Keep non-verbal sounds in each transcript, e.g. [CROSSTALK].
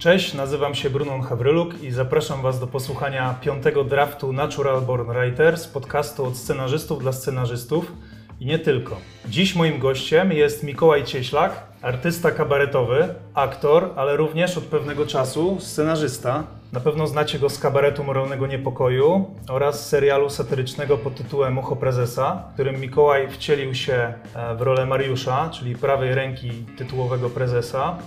Cześć, nazywam się Brunon Hawryluk i zapraszam Was do posłuchania piątego draftu Natural Born Writers, podcastu od scenarzystów dla scenarzystów i nie tylko. Dziś moim gościem jest Mikołaj Cieślak, artysta kabaretowy, aktor, ale również od pewnego czasu scenarzysta. Na pewno znacie go z kabaretu Moralnego Niepokoju oraz serialu satyrycznego pod tytułem Ucho Prezesa, w którym Mikołaj wcielił się e, w rolę Mariusza, czyli prawej ręki tytułowego prezesa.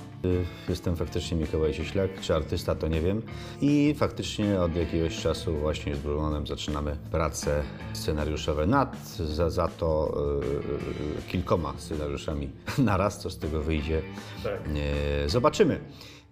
Jestem faktycznie Mikołaj Cieślak, czy artysta to nie wiem. I faktycznie od jakiegoś czasu właśnie z Brunonem zaczynamy prace scenariuszowe nad za, za to e, kilkoma scenariuszami [LAUGHS] naraz, co z tego wyjdzie. Tak. E, zobaczymy.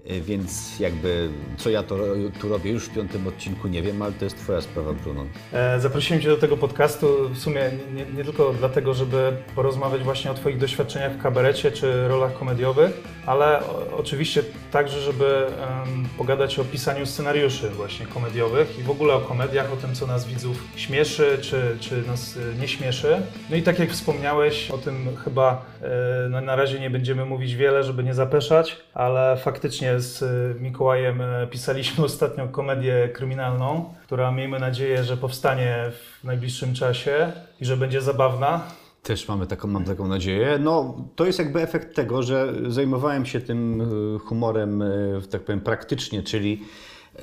E, Więc jakby co ja to, tu robię już w piątym odcinku nie wiem, ale to jest twoja sprawa, Bruno. E, Zaprosiłem Cię do tego podcastu w sumie nie, nie tylko dlatego, żeby porozmawiać właśnie o Twoich doświadczeniach w kabarecie czy rolach komediowych, ale oczywiście także, żeby em, pogadać o pisaniu scenariuszy właśnie komediowych i w ogóle o komediach, o tym, co nas widzów śmieszy czy, czy nas e, nie śmieszy. No i tak jak wspomniałeś, o tym chyba e, no, na razie nie będziemy mówić wiele, żeby nie zapeszać, ale faktycznie z e, Mikołajem e, pisaliśmy ostatnio komedię kryminalną, która miejmy nadzieję, że powstanie w najbliższym czasie i że będzie zabawna. Też mamy taką, mam taką nadzieję. No, to jest jakby efekt tego, że zajmowałem się tym e, humorem, e, tak powiem, praktycznie, czyli e,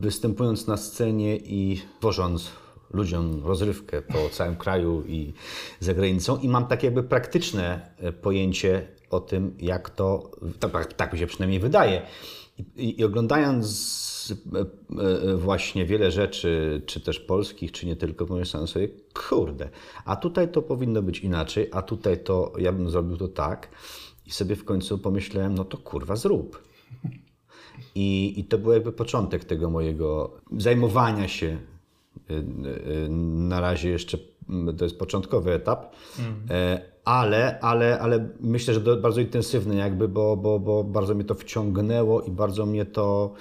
występując na scenie i tworząc ludziom rozrywkę po całym kraju i za granicą i mam takie jakby praktyczne e, pojęcie o tym, jak to, tak, tak mi się przynajmniej wydaje. I, i oglądając e, e, właśnie wiele rzeczy, czy też polskich, czy nie tylko, pomyślałem sobie, kurde, a tutaj to powinno być inaczej, a tutaj to ja bym zrobił to tak. I sobie w końcu pomyślałem, no to kurwa zrób. I, I to był jakby początek tego mojego zajmowania się. y, Na razie jeszcze to jest początkowy etap, E, ale, ale, ale myślę, że bardzo intensywny jakby, bo, bo, bo bardzo mnie to wciągnęło i bardzo mnie to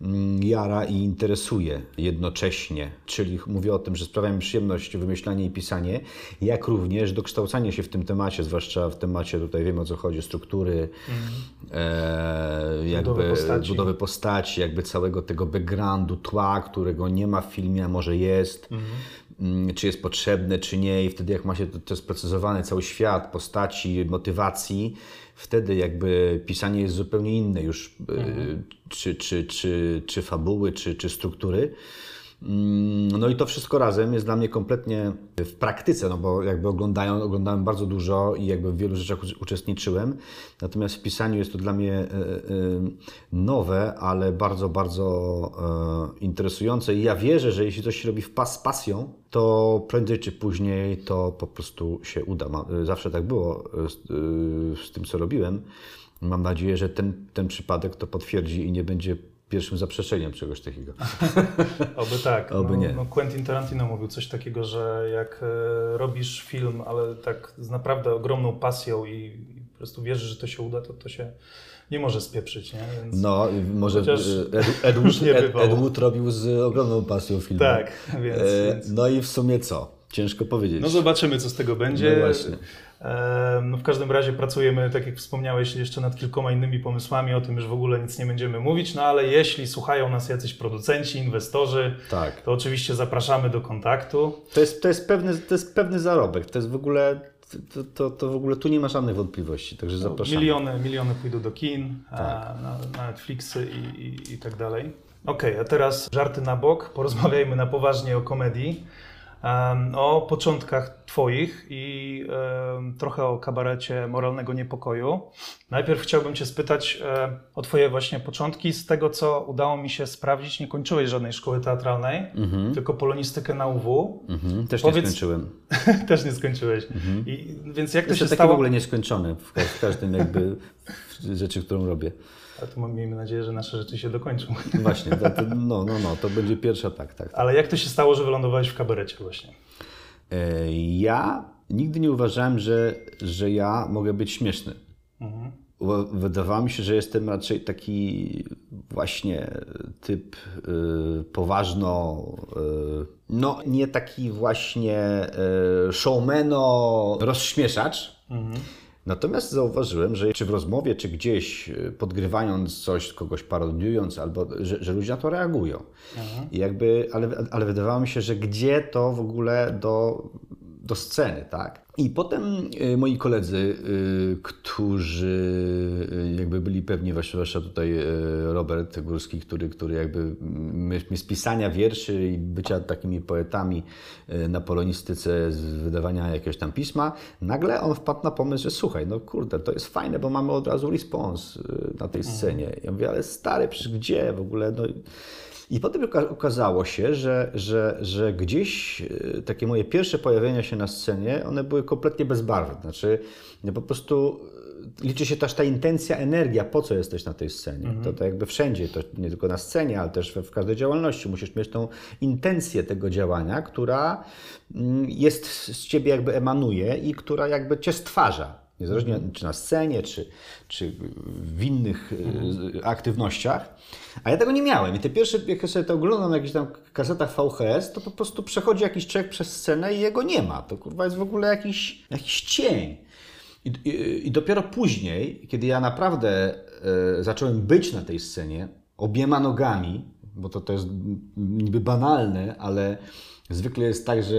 mm, jara i interesuje jednocześnie. Czyli mówię o tym, że sprawia mi przyjemność wymyślanie i pisanie, jak również dokształcanie się w tym temacie, zwłaszcza w temacie, tutaj wiemy o co chodzi, struktury, e, jakby Budowy postaci. budowy postaci, jakby całego tego backgroundu, tła, którego nie ma w filmie, a może jest, mm, czy jest potrzebne, czy nie i wtedy jak ma się to, to sprecyzowany cały świat postaci, motywacji, wtedy jakby pisanie jest zupełnie inne już, y, czy, czy, czy, czy fabuły, czy, czy struktury. Mm, No i to wszystko razem jest dla mnie kompletnie w praktyce, no bo jakby oglądają, oglądałem bardzo dużo i jakby w wielu rzeczach uczestniczyłem. Natomiast w pisaniu jest to dla mnie e, e, nowe, ale bardzo, bardzo e, interesujące. I ja wierzę, że jeśli coś się robi w pas, z pasją, to prędzej czy później to po prostu się uda. Zawsze tak było z tym, co robiłem. Mam nadzieję, że ten, ten przypadek to potwierdzi i nie będzie pierwszym zaprzeczeniem czegoś takiego. [LAUGHS] Oby tak. Oby no, nie. No Quentin Tarantino mówił coś takiego, że jak e, robisz film, ale tak z naprawdę ogromną pasją i, po prostu wierzysz, że to się uda, to to się nie może spieprzyć, nie? Więc... No, może Chociaż e, [LAUGHS] Ed, Ed, już nie Ed, bywało. Ed Wood robił z ogromną pasją film. Tak, więc, więc... No i w sumie co? Ciężko powiedzieć. No zobaczymy, co z tego będzie. No właśnie. No w każdym razie pracujemy, tak jak wspomniałeś, jeszcze nad kilkoma innymi pomysłami, o tym już w ogóle nic nie będziemy mówić, no ale jeśli słuchają nas jacyś producenci, inwestorzy, Tak. to oczywiście zapraszamy do kontaktu. To jest, to, jest pewny, to jest pewny zarobek. To jest w ogóle. To, to, to w ogóle tu nie ma żadnych wątpliwości, także zapraszamy. Miliony, miliony pójdą do kin, Tak. na, na Netflixy i, i, i tak dalej. Okej, a teraz żarty na bok, porozmawiajmy na poważnie o komedii. O początkach Twoich i trochę o kabarecie moralnego niepokoju. Najpierw chciałbym Cię spytać o Twoje właśnie początki. Z tego, co udało mi się sprawdzić, nie kończyłeś żadnej szkoły teatralnej, tylko polonistykę na UW. Mhm, też Powiedz- nie skończyłem. [LAUGHS] Też nie skończyłeś. I, więc jak to Jestem się taki stało? w ogóle nieskończony w każdym jakby rzeczy, którą robię. A to miejmy nadzieję, że nasze rzeczy się dokończą. [LAUGHS] Właśnie, to, to, no, no, no, to będzie pierwsza, tak, tak. Ale jak to się stało, że wylądowałeś w kabarecie właśnie? E, Ja nigdy nie uważałem, że, że ja mogę być śmieszny. Mhm. Wydawało mi się, że jestem raczej taki właśnie typ y, poważno, y, no nie taki właśnie y, showmano, rozśmieszacz. Natomiast zauważyłem, że czy w rozmowie, czy gdzieś e, podgrywając coś, kogoś parodiując, albo że, że ludzie na to reagują. I jakby, ale, ale wydawało mi się, że gdzie to w ogóle do, do sceny, tak? I potem y, moi koledzy, y, którzy y, jakby byli pewni, zwłaszcza tutaj Robert Górski, który, który jakby my z pisania wierszy i bycia takimi poetami na polonistyce, z wydawania jakiegoś tam pisma, nagle on wpadł na pomysł, że słuchaj, no kurde, to jest fajne, bo mamy od razu respons na tej mhm. scenie. Ja mówię, ale stary, przecież gdzie w ogóle? No, i potem okazało się, że, że, że gdzieś e, takie moje pierwsze pojawienia się na scenie, one były kompletnie bezbarwne. Znaczy, no po prostu e, liczy się też ta intencja, energia, po co jesteś na tej scenie. Mhm. To, to jakby wszędzie, to nie tylko na scenie, ale też w, każdej działalności. Musisz mieć tą intencję tego działania, która mm, jest z ciebie jakby emanuje i która jakby cię stwarza. Niezależnie czy na scenie, czy, czy w innych mhm. aktywnościach. A ja tego nie miałem. I te pierwsze, jak sobie to oglądam na jakichś tam kasetach VHS, to po prostu przechodzi jakiś człowiek przez scenę i jego nie ma. To kurwa jest w ogóle jakiś, jakiś cień. I, i, I, dopiero później, kiedy ja naprawdę e, zacząłem być na tej scenie, obiema nogami, bo to, to jest niby banalne, ale Zwykle jest tak, że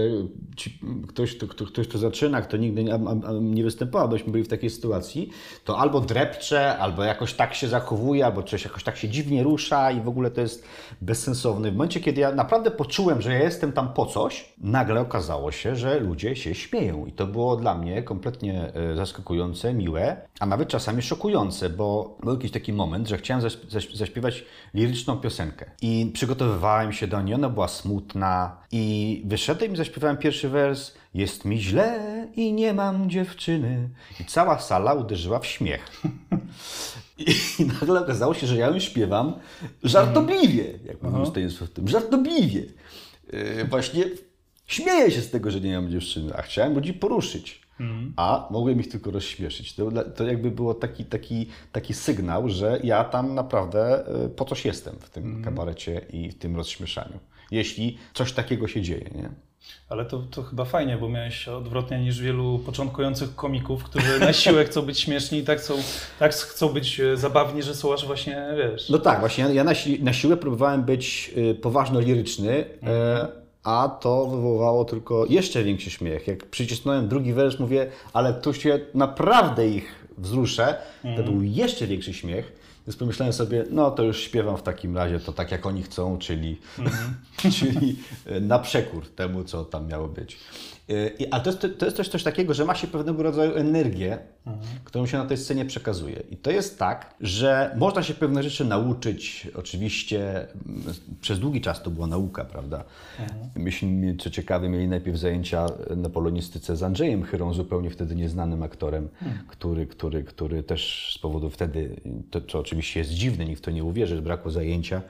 ci, ktoś, kto, ktoś, kto zaczyna, kto nigdy nie, nie występował, byśmy byli w takiej sytuacji, to albo drepcze, albo jakoś tak się zachowuje, albo coś jakoś tak się dziwnie rusza i w ogóle to jest bezsensowne. W momencie, kiedy ja naprawdę poczułem, że ja jestem tam po coś, nagle okazało się, że ludzie się śmieją. I to było dla mnie kompletnie e, zaskakujące, miłe, a nawet czasami szokujące, bo był jakiś taki moment, że chciałem zaśpiewać liryczną piosenkę. I przygotowywałem się do niej, ona była smutna i i wyszedłem i zaśpiewałem pierwszy wers. Jest mi źle i nie mam dziewczyny. I cała sala uderzyła w śmiech. [LAUGHS] I nagle okazało się, że ja ją śpiewam żartobliwie, jak mówił Stanisław w tym, żartobliwie. Yy, właśnie śmieję się z tego, że nie mam dziewczyny, a chciałem ludzi poruszyć. Mhm. A mogłem ich tylko rozśmieszyć. To, to jakby było taki, taki, taki sygnał, że ja tam naprawdę yy, po coś jestem w tym mhm. kabarecie i w tym rozśmieszaniu jeśli coś takiego się dzieje. Nie? Ale to, to chyba fajnie, bo miałeś odwrotnie niż wielu początkujących komików, którzy na siłę chcą być śmieszni i tak, chcą, tak chcą być e, zabawni, że są aż właśnie, wiesz... No tak, właśnie ja na, si na siłę próbowałem być e, poważno-liryczny, e, mhm. a to wywołało tylko jeszcze większy śmiech. Jak przycisnąłem drugi wers, mówię, ale tu się naprawdę ich wzruszę, to mhm. był jeszcze większy śmiech. Więc pomyślałem sobie, no to już śpiewam w takim razie to tak jak oni chcą, czyli, mm [LAUGHS] czyli e, na przekór temu, co tam miało być. E, a to jest, to jest też coś takiego, że ma się pewnego rodzaju energię, mhm. którą się na tej scenie przekazuje. I to jest tak, że można się pewne rzeczy nauczyć. Oczywiście mm, przez długi czas to była nauka, prawda? Mhm. Myśmy, co ciekawe, mieli najpierw zajęcia na polonistyce z Andrzejem Chyrą, zupełnie wtedy nieznanym aktorem, mhm. który, który, który też z powodu wtedy, to, to oczywiście jest dziwne, nikt w to nie uwierzy, że brakło zajęcia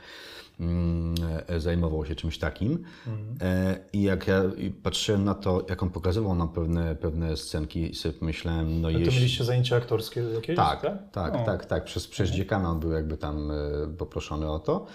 zajmował się czymś takim. Mhm. I jak ja patrzyłem na to, jak on pokazywał nam pewne, pewne scenki, sobie myślałem, no jeśli... To mieliście zajęcia aktorskie jakieś? Tak, tak, tak, tak, tak. Przez, przez mhm. dziekana on był jakby tam e, poproszony o to.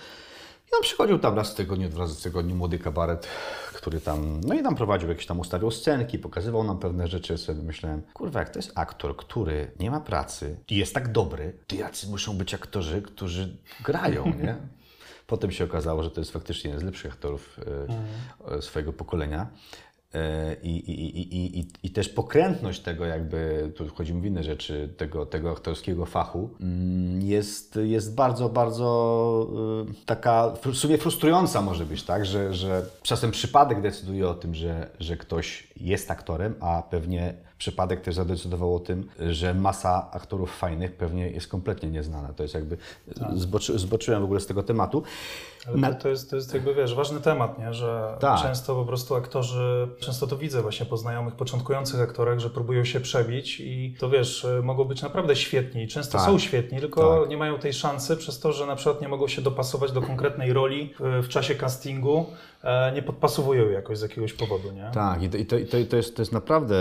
I on przychodził tam raz w tygodniu, dwa razy w tygodniu, młody kabaret, który tam, no i tam prowadził jakieś tam, ustawiał scenki, pokazywał nam pewne rzeczy. Sobie myślałem, kurwa, jak to jest aktor, który nie ma pracy i jest tak dobry, to jacy muszą być aktorzy, którzy grają, nie? [LAUGHS] Potem się okazało, że to jest faktycznie jeden z lepszych aktorów mhm. swojego pokolenia. I, i, i, i, I też pokrętność tego, jakby, tu wchodzimy w inne rzeczy, tego, tego aktorskiego fachu, mm, jest, jest bardzo, bardzo e, taka, w sumie frustrująca może być, tak? Że, że czasem przypadek decyduje o tym, że, że ktoś jest aktorem, a pewnie przypadek też zadecydował o tym, że masa aktorów fajnych pewnie jest kompletnie nieznana. To jest jakby, tak. zboczy, zboczyłem w ogóle z tego tematu. Ale to, jest, to jest jakby, wiesz, ważny temat, nie? że tak. często po prostu aktorzy, często to widzę właśnie po znajomych, początkujących aktorach, że próbują się przebić i to wiesz, mogą być naprawdę świetni, często tak. są świetni, tylko tak. nie mają tej szansy przez to, że na przykład nie mogą się dopasować do konkretnej roli w, w czasie castingu, nie podpasowują jakoś z jakiegoś powodu, nie? Tak, i to, i to, to, jest, to jest naprawdę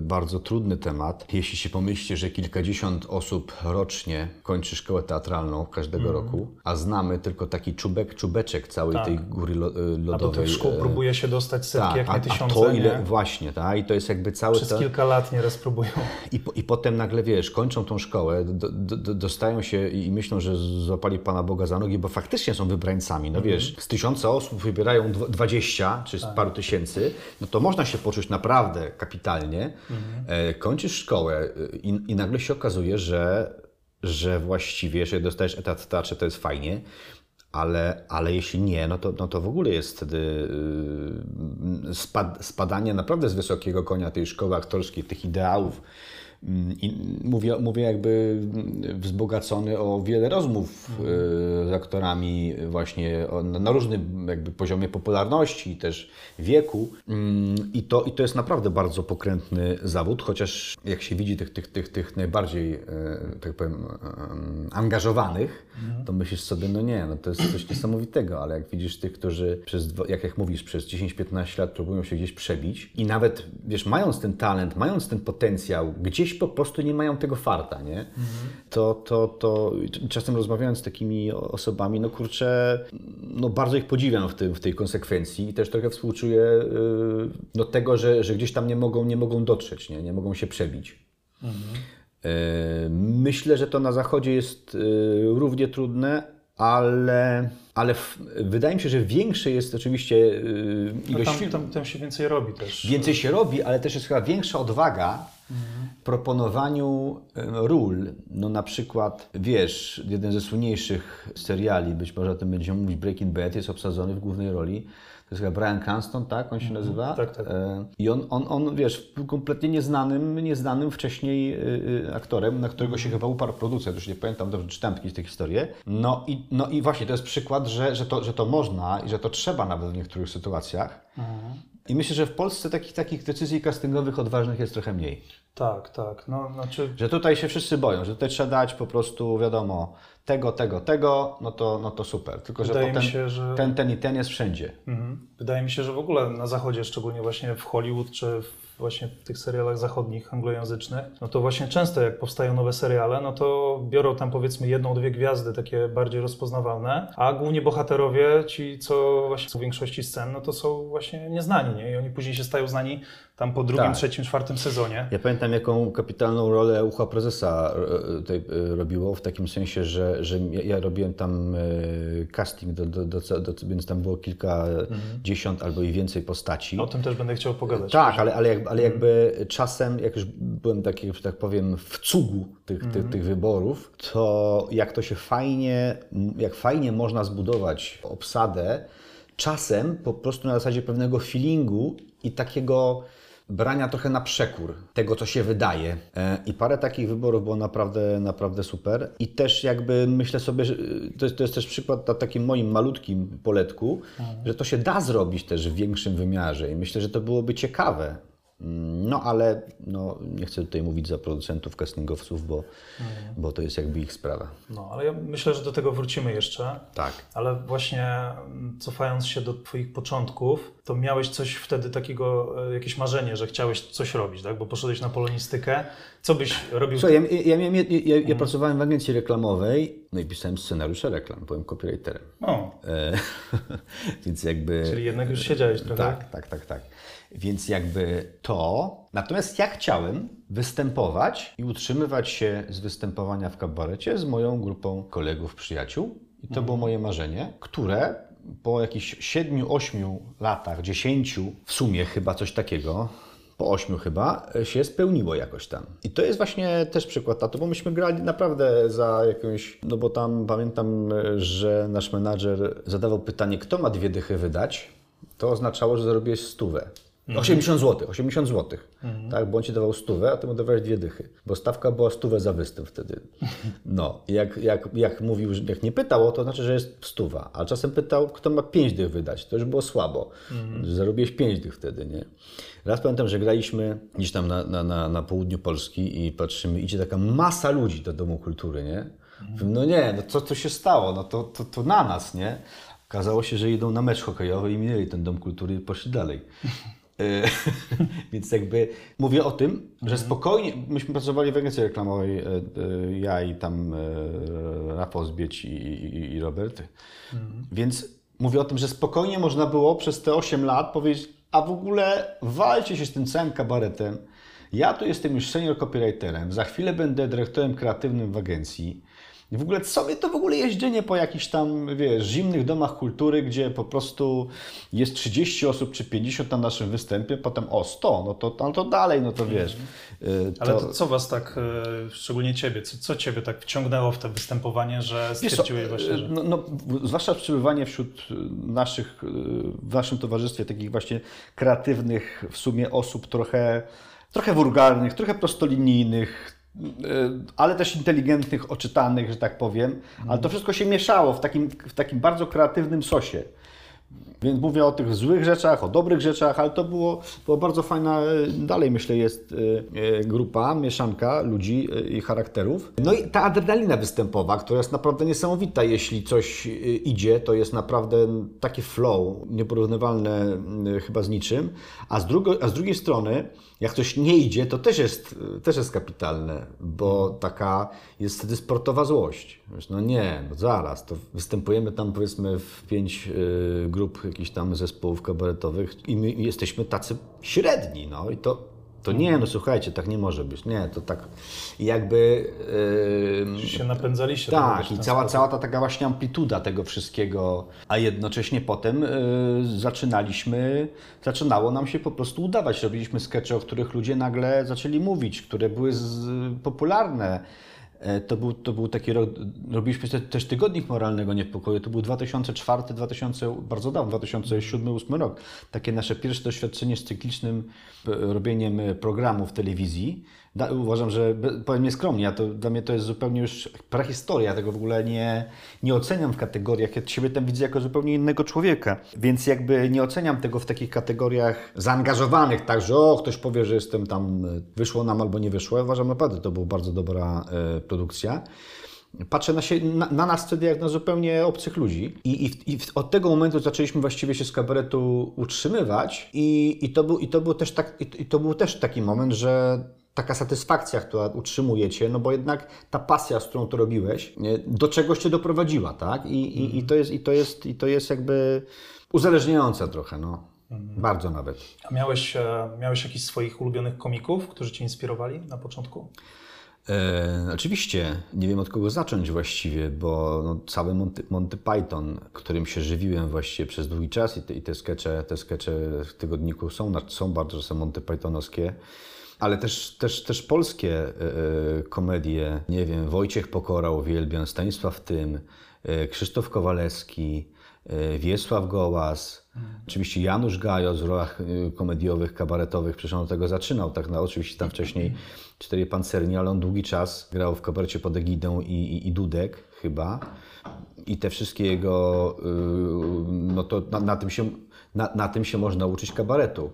bardzo trudny temat. Jeśli się pomyślicie, że kilkadziesiąt osób rocznie kończy szkołę teatralną każdego Mhm. roku, a znamy tylko taki czubek, czubeczek całej Tak. tej góry lo, e, A do lodowej. tych szkół e, próbuje się dostać setki, tak, jak a, nie a tysiące, to ile, nie? właśnie, tak? I to jest jakby cały Przez te- kilka lat nieraz próbują. i, po, I potem nagle, wiesz, kończą tą szkołę, do, do, do, dostają się i myślą, że złapali Pana Boga za nogi, bo faktycznie są wybrańcami. No wiesz, z tysiąca osób wybierają dw- 20 czy z paru tysięcy, no to można się poczuć naprawdę kapitalnie. E, kończysz szkołę e, i, i nagle się okazuje, że, że właściwie, że dostajesz etat w teatrze, to jest fajnie. Ale, ale jeśli nie, no to, no to w ogóle jest wtedy yy, spad, spadanie naprawdę z wysokiego konia tej szkoły aktorskiej, tych ideałów. I mówię, mówię jakby wzbogacony o wiele rozmów yy, z aktorami właśnie na różnym jakby poziomie popularności i też wieku. Mm, I to, I to jest naprawdę bardzo pokrętny zawód, chociaż jak się widzi tych, tych, tych, tych najbardziej, e, tak powiem, em, angażowanych, to myślisz sobie, no nie, no to jest coś niesamowitego, ale jak widzisz tych, którzy przez, jak, jak mówisz, przez 10-15 lat próbują się gdzieś przebić i nawet, wiesz, mając ten talent, mając ten potencjał, gdzieś po prostu nie mają tego farta, nie? To, to, to i czasem rozmawiając z takimi osobami, no kurczę, no bardzo ich podziwiam w, tym, w tej konsekwencji i też trochę współczuję yy, no tego, że, że gdzieś tam nie mogą, nie mogą dotrzeć, nie, nie mogą się przebić. Yy, Myślę, że to na zachodzie jest yy, równie trudne, ale, ale w, wydaje mi się, że większe jest oczywiście yy, No ilość tam, filmów. tam, tam się więcej robi też. Więcej się robi, ale też jest chyba większa odwaga w proponowaniu ról. No na przykład, wiesz, jeden ze słynniejszych seriali, być może o tym będziemy mówić, Breaking Bad, jest obsadzony w głównej roli. To jest chyba Brian Cranston, tak? On się nazywa? Tak, tak. E, I on, on, on, wiesz, kompletnie nieznanym, nieznanym wcześniej y, y, aktorem, na którego się chyba uparł producent, już nie pamiętam, dobrze czytałem jakieś te historie. No i, no i właśnie, to jest przykład, że, że, to, że to można i że to trzeba nawet w niektórych sytuacjach. I myślę, że w Polsce takich, takich decyzji castingowych odważnych jest trochę mniej. Tak, tak. No, znaczy, Że tutaj się wszyscy boją, że tutaj trzeba dać po prostu, wiadomo, tego, tego, tego, no to, no to super. Tylko, że Wydaje mi potem się, że- ten, ten i ten jest wszędzie. mhm. wydaje mi się, że w ogóle na zachodzie, szczególnie właśnie w Hollywood, czy w, właśnie w tych serialach zachodnich, anglojęzycznych, no to właśnie często jak powstają nowe seriale, no to biorą tam powiedzmy jedną, dwie gwiazdy, takie bardziej rozpoznawalne, a głównie bohaterowie, ci co właśnie są w większości scen, no to są właśnie nieznani, nie? I oni później się stają znani tam po drugim, Tak. trzecim, czwartym sezonie. Ja pamiętam, jaką kapitalną rolę ucha prezesa e, tutaj e, robiło, w takim sensie, że, że ja, robiłem tam e, casting, do, do, do, do, więc tam było kilkadziesiąt albo i więcej postaci. O tym też będę chciał pogadać. Tak, ale, ale, jak, ale jakby czasem, jak już byłem taki, że tak powiem, w cugu tych, tych, tych wyborów, to jak to się fajnie, jak fajnie można zbudować obsadę, czasem po prostu na zasadzie pewnego feelingu i takiego brania trochę na przekór tego, co się wydaje. E, I parę takich wyborów było naprawdę, naprawdę super. I też jakby myślę sobie, że y, to jest, to jest też przykład na takim moim malutkim poletku, że to się da zrobić też w większym wymiarze i myślę, że to byłoby ciekawe. No ale no, nie chcę tutaj mówić za producentów, castingowców, bo, bo to jest jakby ich sprawa. No, ale ja myślę, że do tego wrócimy jeszcze. Tak. Ale właśnie mm, cofając się do Twoich początków, to miałeś coś wtedy takiego, e, jakieś marzenie, że chciałeś coś robić, tak? Bo poszedłeś na polonistykę. Co byś robił? Słuchaj, ja, ja, ja, ja, ja, ja pracowałem w agencji reklamowej, no i pisałem scenariusze reklam, byłem copywriterem. O, E, [LAUGHS] więc jakby... czyli jednak już siedziałeś trochę. Tak, tak, tak, tak. Więc jakby to. Natomiast ja chciałem występować i utrzymywać się z występowania w kabarecie z moją grupą kolegów, przyjaciół. I to było moje marzenie, które po jakichś 7-8 latach, 10 w sumie chyba coś takiego, po ośmiu chyba, się spełniło jakoś tam. I to jest właśnie też przykład na to, bo myśmy grali naprawdę za jakąś, no bo tam pamiętam, że nasz menadżer zadawał pytanie, kto ma dwie dychy wydać, to oznaczało, że zarobiłeś stówę. 80 zł, 80 zł. Tak, bo on ci dawał stówę, a ty mu dawałeś dwie dychy. Bo stawka była stówę za występ wtedy. [LAUGHS] No, i jak, jak, jak mówił, że- jak nie pytał, to znaczy, że jest stuwa. A czasem pytał, kto ma pięć dych wydać. To już było słabo. Zarobiłeś pięć dych wtedy, nie? Raz pamiętam, że graliśmy gdzieś tam na, na, na, na południu Polski i patrzymy, idzie taka masa ludzi do Domu Kultury, nie? No nie, no co to się stało? No to, to, to na nas, nie? Okazało się, że idą na mecz hokejowy i minęli ten Dom Kultury i poszli dalej. [LAUGHS] [LAUGHS] Więc jakby mówię o tym, że spokojnie, myśmy pracowali w agencji reklamowej, e, e, ja i tam e, Rafał Zbieć i, i, i Robert. Więc mówię o tym, że spokojnie można było przez te 8 lat powiedzieć, a w ogóle walcie się z tym całym kabaretem. Ja tu jestem już senior copywriterem, za chwilę będę dyrektorem kreatywnym w agencji. I w ogóle co mnie to w ogóle jeżdżenie po jakichś tam, wiesz, zimnych domach kultury, gdzie po prostu jest 30 osób czy 50 na naszym występie, potem o 100, no to, no to dalej, no to wiesz. y, Ale to co was tak, e, szczególnie ciebie, co, co ciebie tak wciągnęło w to występowanie, że stwierdziłeś właśnie, że... no, no, zwłaszcza przebywanie wśród y, naszych, y, w naszym towarzystwie takich właśnie kreatywnych w sumie osób trochę, trochę wulgarnych, trochę prostolinijnych, y, ale też inteligentnych, oczytanych, że tak powiem. Ale to wszystko się mieszało w takim, w takim bardzo kreatywnym sosie. Więc mówię o tych złych rzeczach, o dobrych rzeczach, ale to było, było bardzo fajna, e, dalej myślę jest e, e, grupa, mieszanka ludzi i charakterów. No i ta adrenalina występowa, która jest naprawdę niesamowita, jeśli coś idzie, to jest naprawdę takie flow, nieporównywalne chyba z niczym, a z, drugo, a z drugiej strony, jak coś nie idzie, to też jest, też jest kapitalne, bo taka jest wtedy sportowa złość. No nie, no zaraz, to występujemy tam powiedzmy w pięć grup jakichś tam zespołów kabaretowych i my jesteśmy tacy średni, no i to, to nie, no słuchajcie, tak nie może być, nie, to tak jakby... y, się napędzaliście. tak, i cała, sposób. cała ta taka właśnie amplituda tego wszystkiego, a jednocześnie potem y, zaczynaliśmy, zaczynało nam się po prostu udawać. Robiliśmy skecze, o których ludzie nagle zaczęli mówić, które były z, popularne. E, To był, to był taki rok, robiliśmy te, też tygodnik moralnego niepokoju, to był 2004, 2000, bardzo dawno, 2007-2008 rok. Takie nasze pierwsze doświadczenie z cyklicznym e, robieniem e, programu w telewizji. Da, uważam, że powiem nieskromnie, a to, dla mnie to jest zupełnie już prahistoria, tego w ogóle nie, nie oceniam w kategoriach, ja siebie tam widzę jako zupełnie innego człowieka, więc jakby nie oceniam tego w takich kategoriach zaangażowanych, tak, że o, ktoś powie, że jestem tam, e, wyszło nam albo nie wyszło, ja uważam naprawdę, to była bardzo dobra e, produkcja. Patrzę na, się, na, na nas wtedy jak na zupełnie obcych ludzi. I, i, i od tego momentu zaczęliśmy właściwie się z kabaretu utrzymywać i, i, to, był, i, to, był też tak, i to był też taki moment, że taka satysfakcja, która utrzymuje cię, no bo jednak ta pasja, z którą to robiłeś, do czegoś cię doprowadziła, tak? I, i, i, to, jest, i, to, jest, i to jest jakby uzależniające trochę, no. Bardzo nawet. A miałeś, e, miałeś jakichś swoich ulubionych komików, którzy cię inspirowali na początku? E, oczywiście, nie wiem od kogo zacząć właściwie, bo no, cały Monty, Monty Python, którym się żywiłem właściwie przez długi czas i te, i te skecze, te skecze w tygodniku są, są bardzo czasem Monty Pythonowskie, ale też, też, też polskie e, e, komedie, nie wiem, Wojciech Pokora uwielbiam, Stanisław Tym, e, Krzysztof Kowalewski, Wiesław Gołas, oczywiście Janusz Gajos w rolach komediowych, kabaretowych, przecież on tego zaczynał, tak na oczywiście tam wcześniej Cztery Pancerni, ale on długi czas grał w kabarecie pod egidą i, i, i Dudek chyba. I te wszystkie jego, yy, no to na, na, tym się, na, na tym się można uczyć kabaretu.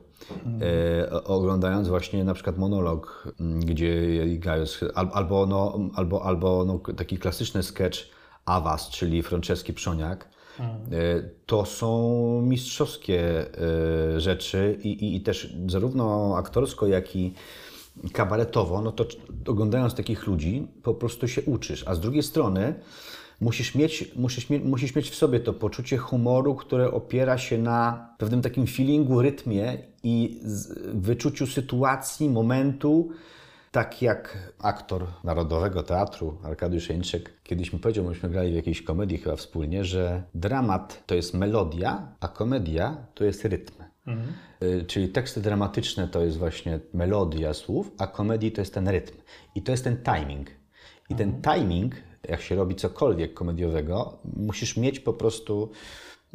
E, oglądając właśnie na przykład monolog, gdzie Gajos, al, albo, no, albo, albo no, taki klasyczny sketch Awas, czyli Franceski Przoniak, E, To są mistrzowskie e, rzeczy i, i, i też zarówno aktorsko, jak i kabaretowo, no to oglądając takich ludzi, po prostu się uczysz. A z drugiej strony musisz mieć, musisz, musisz mieć w sobie to poczucie humoru, które opiera się na pewnym takim feelingu, rytmie i wyczuciu sytuacji, momentu. Tak jak aktor Narodowego Teatru Arkadiusz Jeńczyk kiedyś mi powiedział, myśmy grali w jakiejś komedii chyba wspólnie, że dramat to jest melodia, a komedia to jest rytm. Y, Czyli teksty dramatyczne to jest właśnie melodia słów, a komedii to jest ten rytm. I to jest ten timing. I ten timing, jak się robi cokolwiek komediowego, musisz mieć po prostu,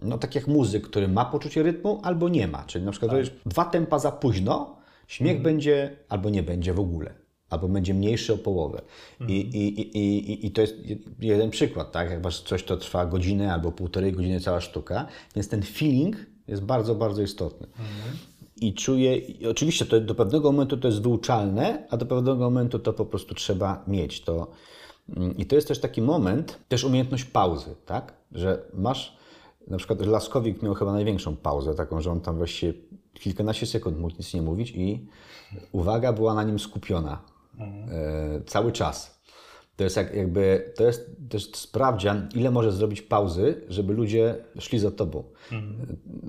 no tak jak muzyk, który ma poczucie rytmu albo nie ma. Czyli na przykład robisz dwa tempa za późno, śmiech będzie albo nie będzie w ogóle. Albo będzie mniejszy o połowę. I, i, i, i, I to jest jeden przykład, tak? Jak masz coś, to trwa godzinę albo półtorej godziny cała sztuka, więc ten feeling jest bardzo, bardzo istotny. I czuję, i oczywiście to do pewnego momentu to jest wyuczalne, a do pewnego momentu to po prostu trzeba mieć. To, I to jest też taki moment, też umiejętność pauzy, tak? Że masz Na przykład Laskowik miał chyba największą pauzę, taką, że on tam właściwie kilkanaście sekund mógł nic nie mówić i uwaga była na nim skupiona e, cały czas. To jest jak, jakby, to jest też sprawdzian, ile może zrobić pauzy, żeby ludzie szli za tobą.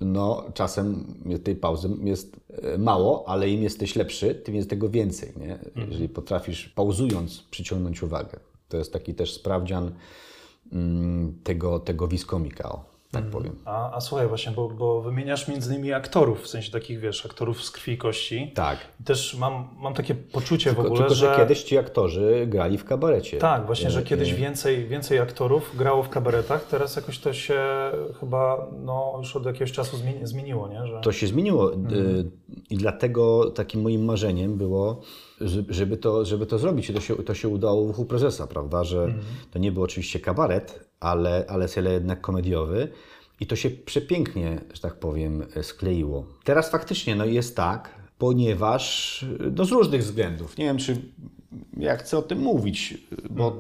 No, czasem tej pauzy jest e, mało, ale im jesteś lepszy, tym jest tego więcej, nie? Jeżeli potrafisz pauzując przyciągnąć uwagę. To jest taki też sprawdzian mm, tego, tego wiskomika, o, tak powiem. A, a słuchaj właśnie, bo, bo wymieniasz między innymi aktorów, w sensie takich, wiesz, aktorów z krwi i kości. Tak. I też mam, mam takie poczucie w Tylko, ogóle, tylko, że że... kiedyś ci aktorzy grali w kabarecie. Tak, właśnie, że kiedyś więcej, więcej aktorów grało w kabaretach, teraz jakoś to się chyba no, już od jakiegoś czasu zmieni, zmieniło, nie? Że... To się zmieniło y, i dlatego takim moim marzeniem było, że- żeby to, żeby to zrobić i to się, to się udało w uchu prezesa, prawda, że to nie był oczywiście kabaret, ale, ale cel jednak komediowy. I to się przepięknie, że tak powiem, skleiło. Teraz faktycznie no, jest tak, ponieważ no, z różnych względów, nie wiem czy ja chcę o tym mówić, bo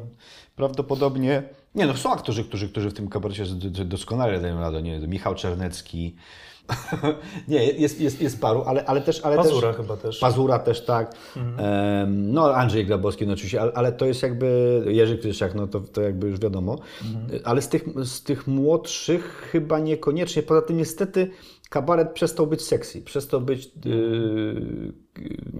prawdopodobnie, nie no, są aktorzy, którzy, którzy w tym kabarecie doskonale dają radę, nie Michał Czernecki, [LAUGHS] nie, jest, jest, jest paru, ale, ale też... Ale Pazura też, chyba też. Pazura też, tak. Em, no Andrzej Grabowski no oczywiście, ale, ale to jest jakby, Jerzy Krysiak, no to, to jakby już wiadomo. Ale z tych, z tych młodszych chyba niekoniecznie. Poza tym niestety kabaret przestał być sexy, przestał być yy,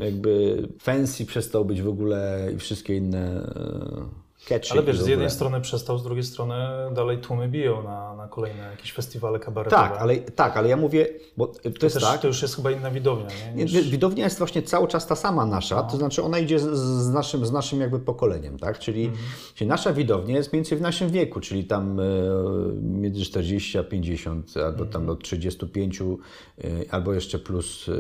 jakby fancy, przestał być w ogóle i wszystkie inne yy, catchy. Ale wiesz, z jednej strony przestał, z drugiej strony dalej tłumy biją na, na kolejne jakieś festiwale kabaretowe. Tak, ale, tak, ale ja mówię, bo to to, jest też, tak. to już jest chyba inna widownia, nie? Niż... Widownia jest właśnie cały czas ta sama nasza, to znaczy ona idzie z, z, naszym, z naszym jakby pokoleniem, tak? Czyli, czyli nasza widownia jest mniej więcej w naszym wieku, czyli tam e, między 40 a 50, albo tam do 35, e, albo jeszcze plus. E.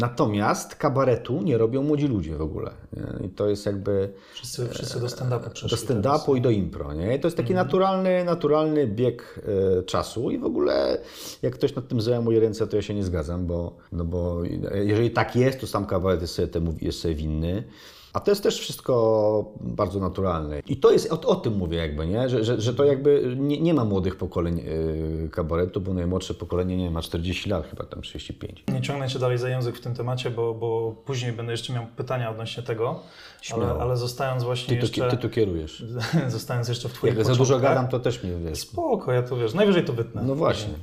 Natomiast kabaretu nie robią młodzi ludzie w ogóle. Nie? I to jest jakby Wszyscy, wszyscy do stand-upu przeszli do stand-upu i do impro. Nie? I to jest taki naturalny, naturalny bieg e, czasu i w ogóle jak ktoś nad tym zajmuje ręce, to ja się nie zgadzam, bo, no bo jeżeli tak jest, to sam kabaret jest sobie, temu, jest sobie winny. A to jest też wszystko bardzo naturalne. I to jest, o, o tym mówię jakby, nie? Że, że, że to jakby nie, nie ma młodych pokoleń e, kabaretu, bo najmłodsze pokolenie nie ma 40 lat, chyba tam 35. Nie ciągnę Cię dalej za język w tym temacie, bo, bo później będę jeszcze miał pytania odnośnie tego, ale, ale zostając właśnie Ty, to, jeszcze... ty to kierujesz. [LAUGHS] zostając jeszcze w Twoich Jak za dużo gadam, to też mnie wiesz. Spoko, ja to wiesz, najwyżej to wytnę. No właśnie.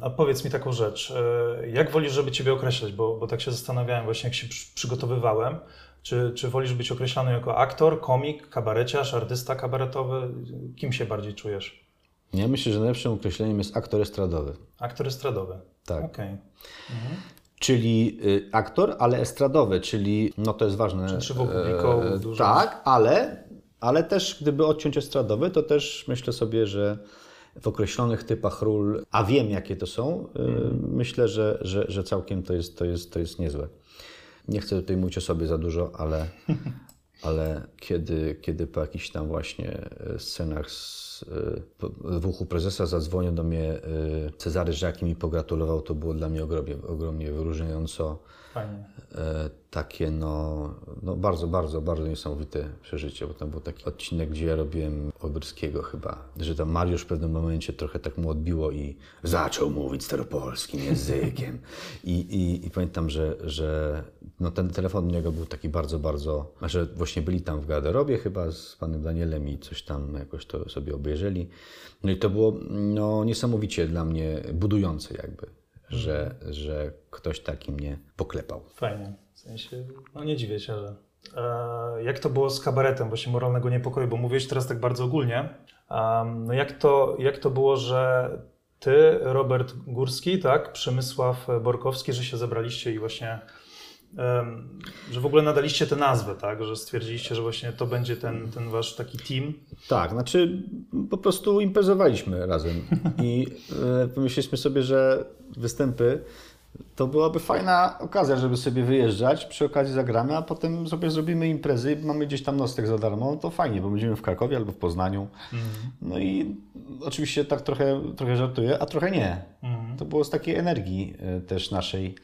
A powiedz mi taką rzecz, e, jak wolisz, żeby Ciebie określać, bo, bo tak się zastanawiałem właśnie, jak się przy- przygotowywałem, czy, czy wolisz być określany jako aktor, komik, kabareciarz, artysta kabaretowy? Kim się bardziej czujesz? Ja myślę, że najlepszym określeniem jest aktor estradowy. Aktor estradowy. Tak. Okej. Czyli y, aktor, ale estradowy, czyli no to jest ważne. Czyli żywo publiką dużo. Tak, ale, ale też gdyby odciąć estradowy, to też myślę sobie, że w określonych typach ról, a wiem jakie to są, y, myślę, że, że, że całkiem to jest, to, jest, to jest niezłe. Nie chcę tutaj mówić o sobie za dużo, ale, [LAUGHS] ale kiedy, kiedy po jakichś tam właśnie e, scenach z, e, w uchu prezesa zadzwonił do mnie e, Cezary Żak i mi pogratulował, to było dla mnie ogromnie, ogromnie wyróżniająco Fajnie. takie no, no bardzo, bardzo, bardzo niesamowite przeżycie, bo tam był taki odcinek, gdzie ja robiłem Olbryskiego chyba, że tam Mariusz w pewnym momencie trochę tak mu odbiło i zaczął mówić staropolskim językiem [LAUGHS] i, i, i pamiętam, że, że no ten telefon niego był taki bardzo, bardzo, że właśnie byli tam w garderobie chyba z panem Danielem i coś tam jakoś to sobie obejrzeli. No i to było no, niesamowicie dla mnie budujące jakby, że, że ktoś taki mnie poklepał. Fajnie. W sensie, no nie dziwię się, że... E, jak to było z kabaretem właśnie moralnego niepokoju? Bo mówiłeś teraz tak bardzo ogólnie. No jak to, jak to było, że ty, Robert Górski, tak, Przemysław Borkowski, że się zebraliście i właśnie, że w ogóle nadaliście tę nazwę, tak, że stwierdziliście, że właśnie to będzie ten, ten wasz taki team. Tak, znaczy po prostu imprezowaliśmy razem. I e, pomyśleliśmy sobie, że występy to byłaby fajna okazja, żeby sobie wyjeżdżać, przy okazji zagramy, a potem sobie zrobimy imprezy. I mamy gdzieś tam nocleg za darmo, to fajnie, bo będziemy w Krakowie albo w Poznaniu. No i oczywiście tak trochę, trochę żartuję, a trochę nie. To było z takiej energii e, też naszej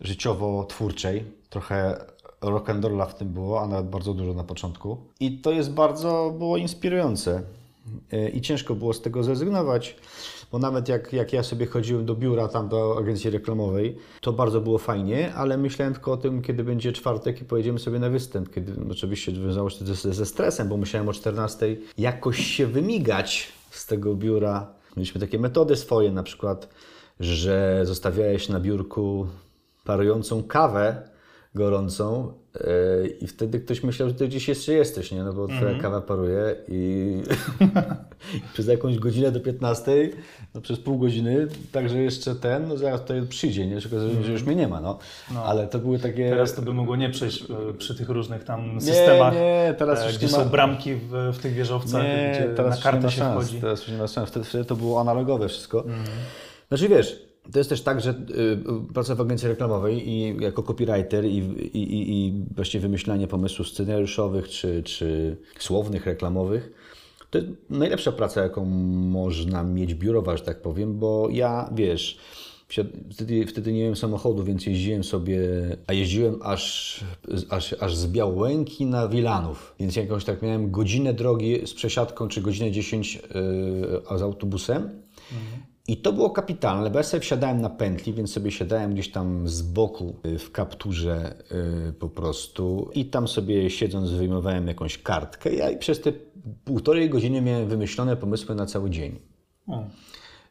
życiowo-twórczej, trochę rock'n'rolla w tym było, a nawet bardzo dużo na początku. I to jest bardzo było inspirujące. e, i ciężko było z tego zrezygnować, bo nawet jak, jak ja sobie chodziłem do biura tam do agencji reklamowej, to bardzo było fajnie, ale myślałem tylko o tym, kiedy będzie czwartek i pojedziemy sobie na występ, kiedy oczywiście wiązało się to ze, ze stresem, bo musiałem o 14 jakoś się wymigać z tego biura. Mieliśmy takie metody swoje, na przykład, że zostawiałeś na biurku parującą kawę gorącą yy, i wtedy ktoś myślał, że ty gdzieś jeszcze jesteś, nie? No bo twoja kawa paruje i [LAUGHS] przez jakąś godzinę do 15, no przez pół godziny, także jeszcze ten, no zaraz tutaj przyjdzie, nie? Że, że już mnie nie ma, no. Ale to były takie... Teraz to by mogło nie przejść e, przy tych różnych tam systemach, nie, teraz e, już gdzie nie są ma- bramki w, w tych wieżowcach, Nie, gdzie teraz na nie kartę się szans. wchodzi. Teraz już nie ma szans. Wtedy, wtedy to było analogowe wszystko. Znaczy wiesz, to jest też tak, że y, praca w agencji reklamowej i jako copywriter i, i, i, właśnie wymyślanie pomysłów scenariuszowych czy, czy słownych, reklamowych, to jest najlepsza praca, jaką można mieć biurowa, że tak powiem, bo ja, wiesz, wtedy, wtedy nie miałem samochodu, więc jeździłem sobie, a jeździłem aż, aż, aż z Białęki na Wilanów, więc jakoś tak miałem godzinę drogi z przesiadką, czy godzinę 10 yy, z autobusem. I to było kapitalne, bo ja sobie wsiadałem na pętli, więc sobie siadałem gdzieś tam z boku y, w kapturze y, po prostu i tam sobie siedząc wyjmowałem jakąś kartkę. Ja i przez te półtorej godziny miałem wymyślone pomysły na cały dzień O.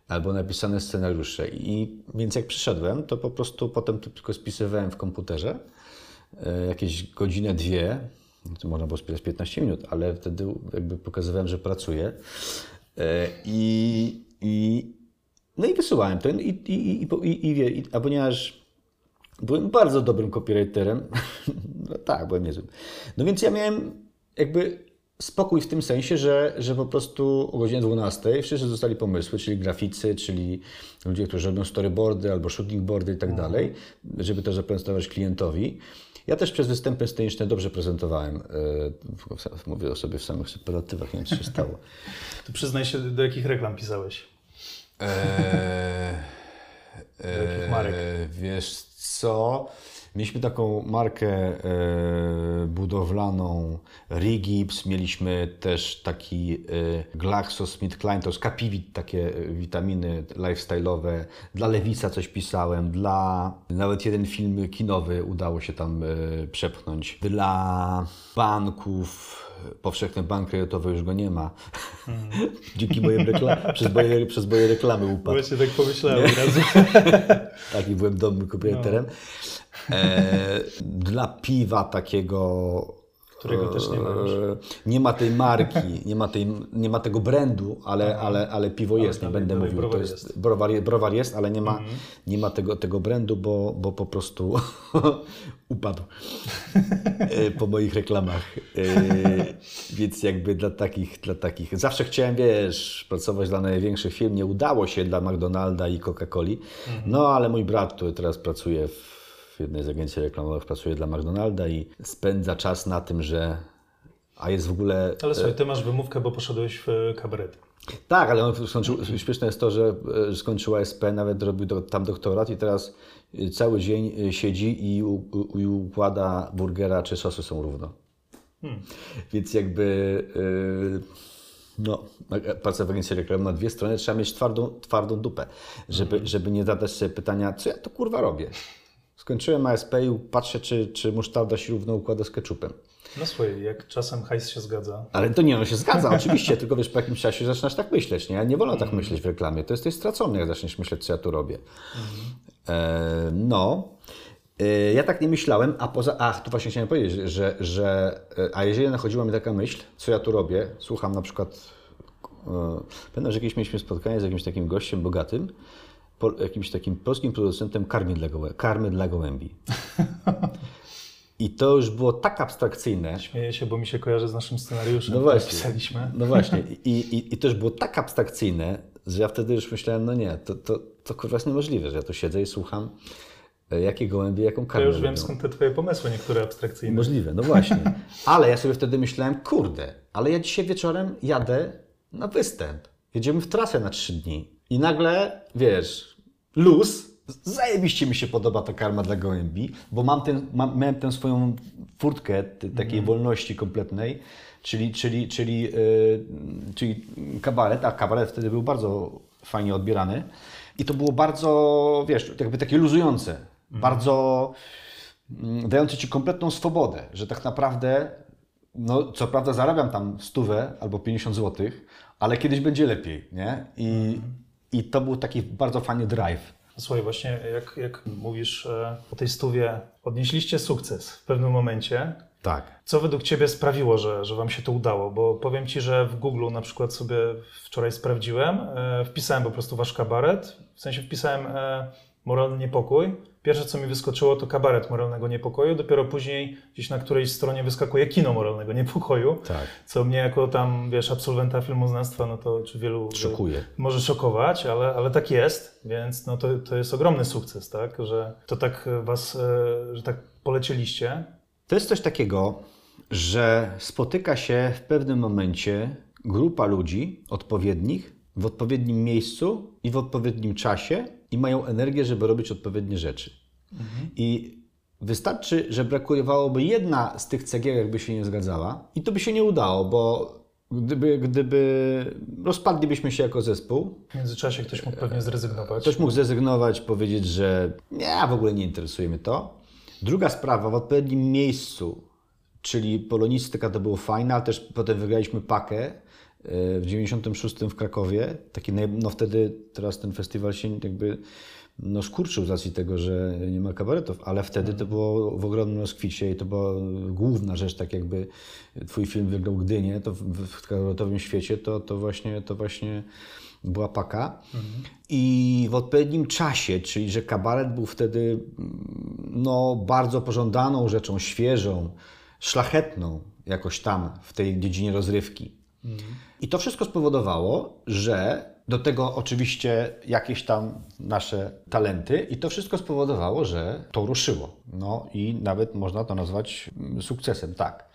albo napisane scenariusze. I więc jak przyszedłem, to po prostu potem tylko spisywałem w komputerze e, jakieś godzinę, dwie, to można było spisać 15 minut, ale wtedy jakby pokazywałem, że pracuję. I, i, no i wysyłałem to. I, i, i, i, i, wie- i, a ponieważ byłem bardzo dobrym copywriterem, [LAUGHS] no tak, byłem niezłym. No więc ja miałem jakby spokój w tym sensie, że, że po prostu o godzinie 12 wszyscy dostali pomysły, czyli graficy, czyli ludzie, którzy robią storyboardy albo shootingboardy i tak dalej, żeby to zaprezentować klientowi. Ja też przez występy sceniczne dobrze prezentowałem. e, Mówię o sobie w samych superlatywach, nie wiem co się stało. [LAUGHS] To przyznaj się, do jakich reklam pisałeś? Eee, marek? eee, Wiesz co? Mieliśmy taką markę e, budowlaną Rigips, mieliśmy też taki e, GlaxoSmithKline, to jest Capivit, takie witaminy lifestyle'owe. Dla Lewisa coś pisałem, dla nawet jeden film kinowy udało się tam e, przepchnąć. Dla banków, powszechny bank kredytowy już go nie ma. [LAUGHS] Dzięki mojej reklamie, przez, moje, przez moje reklamy upadł. Właśnie tak pomyślałem od razu. [LAUGHS] Tak, i byłem dobrym copywriterem. E, dla piwa takiego. Którego też nie ma już. e, Nie ma tej marki, [LAUGHS] nie ma, tej, nie ma tego brandu, ale, ale, ale piwo jest, nie będę mówił. browar to jest, jest. Mhm. Browar, browar jest, ale nie ma, nie ma tego, tego brandu, bo, bo po prostu [LAUGHS] upadł e, po moich reklamach. E, Więc jakby dla takich, dla takich. Zawsze chciałem, wiesz, pracować dla największych firm. Nie udało się dla McDonalda i Coca-Coli. No ale mój brat, który teraz pracuje w jednej z agencji reklamowych, pracuje dla McDonalda i spędza czas na tym, że. A jest w ogóle. Ale słuchaj, ty masz wymówkę, bo poszedłeś w e, kabaret. Tak, ale on skończył, śmieszne jest to, że e, skończył ASP, nawet robił do, tam doktorat i teraz e, cały dzień e, siedzi i, u, u, i układa burgera, czy sosy są równo. Więc jakby e, no, praca w agencji reklamowej na dwie strony trzeba mieć twardą, twardą dupę, żeby, żeby nie zadać sobie pytania, co ja to kurwa robię. Skończyłem ASP i patrzę, czy, czy musztarda się równo układa z ketchupem. No słuchaj, jak czasem hajs się zgadza. Ale to nie, on się zgadza, oczywiście, tylko wiesz, po jakimś czasie zaczynasz tak myśleć, nie? Nie wolno tak myśleć w reklamie. To jest, to jest stracone, jak zaczniesz myśleć, co ja tu robię. E, no. E, ja tak nie myślałem, a poza... Ach, tu właśnie chciałem powiedzieć, że... że e, a jeżeli nachodziła mi taka myśl, co ja tu robię, słucham na przykład... E, pamiętam, że kiedyś mieliśmy spotkanie z jakimś takim gościem bogatym, jakimś takim polskim producentem karmy dla, gołę, karmy dla gołębi. [LAUGHS] I to już było tak abstrakcyjne, Śmieję się, bo mi się kojarzy z naszym scenariuszem, no właśnie. pisaliśmy. No właśnie. I, i, I to już było tak abstrakcyjne, że ja wtedy już myślałem, no nie, to, to, to kurwa jest niemożliwe, że ja tu siedzę i słucham, e, jakie gołębie, jaką Ja karmę już wiem robią. skąd te twoje pomysły, niektóre abstrakcyjne. Możliwe, no właśnie. Ale ja sobie wtedy myślałem, kurde, ale ja dzisiaj wieczorem jadę na występ. Jedziemy w trasę na trzy dni. I nagle, wiesz, luz, zajebiście mi się podoba ta karma dla gołębi, bo mam ten, mam, miałem tę swoją furtkę takiej Mhm. wolności kompletnej, czyli, czyli, czyli, yy, czyli kabaret, a kabaret wtedy był bardzo fajnie odbierany i to było bardzo, wiesz, jakby takie luzujące, Mhm. bardzo mm, dające Ci kompletną swobodę, że tak naprawdę, no co prawda zarabiam tam stówę albo 50 zł, ale kiedyś będzie lepiej, nie? I, Mhm. I to był taki bardzo fajny drive. Słuchaj, właśnie jak, jak mówisz e, o tej stówie, odnieśliście sukces w pewnym momencie. Tak. Co według Ciebie sprawiło, że, że Wam się to udało? Bo powiem Ci, że w Google na przykład sobie wczoraj sprawdziłem, e, wpisałem po prostu Wasz kabaret, w sensie wpisałem e, moralny niepokój. Pierwsze, co mi wyskoczyło, to kabaret moralnego niepokoju, dopiero później gdzieś na którejś stronie wyskakuje kino moralnego niepokoju, Tak. co mnie jako tam, wiesz, absolwenta filmoznawstwa, no to czy wielu Szokuje. może szokować, ale, ale tak jest, więc no to, to jest ogromny sukces, tak, że to tak Was, e, że tak polecieliście. To jest coś takiego, że spotyka się w pewnym momencie grupa ludzi odpowiednich w odpowiednim miejscu i w odpowiednim czasie i mają energię, żeby robić odpowiednie rzeczy. I wystarczy, że brakowałoby jedna z tych cegiełek by się nie zgadzała i to by się nie udało, bo gdyby, gdyby rozpadlibyśmy się jako zespół, W międzyczasie ktoś mógł pewnie zrezygnować. Ktoś mógł zrezygnować, powiedzieć, że nie, w ogóle nie interesuje mnie to. Druga sprawa, w odpowiednim miejscu, czyli polonistyka to było fajne, ale też potem wygraliśmy pakę w 96 w Krakowie. Taki, no wtedy, teraz ten festiwal się jakby no, skurczył z racji tego, że nie ma kabaretów, ale wtedy to było w ogromnym rozkwicie i to była główna rzecz, tak jakby twój film wygrał Gdynię, to w, w kabaretowym świecie to, to, właśnie, to właśnie była paka. I w odpowiednim czasie, czyli że kabaret był wtedy mm, no, bardzo pożądaną rzeczą, świeżą, szlachetną jakoś tam w tej dziedzinie rozrywki. I to wszystko spowodowało, że do tego oczywiście jakieś tam nasze talenty i to wszystko spowodowało, że to ruszyło. No i nawet można to nazwać sukcesem, tak.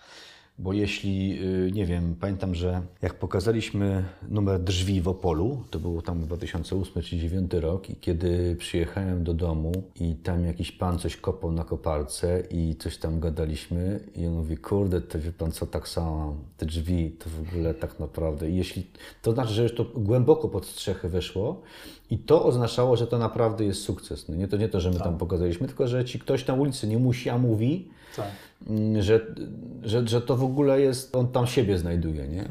Bo jeśli, y, nie wiem, pamiętam, że jak pokazaliśmy numer drzwi w Opolu, to było tam 2008 czy 2009 rok i kiedy przyjechałem do domu i tam jakiś pan coś kopał na koparce i coś tam gadaliśmy i on mówi, kurde, to wie pan co, tak samo, te drzwi to w ogóle tak naprawdę, I jeśli, to znaczy, że już to głęboko pod strzechy weszło i to oznaczało, że to naprawdę jest sukces. No nie to nie to, że my tam pokazaliśmy, tylko że ci ktoś na ulicy nie musi, a mówi, Tak. Że, że, że to w ogóle jest, on tam siebie znajduje, nie? E,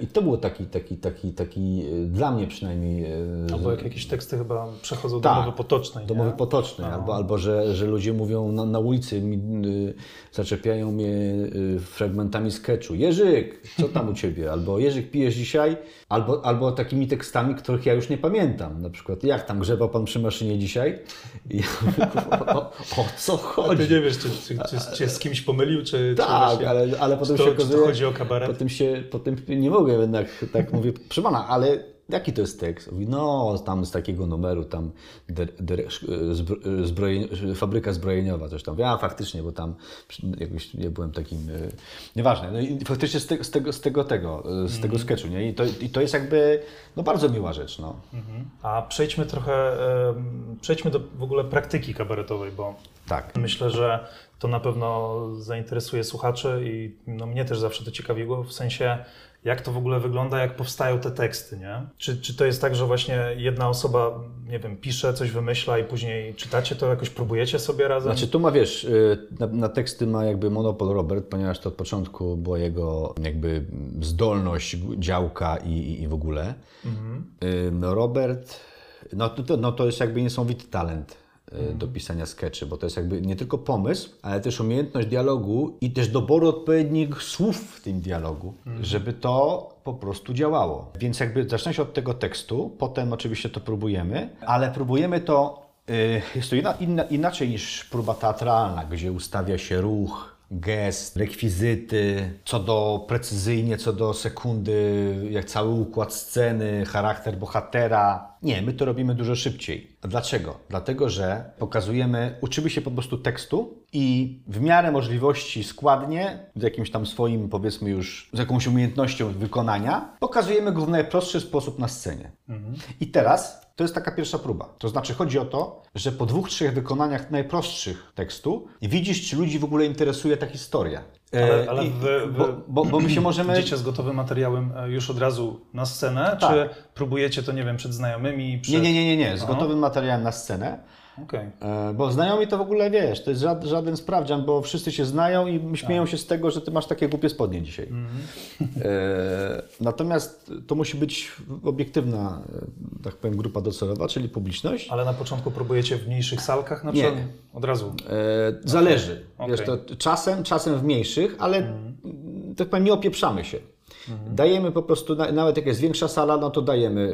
I to było taki, taki, taki, taki e, dla mnie przynajmniej. e, Albo jak jakieś teksty chyba przechodzą do Tak. mowy potocznej. do nie? mowy potocznej, albo, albo że, że ludzie mówią na, na ulicy, mi, y, zaczepiają mnie y, fragmentami sketchu. Jerzyk, co tam u ciebie? Albo Jerzyk, pijesz dzisiaj? Albo, albo takimi tekstami, których ja już nie pamiętam. Na przykład, jak tam grzebał pan przy maszynie dzisiaj? I ja mówię, [LAUGHS] o, o co A ty chodzi? nie wiesz, czy, czy, czy, czy z kimś pomylił, czy, czy Tak, właśnie- ale, ale potem to- się czy to okazuje... chodzi o kabaret? Potem się, potem nie mogę jednak, tak mówię, proszę pana, ale jaki to jest tekst? Mówi, no tam z takiego numeru, tam de, de, fabryka zbrojeniowa, coś tam. Ja faktycznie, bo tam jakoś nie byłem takim, e, nieważne. No i faktycznie z tego, z tego, z tego, tego, e, z tego sketchu, nie? I to, I to jest jakby, no bardzo miła rzecz, no. A przejdźmy trochę, przejdźmy do w ogóle praktyki kabaretowej, bo Tak. myślę, że to na pewno zainteresuje słuchaczy i no, mnie też zawsze to ciekawiło, w sensie jak to w ogóle wygląda, jak powstają te teksty, nie? Czy, czy to jest tak, że właśnie jedna osoba, nie wiem, pisze, coś wymyśla i później czytacie to, jakoś próbujecie sobie razem? Znaczy tu ma, wiesz, y, na, na teksty ma jakby monopol Robert, ponieważ to od początku była jego jakby zdolność, działka i, i, i w ogóle. No Robert, no to, no to jest jakby niesamowity talent do pisania skeczy, bo to jest jakby nie tylko pomysł, ale też umiejętność dialogu i też doboru odpowiednich słów w tym dialogu, żeby to po prostu działało. Więc jakby zacznę się od tego tekstu, potem oczywiście to próbujemy, ale próbujemy to Y, Jest to inna, inna, inaczej niż próba teatralna, gdzie ustawia się ruch, gest, rekwizyty, co do precyzyjnie, co do sekundy, jak cały układ sceny, charakter bohatera. Nie, my to robimy dużo szybciej. A dlaczego? Dlatego, że pokazujemy, uczymy się po prostu tekstu i w miarę możliwości składnie, z jakimś tam swoim, powiedzmy już, z jakąś umiejętnością wykonania, pokazujemy go w najprostszy sposób na scenie. I teraz to jest taka pierwsza próba. To znaczy chodzi o to, że po dwóch, trzech wykonaniach najprostszych tekstu widzisz, czy ludzi w ogóle interesuje ta historia. Ale, E, ale wy, wy bo, bo, bo my się [CLEARS THROAT] możemy... idziecie z gotowym materiałem e, już od razu na scenę, Tak. czy próbujecie to, nie wiem, przed znajomymi? Przed... Nie, nie, nie, nie, nie. Z gotowym materiałem na scenę. Okej. E, Bo znajomi to w ogóle wiesz, to jest żaden, żaden sprawdzian, bo wszyscy się znają i śmieją się z tego, że ty masz takie głupie spodnie dzisiaj. E, natomiast to musi być obiektywna, e, tak powiem, grupa docelowa, czyli publiczność. Ale na początku próbujecie w mniejszych salkach na Nie. przykład? Od razu. E, zależy. Okej. Wiesz, to czasem, czasem w mniejszych, ale mm, tak powiem, nie opieprzamy się. Dajemy po prostu, na- nawet jak jest większa sala, no to dajemy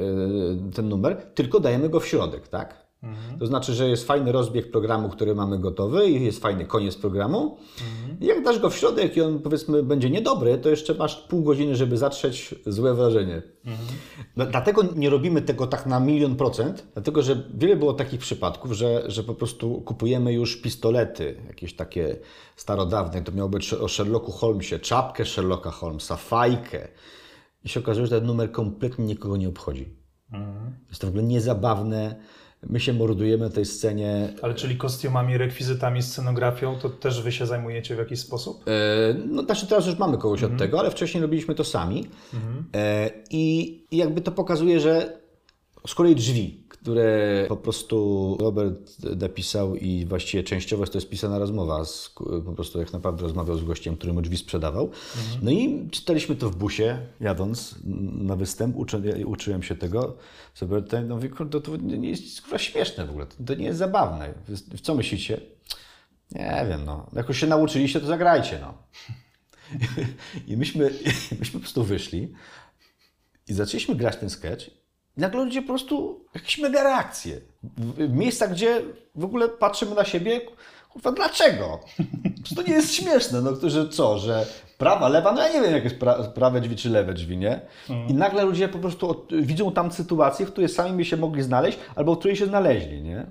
ten numer, tylko dajemy go w środek, tak? To znaczy, że jest fajny rozbieg programu, który mamy gotowy i jest fajny koniec programu. I jak dasz go w środek i on powiedzmy będzie niedobry, to jeszcze masz pół godziny, żeby zatrzeć złe wrażenie. No, Dlatego nie robimy tego tak na milion procent, dlatego że wiele było takich przypadków, że, że po prostu kupujemy już pistolety, jakieś takie starodawne, to miało być o Sherlocku Holmesie, czapkę Sherlocka Holmesa, fajkę. I się okazuje, że ten numer kompletnie nikogo nie obchodzi. Jest to w ogóle niezabawne. My się mordujemy tej scenie. Ale czyli kostiumami, rekwizytami, scenografią, to też wy się zajmujecie w jakiś sposób? E, No, znaczy teraz już mamy kogoś od tego, ale wcześniej robiliśmy to sami. E, I i jakby to pokazuje, że z kolei drzwi, które po prostu Robert napisał i właściwie częściowo to jest pisana rozmowa, z, po prostu jak naprawdę rozmawiał z gościem, który mu drzwi sprzedawał. No i czytaliśmy to w busie, jadąc na występ, uczy, uczyłem się tego z Robertem. No mówię, kurde, to nie jest kurwa śmieszne w ogóle, to nie jest zabawne. W co myślicie? Nie wiem, no. Jak już się nauczyliście, to zagrajcie, no. [LAUGHS] I myśmy, [LAUGHS] myśmy po prostu wyszli i zaczęliśmy grać ten sketch. I nagle ludzie po prostu jakieś mega reakcje. W w miejscach, gdzie w ogóle patrzymy na siebie, kurwa, dlaczego? To nie jest śmieszne. No, że co, że prawa, lewa, no ja nie wiem, jak jest pra, prawe drzwi czy lewe drzwi, nie? I nagle ludzie po prostu od, widzą tam sytuację, w której sami by się mogli znaleźć, albo w której się znaleźli, nie?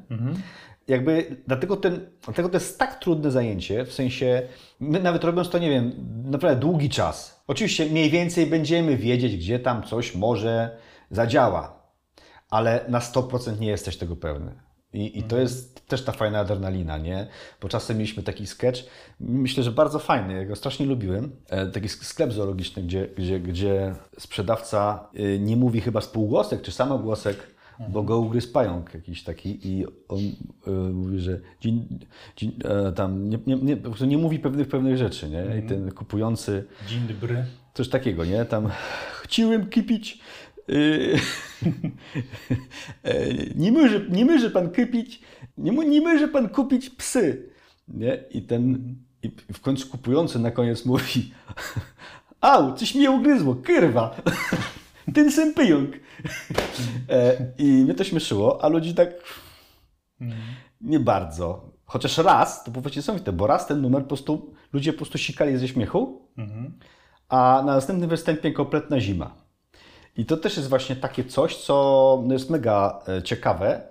Jakby, dlatego, ten, dlatego to jest tak trudne zajęcie, w sensie, my nawet robiąc to, nie wiem, naprawdę długi czas. Oczywiście mniej więcej będziemy wiedzieć, gdzie tam coś może zadziała, ale na 100% nie jesteś tego pewny. I, I to jest też ta fajna adrenalina, nie? Bo czasem mieliśmy taki sketch, myślę, że bardzo fajny, ja go strasznie lubiłem. E, taki sk- sklep zoologiczny, gdzie, gdzie, gdzie sprzedawca y, nie mówi chyba spółgłosek czy samogłosek, bo go ugryzł pająk jakiś taki i on y, mówi, że dzień, dzień, e, tam nie, nie, nie, po prostu nie mówi pewnych pewnych rzeczy, nie? I ten kupujący Dzień dobry. coś takiego, nie? Tam chciałem kipić. Y, e, [LAUGHS] nie, może, nie może pan kupić, nie, nie może pan kupić psy. Nie? I ten i w końcu kupujący na koniec mówi [LAUGHS] Au, coś mnie ugryzło, kurwa. [LAUGHS] Ten sam pająk. E, I mnie to śmieszyło, a ludzi tak nie bardzo. Chociaż raz, to było niesamowite, bo raz ten numer po prostu, ludzie po prostu sikali ze śmiechu, a na następnym występie kompletna zima. I to też jest właśnie takie coś, co jest mega e, ciekawe,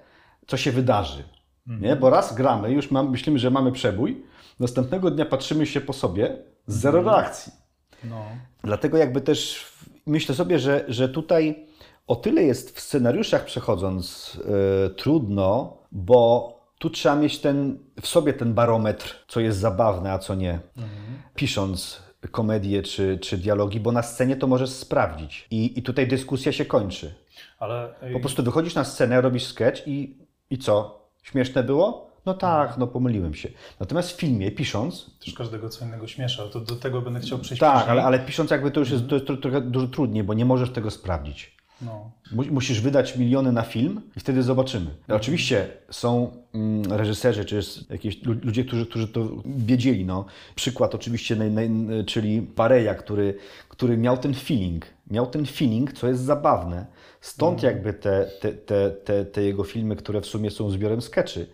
co się wydarzy. Nie? Bo raz gramy, już mam, myślimy, że mamy przebój, następnego dnia patrzymy się po sobie, zero reakcji. No. Dlatego jakby też myślę sobie, że, że tutaj o tyle jest w scenariuszach przechodząc e, trudno, bo tu trzeba mieć ten, w sobie ten barometr, co jest zabawne, a co nie. Pisząc komedię czy, czy dialogi, bo na scenie to możesz sprawdzić. I, I tutaj dyskusja się kończy. Ale Po prostu wychodzisz na scenę, robisz sketch i, i co? Śmieszne było? No tak, no pomyliłem się. Natomiast w filmie, pisząc, też każdego co innego śmiesza, to do tego będę chciał przejść tak, ale, ale pisząc jakby to już jest, tro- trochę dużo trudniej, bo nie możesz tego sprawdzić. No. Mu- Musisz wydać miliony na film i wtedy zobaczymy. Oczywiście są mm, reżyserzy, czy jest jakieś lu- ludzie, którzy, którzy to wiedzieli. No. Przykład oczywiście, czyli Pareja, który, który miał ten feeling. Miał ten feeling, co jest zabawne. Stąd jakby te, te, te, te, te jego filmy, które w sumie są zbiorem skeczy.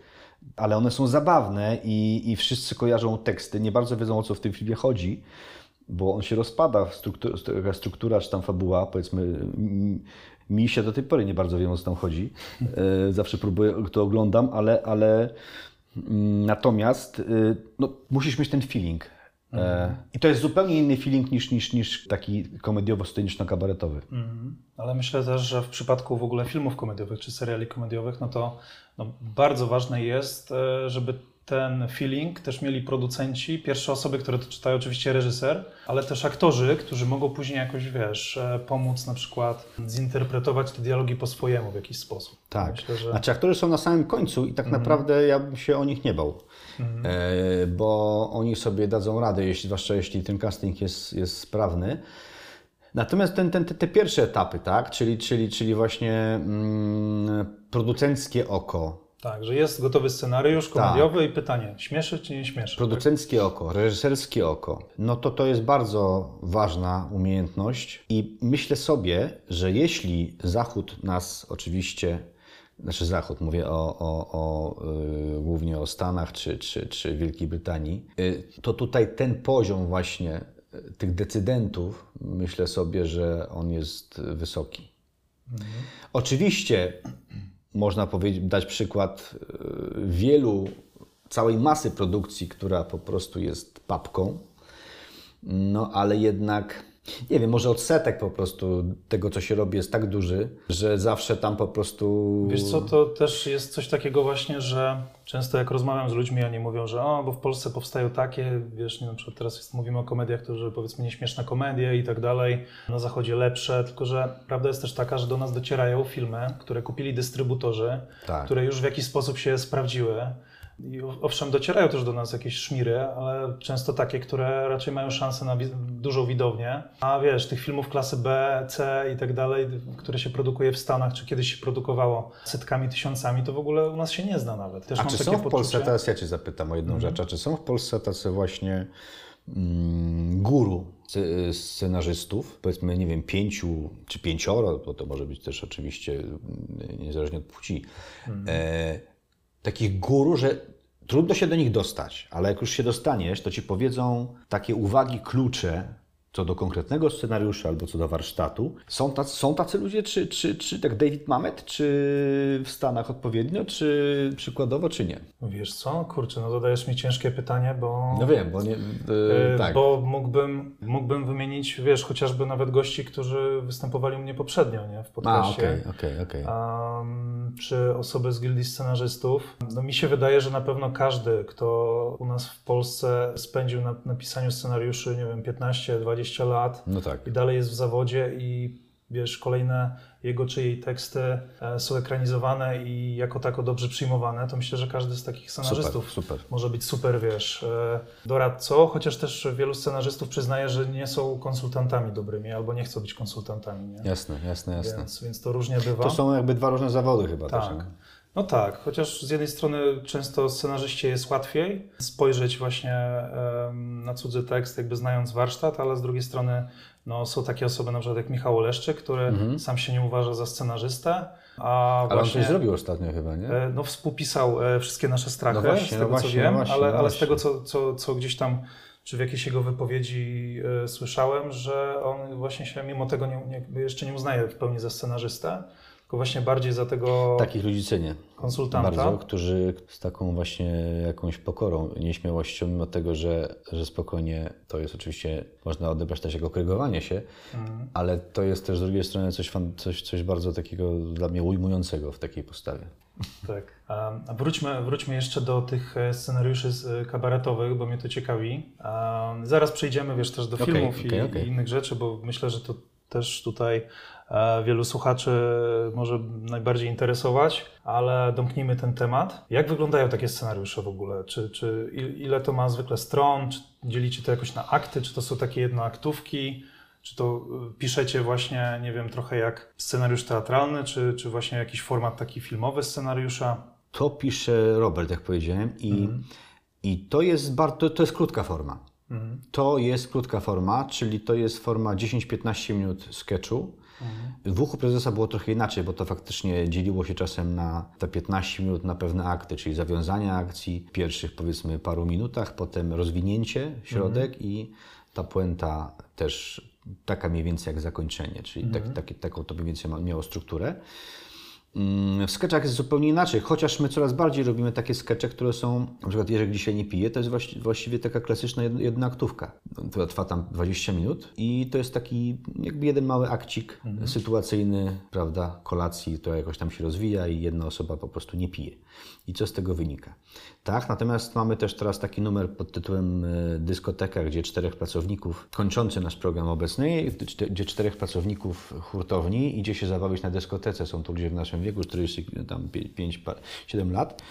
Ale one są zabawne i, i wszyscy kojarzą teksty, nie bardzo wiedzą o co w tym filmie chodzi. Bo on się rozpada, struktura, struktura czy tam fabuła, powiedzmy, mi się do tej pory nie bardzo wiem o co tam chodzi. E, Zawsze próbuję, to oglądam, ale, ale mm, natomiast y, no, musisz mieć ten feeling. E, I to jest zupełnie inny feeling niż, niż, niż taki komediowo-sceniczno-kabaretowy. Mhm. Ale myślę też, że w przypadku w ogóle filmów komediowych czy seriali komediowych, no to no, bardzo ważne jest, e, żeby ten feeling też mieli producenci, pierwsze osoby, które to czytają, oczywiście reżyser, ale też aktorzy, którzy mogą później jakoś, wiesz, e, pomóc na przykład zinterpretować te dialogi po swojemu w jakiś sposób. Tak. Myślę, że... Znaczy aktorzy są na samym końcu i tak naprawdę ja bym się o nich nie bał. E, bo oni sobie dadzą radę, jeśli, zwłaszcza jeśli ten casting jest, jest sprawny. Natomiast ten, ten, te, te pierwsze etapy, tak? czyli, czyli, czyli właśnie mm, producenckie oko, Tak, że jest gotowy scenariusz komediowy i pytanie, śmieszy czy nie śmieszy? Producenckie oko, reżyserskie oko, no to to jest bardzo ważna umiejętność i myślę sobie, że jeśli Zachód nas oczywiście, znaczy Zachód, mówię o, o, o y, głównie o Stanach czy, czy, czy Wielkiej Brytanii, y, to tutaj ten poziom właśnie y, tych decydentów, myślę sobie, że on jest wysoki. Oczywiście można powiedzieć, dać przykład y, wielu, całej masy produkcji, która po prostu jest papką, no ale jednak, nie wiem, może odsetek po prostu tego, co się robi, jest tak duży, że zawsze tam po prostu... Wiesz co, to też jest coś takiego właśnie, że często jak rozmawiam z ludźmi, oni mówią, że o, bo w Polsce powstają takie, wiesz, nie, na przykład teraz jest, mówimy o komediach, to że powiedzmy nieśmieszne komedie i tak dalej, na zachodzie lepsze, tylko że prawda jest też taka, że do nas docierają filmy, które kupili dystrybutorzy, Tak. które już w jakiś sposób się sprawdziły. I owszem, docierają też do nas jakieś szmiry, ale często takie, które raczej mają szansę na dużą widownię. A wiesz, tych filmów klasy B, C i tak dalej, które się produkuje w Stanach, czy kiedyś się produkowało setkami, tysiącami, to w ogóle u nas się nie zna nawet. Też A czy są w Polsce, poczucie- teraz ja Cię zapytam o jedną rzecz, a czy są w Polsce tacy właśnie mm, guru sce- scenarzystów, powiedzmy, nie wiem, pięciu czy pięcioro, bo to może być też oczywiście mm, niezależnie od płci, e, takich guru, że trudno się do nich dostać, ale jak już się dostaniesz, to Ci powiedzą takie uwagi, klucze, co do konkretnego scenariusza albo co do warsztatu. Są tacy, są tacy ludzie, czy, czy, czy tak David Mamet, czy w Stanach odpowiednio, czy przykładowo, czy nie? Wiesz co, kurczę, no zadajesz mi ciężkie pytanie, bo... No wiem, bo nie. E, tak. Bo mógłbym, mógłbym wymienić, wiesz, chociażby nawet gości, którzy występowali u mnie poprzednio, nie, w podcaście. okej, okej, okej. Czy osoby z gildii scenarzystów. No mi się wydaje, że na pewno każdy, kto u nas w Polsce spędził na, na pisaniu scenariuszy, nie wiem, 15-20 lat No tak. i dalej jest w zawodzie i wiesz, kolejne jego czy jej teksty e, są ekranizowane i jako tako dobrze przyjmowane, to myślę, że każdy z takich scenarzystów super. może być super, wiesz, e, doradcą, chociaż też wielu scenarzystów przyznaje, że nie są konsultantami dobrymi albo nie chcą być konsultantami, nie? Jasne, jasne, jasne. Więc, więc to różnie bywa. To są jakby dwa różne zawody chyba też. Tak. nie? No tak, chociaż z jednej strony często scenarzyście jest łatwiej spojrzeć właśnie na cudzy tekst, jakby znając warsztat, ale z drugiej strony no, są takie osoby na przykład jak Michał Oleszczyk, który sam się nie uważa za scenarzystę, a Mhm. Ale on właśnie coś zrobił ostatnio chyba, nie? e, no, współpisał e, wszystkie nasze strachy, No właśnie, z tego no co właśnie, wiem, no właśnie, ale, no ale z tego co, co, co gdzieś tam czy w jakiejś jego wypowiedzi e, słyszałem, że on właśnie się mimo tego nie, nie, jeszcze nie uznaje w pełni za scenarzystę, tylko właśnie bardziej za tego Takich ludzi cenię. konsultanta. Bardzo, którzy z taką właśnie jakąś pokorą, nieśmiałością, mimo tego, że, że spokojnie to jest oczywiście, można odebrać też jako krygowanie się, Mhm. ale to jest też z drugiej strony coś, coś, coś bardzo takiego dla mnie ujmującego w takiej postawie. Tak. A wróćmy, wróćmy jeszcze do tych e, scenariuszy e, kabaretowych, bo mnie to ciekawi. Zaraz przejdziemy wiesz, też do filmów okej, i, okej. i innych rzeczy, bo myślę, że to też tutaj wielu słuchaczy może najbardziej interesować, ale domknijmy ten temat. Jak wyglądają takie scenariusze w ogóle? Czy, czy il- ile to ma zwykle stron? Czy dzielicie to jakoś na akty? Czy to są takie jednoaktówki? Czy to y, piszecie właśnie, nie wiem, trochę jak scenariusz teatralny, czy, czy właśnie jakiś format taki filmowy scenariusza? To pisze Robert, jak powiedziałem, i, Mhm. i to, jest bar, to, to jest krótka forma. Mhm. To jest krótka forma, czyli to jest forma 10-15 minut sketchu. W Uchu Prezesa było trochę inaczej, bo to faktycznie dzieliło się czasem na te 15 minut na pewne akty, czyli zawiązanie akcji w pierwszych powiedzmy paru minutach, potem rozwinięcie, środek i ta puenta też taka mniej więcej jak zakończenie, czyli tak, Mhm. taki, taką to mniej więcej miało strukturę. Mm, W sketchach jest zupełnie inaczej, chociaż my coraz bardziej robimy takie skecze, które są, na przykład Jerzek dzisiaj nie pije, to jest właści- właściwie taka klasyczna jed- jednoaktówka, która trwa tam 20 minut i to jest taki jakby jeden mały akcik sytuacyjny, prawda, kolacji, która jakoś tam się rozwija i jedna osoba po prostu nie pije. I co z tego wynika? Tak, natomiast mamy też teraz taki numer pod tytułem e, Dyskoteka, gdzie czterech pracowników, kończący nasz program obecny, gdzie- czterech pracowników hurtowni idzie się zabawić na dyskotece. Są to ludzie w naszym wieku, 40, tam 5, 7 lat.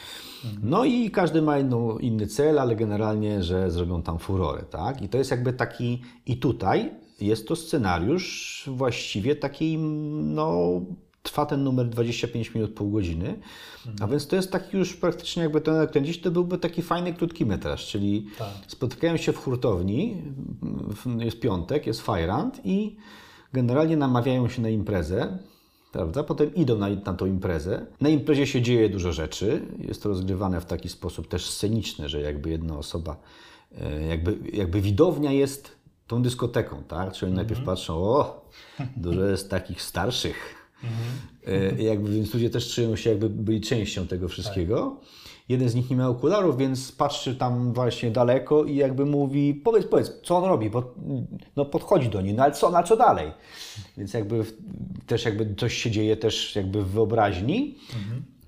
No i każdy ma inną, inny cel, ale generalnie, że zrobią tam furorę, tak? I to jest jakby taki, i tutaj jest to scenariusz właściwie taki, no, trwa ten numer 25 minut, pół godziny, a więc to jest taki już praktycznie jakby to nakręcić, to byłby taki fajny, krótki metraż, czyli Tak. spotykają się w hurtowni, jest piątek, jest fajrant i generalnie namawiają się na imprezę, prawda? Potem idą na, na tą imprezę. Na imprezie się dzieje dużo rzeczy. Jest to rozgrywane w taki sposób też sceniczny, że jakby jedna osoba, e, jakby, jakby widownia jest tą dyskoteką, tak? Czyli najpierw patrzą, o, dużo jest takich starszych. E, Jakby, więc ludzie też czują się, jakby byli częścią tego wszystkiego. Jeden z nich nie miał okularów, więc patrzy tam właśnie daleko i jakby mówi, powiedz, powiedz, co on robi, bo no podchodzi do niej, no ale co, no, ale co dalej? Więc jakby też jakby coś się dzieje też jakby w wyobraźni.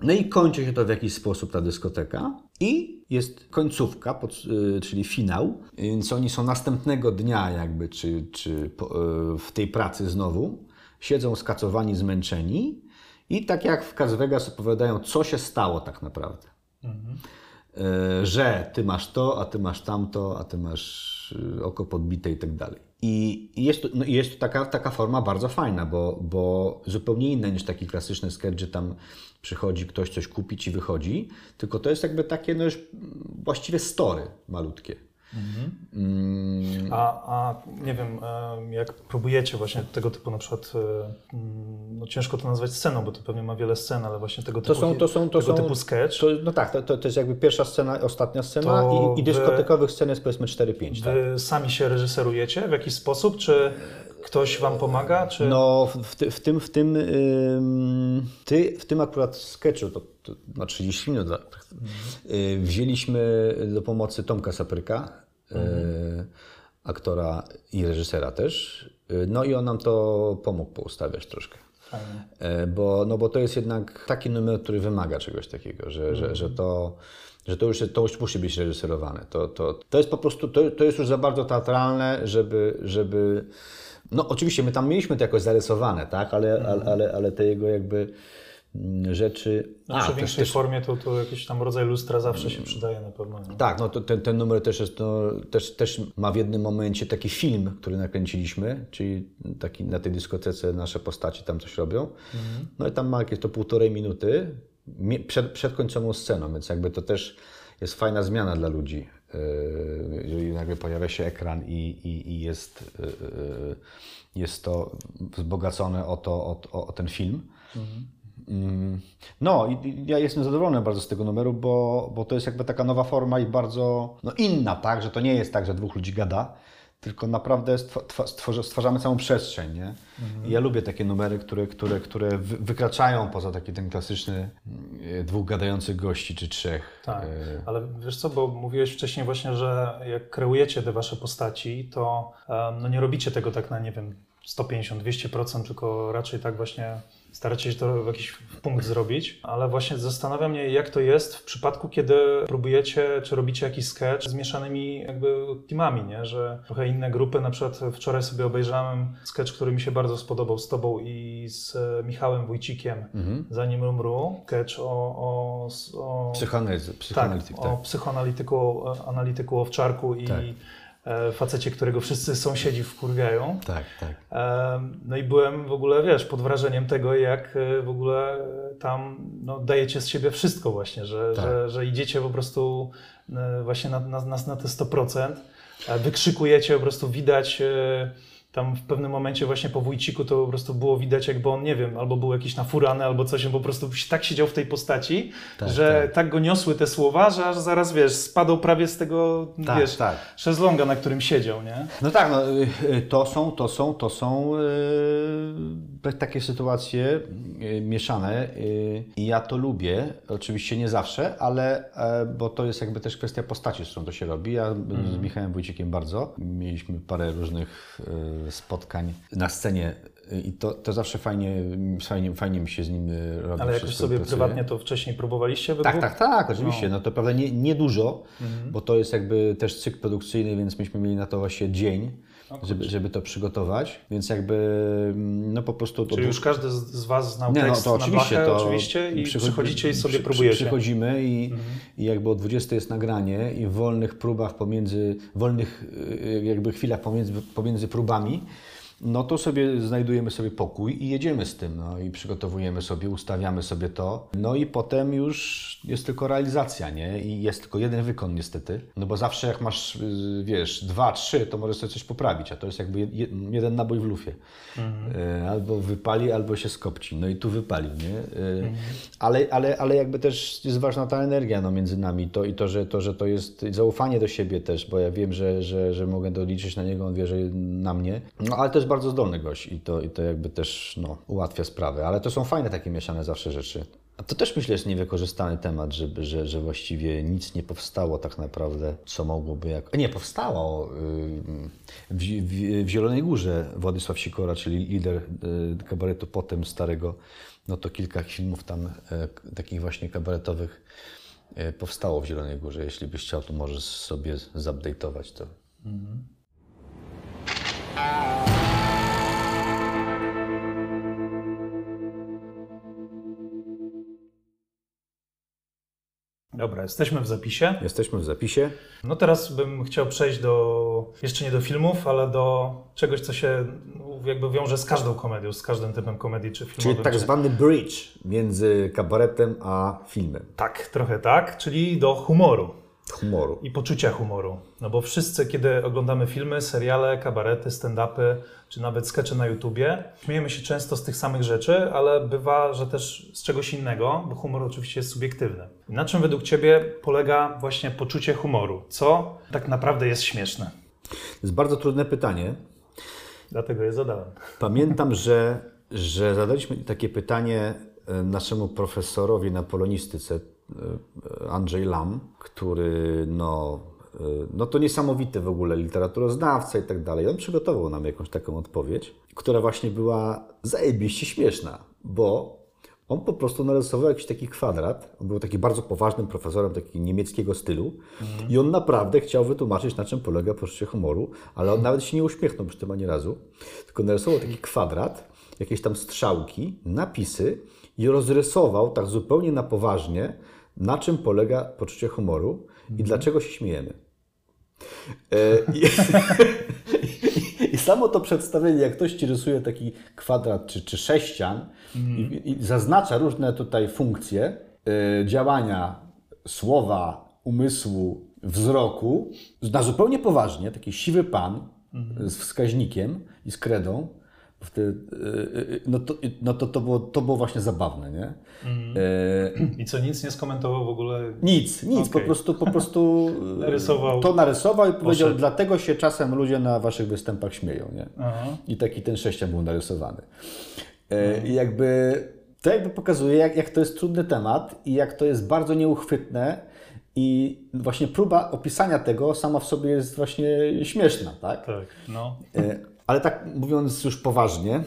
No i kończy się to w jakiś sposób ta dyskoteka i jest końcówka, y, czyli finał, więc oni są następnego dnia jakby, czy, czy y, w tej pracy znowu, siedzą skacowani, zmęczeni i tak jak w Las Vegas opowiadają, co się stało tak naprawdę. Y, Że ty masz to, a ty masz tamto, a ty masz y, oko podbite i tak dalej. I jest to, no jest to taka, taka forma bardzo fajna, bo, bo zupełnie inna niż taki klasyczny sketch, gdzie tam przychodzi ktoś coś kupić i wychodzi, tylko to jest jakby takie no już właściwie story malutkie. Mm, A, a nie wiem, em, jak próbujecie właśnie tego typu na przykład, e, mm, no ciężko to nazwać sceną, bo to pewnie ma wiele scen, ale właśnie tego To typu, są, to są, to tego są, typu sketch, To, no tak, to, to, to jest jakby pierwsza scena, ostatnia scena To i, i wy- dyskotekowych scen jest powiedzmy 4-5. Tak? wy sami się reżyserujecie w jakiś sposób, czy ktoś wam pomaga, czy... No, w, ty- w tym, w tym, ym, ty, w tym akurat sketchu, to, to na 30 minut, tak, y, wzięliśmy do pomocy Tomka Sapryka, y, aktora i reżysera też. Y, No i on nam to pomógł poustawiać troszkę. E, Bo, no bo to jest jednak taki numer, który wymaga czegoś takiego, że, że, że to. Że to już, to już musi być reżyserowane. To, to, to jest po prostu, to, to jest już za bardzo teatralne, żeby, żeby. No oczywiście my tam mieliśmy to jakoś zarysowane, tak, ale, ale, ale, ale te jego jakby rzeczy. No, przy też- większej też- formie to, to jakiś tam rodzaj lustra zawsze się przydaje na pewno. nie? tak, no to ten, ten numer też, jest, no, też, też ma w jednym momencie taki film, który nakręciliśmy, czyli taki na tej dyskotece nasze postaci tam coś robią. No i tam ma jakieś to półtorej minuty przed, przed końcową sceną, więc jakby to też jest fajna zmiana dla ludzi. Yy, Jeżeli nagle pojawia się ekran i, i, i jest, yy, yy, jest to wzbogacone o, to, o, o, o ten film. Mm, No, i ja jestem zadowolony bardzo z tego numeru, bo, bo to jest jakby taka nowa forma i bardzo no, inna, tak, że to nie jest tak, że dwóch ludzi gada, tylko naprawdę stwarzamy całą przestrzeń, nie? I ja lubię takie numery, które, które, które wy- wykraczają poza taki ten klasyczny mm, dwóch gadających gości czy trzech. Tak, E, ale wiesz co, bo mówiłeś wcześniej właśnie, że jak kreujecie te wasze postaci, to em, no nie robicie tego tak na, nie wiem, 150-200%, tylko raczej tak właśnie staracie się to w jakiś punkt zrobić, ale właśnie zastanawia mnie, jak to jest w przypadku, kiedy próbujecie, czy robicie jakiś sketch z mieszanymi jakby teamami, nie? że trochę inne grupy, na przykład wczoraj sobie obejrzałem sketch, który mi się bardzo spodobał z tobą i z e, Michałem Wójcikiem, zanim umru, sketch o, o, o Psychoanalizy, tak, psychoanalityk, tak. o psychoanalityku, e, analityku Owczarku i Tak. E, facecie, którego wszyscy sąsiedzi wkurwiają. Tak, tak. E, No i byłem w ogóle, wiesz, pod wrażeniem tego, jak e, w ogóle tam no, dajecie z siebie wszystko właśnie, że, Tak. że, że idziecie po prostu właśnie na, na, na, te 100%, e, wykrzykujecie, po prostu widać tam w pewnym momencie właśnie po Wójciku to po prostu było widać, jakby on, nie wiem, albo był jakiś nafurany, albo coś, on po prostu tak siedział w tej postaci, Tak, że tak. tak. go niosły te słowa, że aż zaraz, wiesz, spadł prawie z tego, Tak, wiesz, tak. szezlonga, na którym siedział, nie? No tak, no, y, y, to są, to są, to są y, takie sytuacje mieszane i ja to lubię, oczywiście nie zawsze, ale e, bo to jest jakby też kwestia postaci, z którą to się robi. Ja z Michałem Wójcikiem bardzo mieliśmy parę różnych spotkań na scenie i to, to zawsze fajnie, fajnie, fajnie mi się z nim robi. Ale wszystko sobie pracuje. prywatnie to wcześniej próbowaliście Tak, tak, tak, oczywiście. No to prawda nie, nie dużo, Mhm. bo to jest jakby też cykl produkcyjny, więc myśmy mieli na to właśnie dzień, żeby, żeby to przygotować. Więc jakby mm, no po prostu to Czyli już każdy z, Was znał nie, no tekst to na oczywiście, blachę, to oczywiście i przychodzi- przychodzicie i sobie przy- próbujecie. Mhm. Przychodzimy i, i jakby o 20 jest nagranie i w wolnych próbach pomiędzy, wolnych y, jakby chwilach pomiędzy, pomiędzy próbami, no to sobie znajdujemy sobie pokój i jedziemy z tym, no i przygotowujemy sobie, ustawiamy sobie to, no i potem już jest tylko realizacja, nie? I jest tylko jeden wykon niestety, no bo zawsze jak masz, y, wiesz, dwa, trzy, to możesz sobie coś poprawić, a to jest jakby je, jeden nabój w lufie. Y, Albo wypali, albo się skopci, no i tu wypalił, nie? Y, Ale, ale, ale jakby też jest ważna ta energia no, między nami, to i to, że to, że to jest zaufanie do siebie też, bo ja wiem, że, że, że mogę doliczyć na niego, on wie, że na mnie, no ale też bardzo zdolny gość i to, i to jakby też no, ułatwia sprawę, ale to są fajne takie mieszane zawsze rzeczy. A to też myślę jest niewykorzystany temat, żeby, że, że właściwie nic nie powstało tak naprawdę, co mogłoby jak... Nie, powstało yy, w, w, w Zielonej Górze Władysław Sikora, czyli lider yy, kabaretu potem starego, no to kilka filmów tam k- takich właśnie kabaretowych powstało w Zielonej Górze. Jeśli byś chciał, to możesz sobie zupdate'ować to. Dobra, jesteśmy w zapisie. Jesteśmy w zapisie. No teraz bym chciał przejść do, jeszcze nie do filmów, ale do czegoś, co się no, jakby wiąże z każdą komedią, z każdym typem komedii czy filmowym. Czyli tak zwany bridge między kabaretem a filmem. Tak, trochę tak, czyli do humoru Humoru. i poczucia humoru. No bo wszyscy, kiedy oglądamy filmy, seriale, kabarety, stand-upy, czy nawet skecze na YouTubie, śmiejemy się często z tych samych rzeczy, ale bywa, że też z czegoś innego, bo humor oczywiście jest subiektywny. I na czym według Ciebie polega właśnie poczucie humoru? Co tak naprawdę jest śmieszne? To jest bardzo trudne pytanie. Dlatego je zadałem. Pamiętam, że, że zadaliśmy takie pytanie e, naszemu profesorowi na polonistyce, Andrzej Lam, który no, e, no to niesamowity w ogóle literaturoznawca i tak dalej. On przygotował nam jakąś taką odpowiedź, która właśnie była zajebiście śmieszna, bo on po prostu narysował jakiś taki kwadrat. On był taki bardzo poważnym profesorem taki niemieckiego stylu i on naprawdę chciał wytłumaczyć, na czym polega poczucie humoru, ale on nawet się nie uśmiechnął przy tym ani razu, tylko narysował taki kwadrat, jakieś tam strzałki, napisy i rozrysował tak zupełnie na poważnie, na czym polega poczucie humoru i dlaczego się śmiejemy. E, I, [LAUGHS] I samo to przedstawienie, jak ktoś ci rysuje taki kwadrat czy, czy sześcian i, i zaznacza różne tutaj funkcje y, działania słowa, umysłu, wzroku, na zupełnie poważnie, taki siwy pan z wskaźnikiem i z kredą, wtedy, y, y, no, to, no to, to, było, to było właśnie zabawne, nie? E, I co, nic nie skomentował w ogóle? nic, nic, po Okej. prostu, po prostu [LAUGHS] Narysował. to narysował i powiedział, Poszedł. dlatego się czasem ludzie na waszych występach śmieją, nie? Aha. I taki ten sześcian był narysowany. E, I jakby to jakby pokazuje, jak, jak to jest trudny temat i jak to jest bardzo nieuchwytne i właśnie próba opisania tego sama w sobie jest właśnie śmieszna, tak? Tak, no. E, Ale tak mówiąc już poważnie,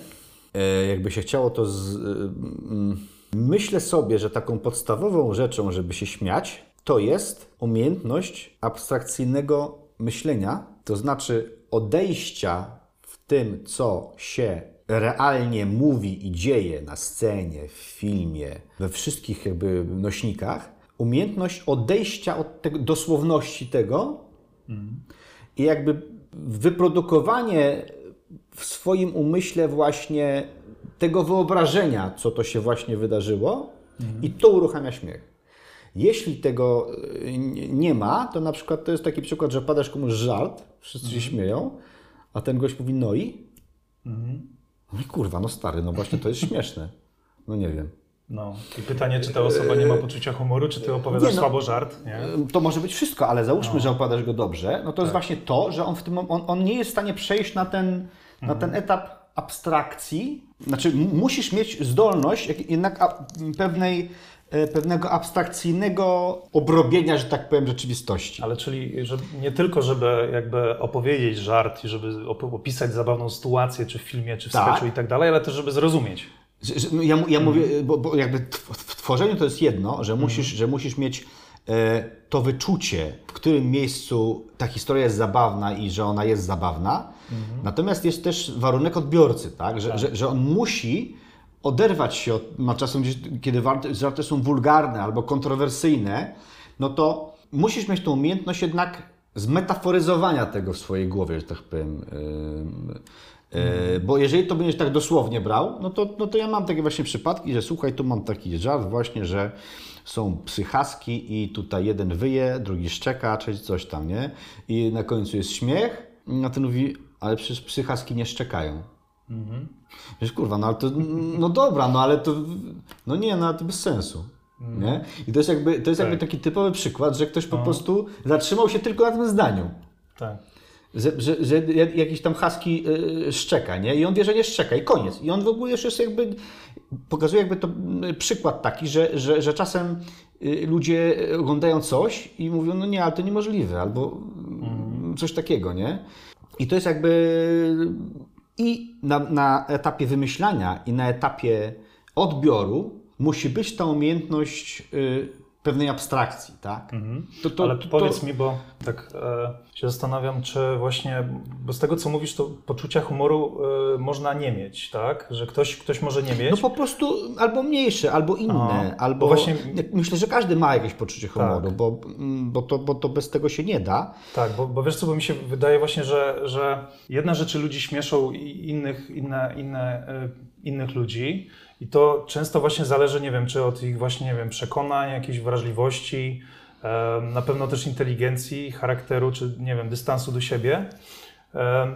e, jakby się chciało to z, e, mm, myślę sobie, że taką podstawową rzeczą, żeby się śmiać, to jest umiejętność abstrakcyjnego myślenia, to znaczy odejścia w tym, co się realnie mówi i dzieje na scenie, w filmie, we wszystkich jakby nośnikach, umiejętność odejścia od tego, dosłowności tego i jakby wyprodukowanie w swoim umyśle właśnie tego wyobrażenia, co to się właśnie wydarzyło, i to uruchamia śmiech. Jeśli tego y, nie ma, to na przykład to jest taki przykład, że padasz komuś żart, wszyscy się śmieją, a ten gość mówi no i? No i kurwa, no stary, no właśnie to jest śmieszne. No nie wiem. No. I pytanie, czy ta osoba nie ma poczucia humoru, czy ty opowiadasz Nie, no. słabo żart, nie? To może być wszystko, ale załóżmy, że opowiadasz go dobrze, no to jest właśnie to, że on w tym on, on nie jest w stanie przejść na ten, na ten etap abstrakcji. Znaczy, musisz mieć zdolność jednak pewnej, e, pewnego abstrakcyjnego obrobienia, że tak powiem, rzeczywistości. Ale czyli że nie tylko, żeby jakby opowiedzieć żart i żeby op- opisać zabawną sytuację, czy w filmie, czy w Tak. sketchu i tak dalej, ale też, żeby zrozumieć. No Ja, ja mówię, bo, bo jakby w tworzeniu to jest jedno, że musisz, że musisz mieć to wyczucie, w którym miejscu ta historia jest zabawna i że ona jest zabawna. Natomiast jest też warunek odbiorcy, tak? Że, Że, że on musi oderwać się od, ma czasem kiedy żarty są wulgarne albo kontrowersyjne, no to musisz mieć tą umiejętność jednak zmetaforyzowania tego w swojej głowie, że tak powiem. E, Bo jeżeli to będziesz tak dosłownie brał, no to, no to ja mam takie właśnie przypadki, że słuchaj, tu mam taki żart właśnie, że są psychaski i tutaj jeden wyje, drugi szczeka, czy coś tam, nie? I na końcu jest śmiech, a ten mówi, ale przecież psychaski nie szczekają. Wiesz, kurwa, no ale to, no dobra, no ale to, no nie, no ale to bez sensu. Nie? I to jest jakby, to jest jakby Tak. taki typowy przykład, że ktoś po prostu zatrzymał się tylko na tym zdaniu. Tak. Że, że, że jakiś tam husky y, szczeka, nie? I on wie, że nie szczeka i koniec. I on w ogóle już jest jakby, pokazuje jakby to y, przykład taki, że, że, że czasem y, ludzie oglądają coś i mówią, no nie, ale to niemożliwe, albo mm, coś takiego, nie? I to jest jakby i na, na etapie wymyślania i na etapie odbioru musi być ta umiejętność pewnej abstrakcji, tak? To, to, Ale to- powiedz mi, bo tak e, się zastanawiam, czy właśnie, bo z tego co mówisz, to poczucia humoru e, można nie mieć, tak? Że ktoś, ktoś może nie mieć. No po prostu albo mniejsze, albo inne, A, albo bo właśnie- myślę, że każdy ma jakieś poczucie humoru, Tak. bo, mm, bo, to, bo to bez tego się nie da. Tak, bo, bo wiesz co, bo mi się wydaje właśnie, że, że jedna rzeczy ludzi śmieszą i innych, inne, inne, y, innych ludzi i to często właśnie zależy, nie wiem, czy od ich właśnie, nie wiem, przekonań, jakiejś wrażliwości, na pewno też inteligencji, charakteru, czy nie wiem, dystansu do siebie,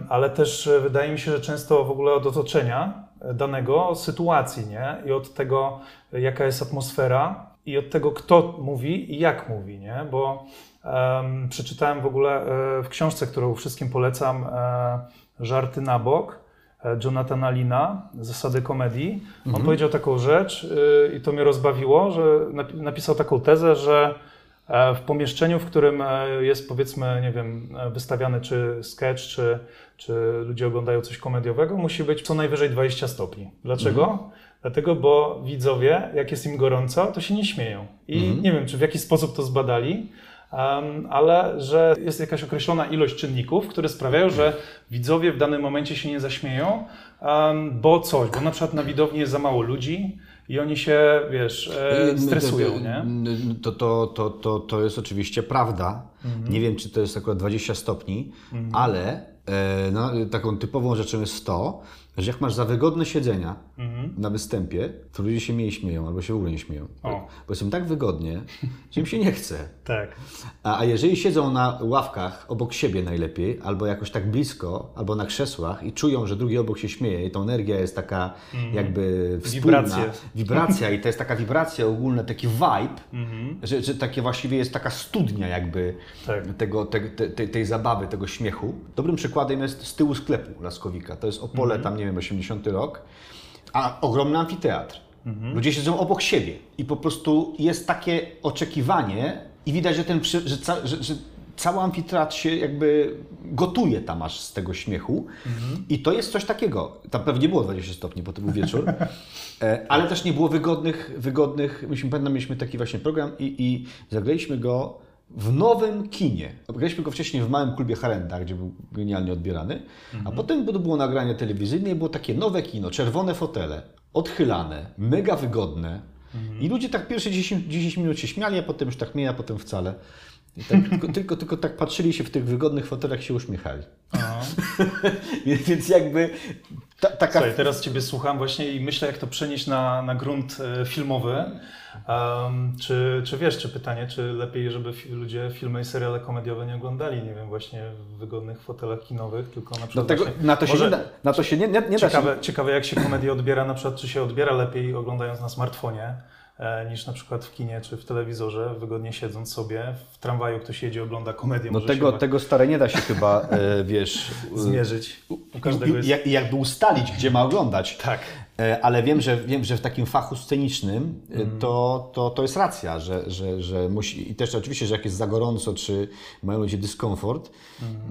ale też e, wydaje mi się, że często w ogóle od otoczenia e, danego, sytuacji, nie? I od tego, e, jaka jest atmosfera i od tego, kto mówi i jak mówi, nie? Bo em, przeczytałem w ogóle w książce, którą wszystkim polecam, Żarty na bok, Jonathana Lina, Zasady komedii. On powiedział taką rzecz y, i to mnie rozbawiło, że napi- napisał taką tezę, że e, w pomieszczeniu, w którym e, jest powiedzmy, nie wiem, e, wystawiany czy sketch, czy, czy ludzie oglądają coś komediowego, musi być co najwyżej 20 stopni. Dlaczego? Dlatego, bo widzowie, jak jest im gorąco, to się nie śmieją. I nie wiem, czy w jaki sposób to zbadali, ale że jest jakaś określona ilość czynników, które sprawiają, że widzowie w danym momencie się nie zaśmieją, bo coś, bo na przykład na widowni jest za mało ludzi i oni się, wiesz, e, stresują, nie? To, to, to, to, to jest oczywiście prawda. Mhm. Nie wiem, czy to jest akurat 20 stopni, ale e, no, taką typową rzeczą jest to, że jak masz za wygodne siedzenia Mhm. na występie, to ludzie się mniej śmieją albo się w ogóle nie śmieją. O. Bo jest im tak wygodnie, że im się nie chce. [LAUGHS] Tak. A, a jeżeli siedzą na ławkach obok siebie najlepiej, albo jakoś tak blisko, albo na krzesłach i czują, że drugi obok się śmieje i ta energia jest taka jakby wspólna, Wibracje. [LAUGHS] wibracja i to jest taka wibracja ogólna, taki vibe, Mhm. że, że takie właściwie jest taka studnia jakby Tak. tego, te, te, tej zabawy, tego śmiechu. Dobrym przykładem jest z tyłu sklepu Laskowika. To jest Opole, tam nie wiem, 80 rok, a ogromny amfiteatr. Ludzie siedzą obok siebie i po prostu jest takie oczekiwanie i widać, że ten, że, ca, że, że cały amfiteatr się jakby gotuje tam aż z tego śmiechu i to jest coś takiego. Tam pewnie było 20 stopni, bo to był wieczór, E, ale też nie było wygodnych, wygodnych, myśmy pamiętam, mieliśmy taki właśnie program i, i zagraliśmy go w nowym kinie. Graliśmy go wcześniej w małym klubie Harenda, gdzie był genialnie odbierany, a potem to było nagranie telewizyjne i było takie nowe kino, czerwone fotele, odchylane, mega wygodne i ludzie tak pierwsze 10, 10 minut się śmiali, a potem już tak mniej, a potem wcale. Tak, tylko, tylko, tylko tak patrzyli się w tych wygodnych fotelach się uśmiechali. [LAUGHS] Więc jakby ta, taka... Słuchaj, teraz Ciebie słucham właśnie i myślę, jak to przenieść na, na grunt e, filmowy. Um, czy, czy wiesz, czy pytanie, czy lepiej, żeby ludzie filmy i seriale komediowe nie oglądali, nie wiem, właśnie w wygodnych fotelach kinowych, tylko na przykład. tego, właśnie, na to się, nie da, na to się nie, nie, nie ciekawe, da się... Ciekawe, jak się komedię odbiera, na przykład, czy się odbiera lepiej oglądając na smartfonie niż na przykład w kinie czy w telewizorze, wygodnie siedząc sobie. W tramwaju ktoś jedzie, ogląda komedię. No tego, tego stare nie da się chyba, e, wiesz... [LAUGHS] Zmierzyć. U każdego jest... I, jakby ustalić, gdzie ma oglądać. Tak. E, ale wiem, że, wiem, że w takim fachu scenicznym mm. to, to, to jest racja, że, że, że musi. I też oczywiście, że jak jest za gorąco, czy mają ludzie dyskomfort,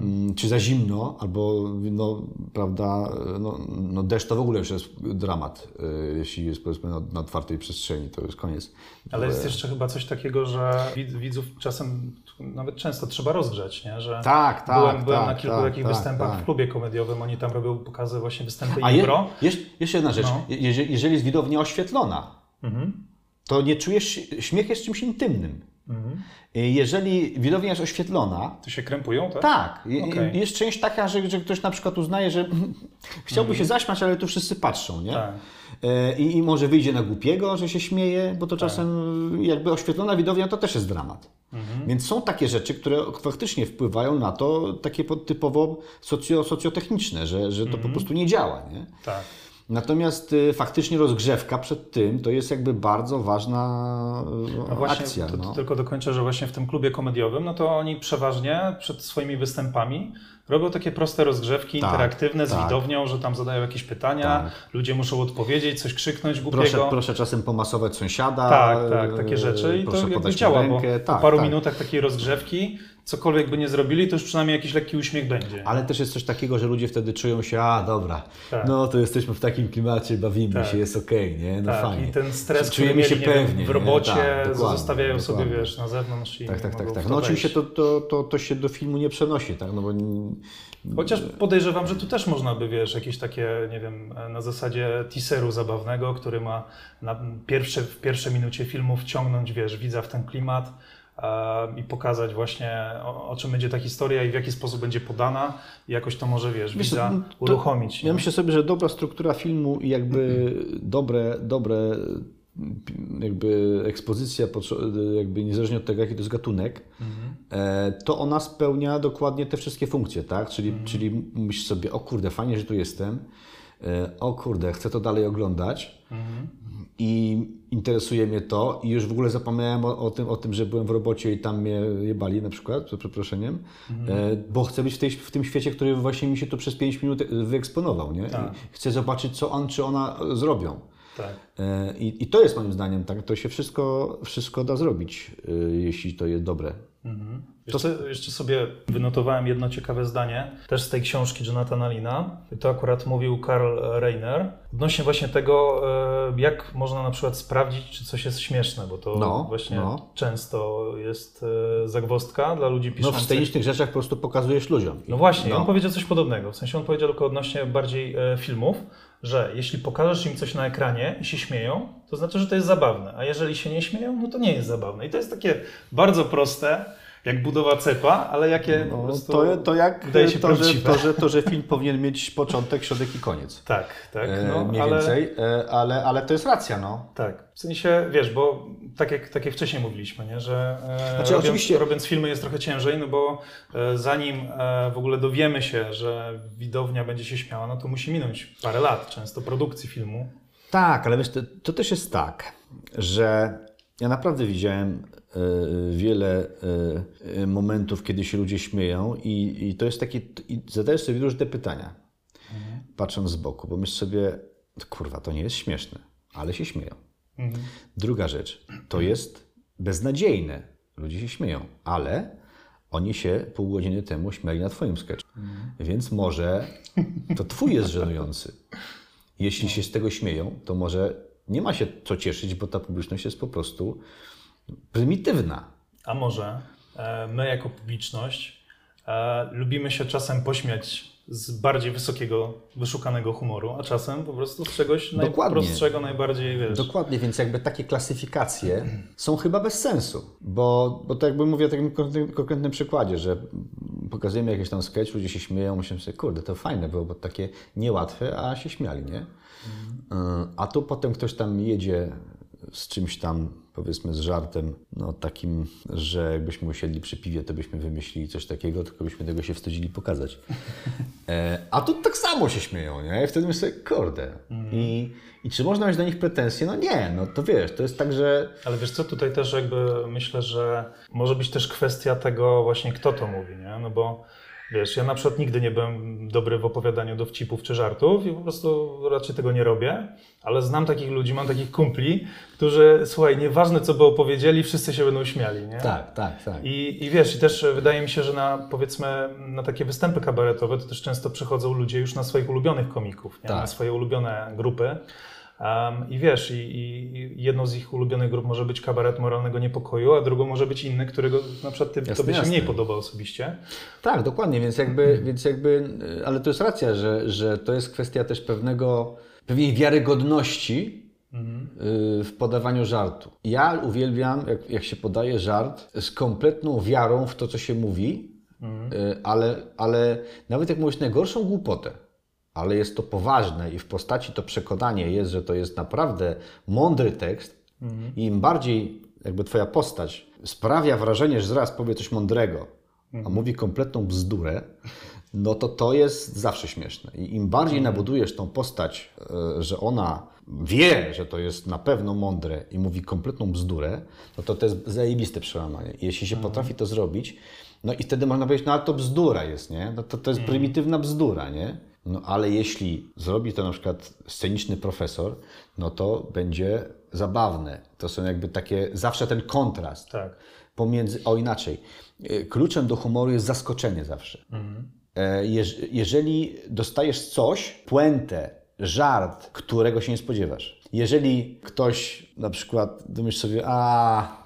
mm. czy za zimno, albo no, prawda, no, no deszcz to w ogóle już jest dramat, e, jeśli jest powiedzmy na, na otwartej przestrzeni, to jest koniec. Ale jest jeszcze chyba coś takiego, że widzów czasem, nawet często trzeba rozgrzać, nie? Że tak, tak. Byłem, byłem tak, na kilku tak, takich tak, występach tak. w klubie komediowym, oni tam robią pokazy właśnie występy A impro. Je, jeszcze jedna rzecz. No. Jeżeli, jeżeli jest widownia oświetlona, Mhm. to nie czujesz, śmiech jest czymś intymnym. Mhm. Jeżeli widownia jest oświetlona, To się krępują, tak? tak, i- Okej. jest część taka, że, że ktoś na przykład uznaje, że [LAUGHS] chciałby się zaśmiać, ale tu wszyscy patrzą, nie? Tak. I, I może wyjdzie na głupiego, że się śmieje, bo to czasem jakby oświetlona widownia to też jest dramat. Więc są takie rzeczy, które faktycznie wpływają na to takie po- typowo socjo, socjotechniczne, że, że to po prostu nie działa, nie? Tak. Natomiast y, faktycznie rozgrzewka przed tym to jest jakby bardzo ważna y, No właśnie, akcja. to, to no. tylko dokończę, że właśnie w tym klubie komediowym, no to oni przeważnie przed swoimi występami robią takie proste rozgrzewki Tak, interaktywne z tak. widownią, że tam zadają jakieś pytania, Tak. ludzie muszą odpowiedzieć, coś krzyknąć głupiego. Proszę, proszę czasem pomasować sąsiada. Tak, tak, takie rzeczy i to jakby działa, rękę. bo tak, po paru tak. minutach takiej rozgrzewki, cokolwiek by nie zrobili, to już przynajmniej jakiś lekki uśmiech będzie. Ale też jest coś takiego, że ludzie wtedy czują się, a dobra, Tak. no to jesteśmy w takim klimacie, bawimy Tak. się, jest okej, nie? No tak, fajnie. i ten stres, który Czujemy mieli, się nie wiem, pewnie. w robocie, Tak, dokładnie, zostawiają sobie, dokładnie. wiesz, na zewnątrz i Tak, tak, tak. tak. No oczywiście to, to, to, to się do filmu nie przenosi, tak? No bo Chociaż podejrzewam, że tu też można by, wiesz, jakieś takie, nie wiem, na zasadzie teaseru zabawnego, który ma na pierwsze, w pierwszej minucie filmu wciągnąć, wiesz, widza w ten klimat i pokazać właśnie, o, o czym będzie ta historia i w jaki sposób będzie podana i jakoś to może, wiesz, Wiesz, widza to- uruchomić. Ja myślę sobie, że dobra struktura filmu i jakby dobre, dobre jakby ekspozycja, jakby niezależnie od tego, jaki to jest gatunek, e, to ona spełnia dokładnie te wszystkie funkcje, tak? Czyli, czyli myślisz sobie, o kurde, fajnie, że tu jestem, o kurde, chcę to dalej oglądać i interesuje mnie to i już w ogóle zapomniałem o, o, tym, o tym, że byłem w robocie i tam mnie jebali na przykład, za przeproszeniem, e, bo chcę być w, tej, w tym świecie, który właśnie mi się tu przez 5 minut wyeksponował, nie? Tak. Chcę zobaczyć, co on czy ona zrobią. Tak. E, I, I to jest moim zdaniem tak, to się wszystko, wszystko da zrobić, e, jeśli to jest dobre. Wiesz co, jeszcze sobie wynotowałem jedno ciekawe zdanie, też z tej książki Jonathana Lina. To akurat mówił Karl Reiner, odnośnie właśnie tego, e, jak można na przykład sprawdzić, czy coś jest śmieszne, bo to No, właśnie no. często jest e, zagwozdka dla ludzi No w piszących. scenicznych rzeczach po prostu pokazujesz ludziom. No właśnie, No. on powiedział coś podobnego. W sensie on powiedział tylko odnośnie bardziej e, filmów, że jeśli pokażesz im coś na ekranie i się śmieją, to znaczy, że to jest zabawne, a jeżeli się nie śmieją, no to nie jest zabawne. I to jest takie bardzo proste, jak budowa cepa, ale jakie No, to, to jak wydaje się to, że, to, że, to, że film powinien mieć początek, środek i koniec. [LAUGHS] Tak, tak, E, no, mniej ale, więcej, e, ale, ale to jest racja, no. Tak, w sensie, wiesz, bo tak jak, tak jak wcześniej mówiliśmy, nie, że e, Znaczy, robiąc, oczywiście- robiąc filmy jest trochę ciężej, no bo zanim w ogóle dowiemy się, że widownia będzie się śmiała, no to musi minąć parę lat często produkcji filmu. Tak, ale wiesz, to, to też jest tak, że ja naprawdę widziałem wiele e, e, momentów, kiedy się ludzie śmieją i, i to jest takie, i zadajesz sobie różne pytania, patrząc z boku, bo myślisz sobie, kurwa, to nie jest śmieszne, ale się śmieją. Druga rzecz, to jest beznadziejne, ludzie się śmieją, ale oni się pół godziny temu śmiali na twoim sketchu, więc może to twój jest żenujący. Jeśli się z tego śmieją, to może nie ma się co cieszyć, bo ta publiczność jest po prostu prymitywna. A może e, my jako publiczność e, lubimy się czasem pośmiać z bardziej wysokiego, wyszukanego humoru, a czasem po prostu z czegoś Dokładnie. najprostszego, najbardziej, wiesz... Dokładnie, więc jakby takie klasyfikacje [CLEARS THROAT] są chyba bez sensu, bo, bo to jakby mówię o takim konkretnym, przykładzie, że pokazujemy jakiś tam sketch, ludzie się śmieją, myślę sobie, kurde, to fajne było, bo takie niełatwe, a się śmiali, nie? Mhm. A tu potem ktoś tam jedzie z czymś tam, powiedzmy z żartem, no takim, że jakbyśmy usiedli przy piwie, to byśmy wymyślili coś takiego, tylko byśmy tego się wstydzili pokazać. E, a tu tak samo się śmieją, nie? I wtedy myślę, kurde. Mm. I, I czy można mieć do nich pretensje? No nie, no to wiesz, to jest tak, że... Ale wiesz co, tutaj też jakby myślę, że może być też kwestia tego właśnie, kto to mówi, nie? No bo Wiesz, ja na przykład nigdy nie byłem dobry w opowiadaniu dowcipów czy żartów i po prostu raczej tego nie robię, ale znam takich ludzi, mam takich kumpli, którzy, słuchaj, nieważne co by opowiedzieli, wszyscy się będą śmiali, nie? Tak, tak, tak. I, i wiesz, i też wydaje mi się, że na, powiedzmy, na takie występy kabaretowe to też często przychodzą ludzie już na swoich ulubionych komików, nie? Tak. na swoje ulubione grupy. Um, I wiesz, i, i, jedną z ich ulubionych grup może być kabaret moralnego niepokoju, a drugą może być inny, którego na przykład ty, jasne, tobie się jasne. mniej podoba osobiście. Tak, dokładnie, więc jakby, hmm. więc jakby, ale to jest racja, że, że to jest kwestia też pewnego, pewnej wiarygodności hmm. w podawaniu żartu. Ja uwielbiam, jak, jak się podaje żart z kompletną wiarą w to, co się mówi, hmm. ale, ale nawet jak mówisz najgorszą głupotę, ale jest to poważne i w postaci to przekonanie jest, że to jest naprawdę mądry tekst mhm. i im bardziej jakby Twoja postać sprawia wrażenie, że zaraz powie coś mądrego, mhm. a mówi kompletną bzdurę, no to to jest zawsze śmieszne. I im bardziej mhm. nabudujesz tą postać, e, że ona wie, że to jest na pewno mądre i mówi kompletną bzdurę, no to to jest zajebiste przełamanie. Jeśli się mhm. potrafi to zrobić, no i wtedy można powiedzieć, no ale to bzdura jest, nie? No to, to jest mhm. prymitywna bzdura, nie? No ale jeśli zrobi to na przykład sceniczny profesor, no to będzie zabawne. To są jakby takie, zawsze ten kontrast tak. pomiędzy, o inaczej, e, kluczem do humoru jest zaskoczenie zawsze. Mhm. E, jeżeli dostajesz coś, puentę, żart, którego się nie spodziewasz. Jeżeli ktoś na przykład domyśl sobie, a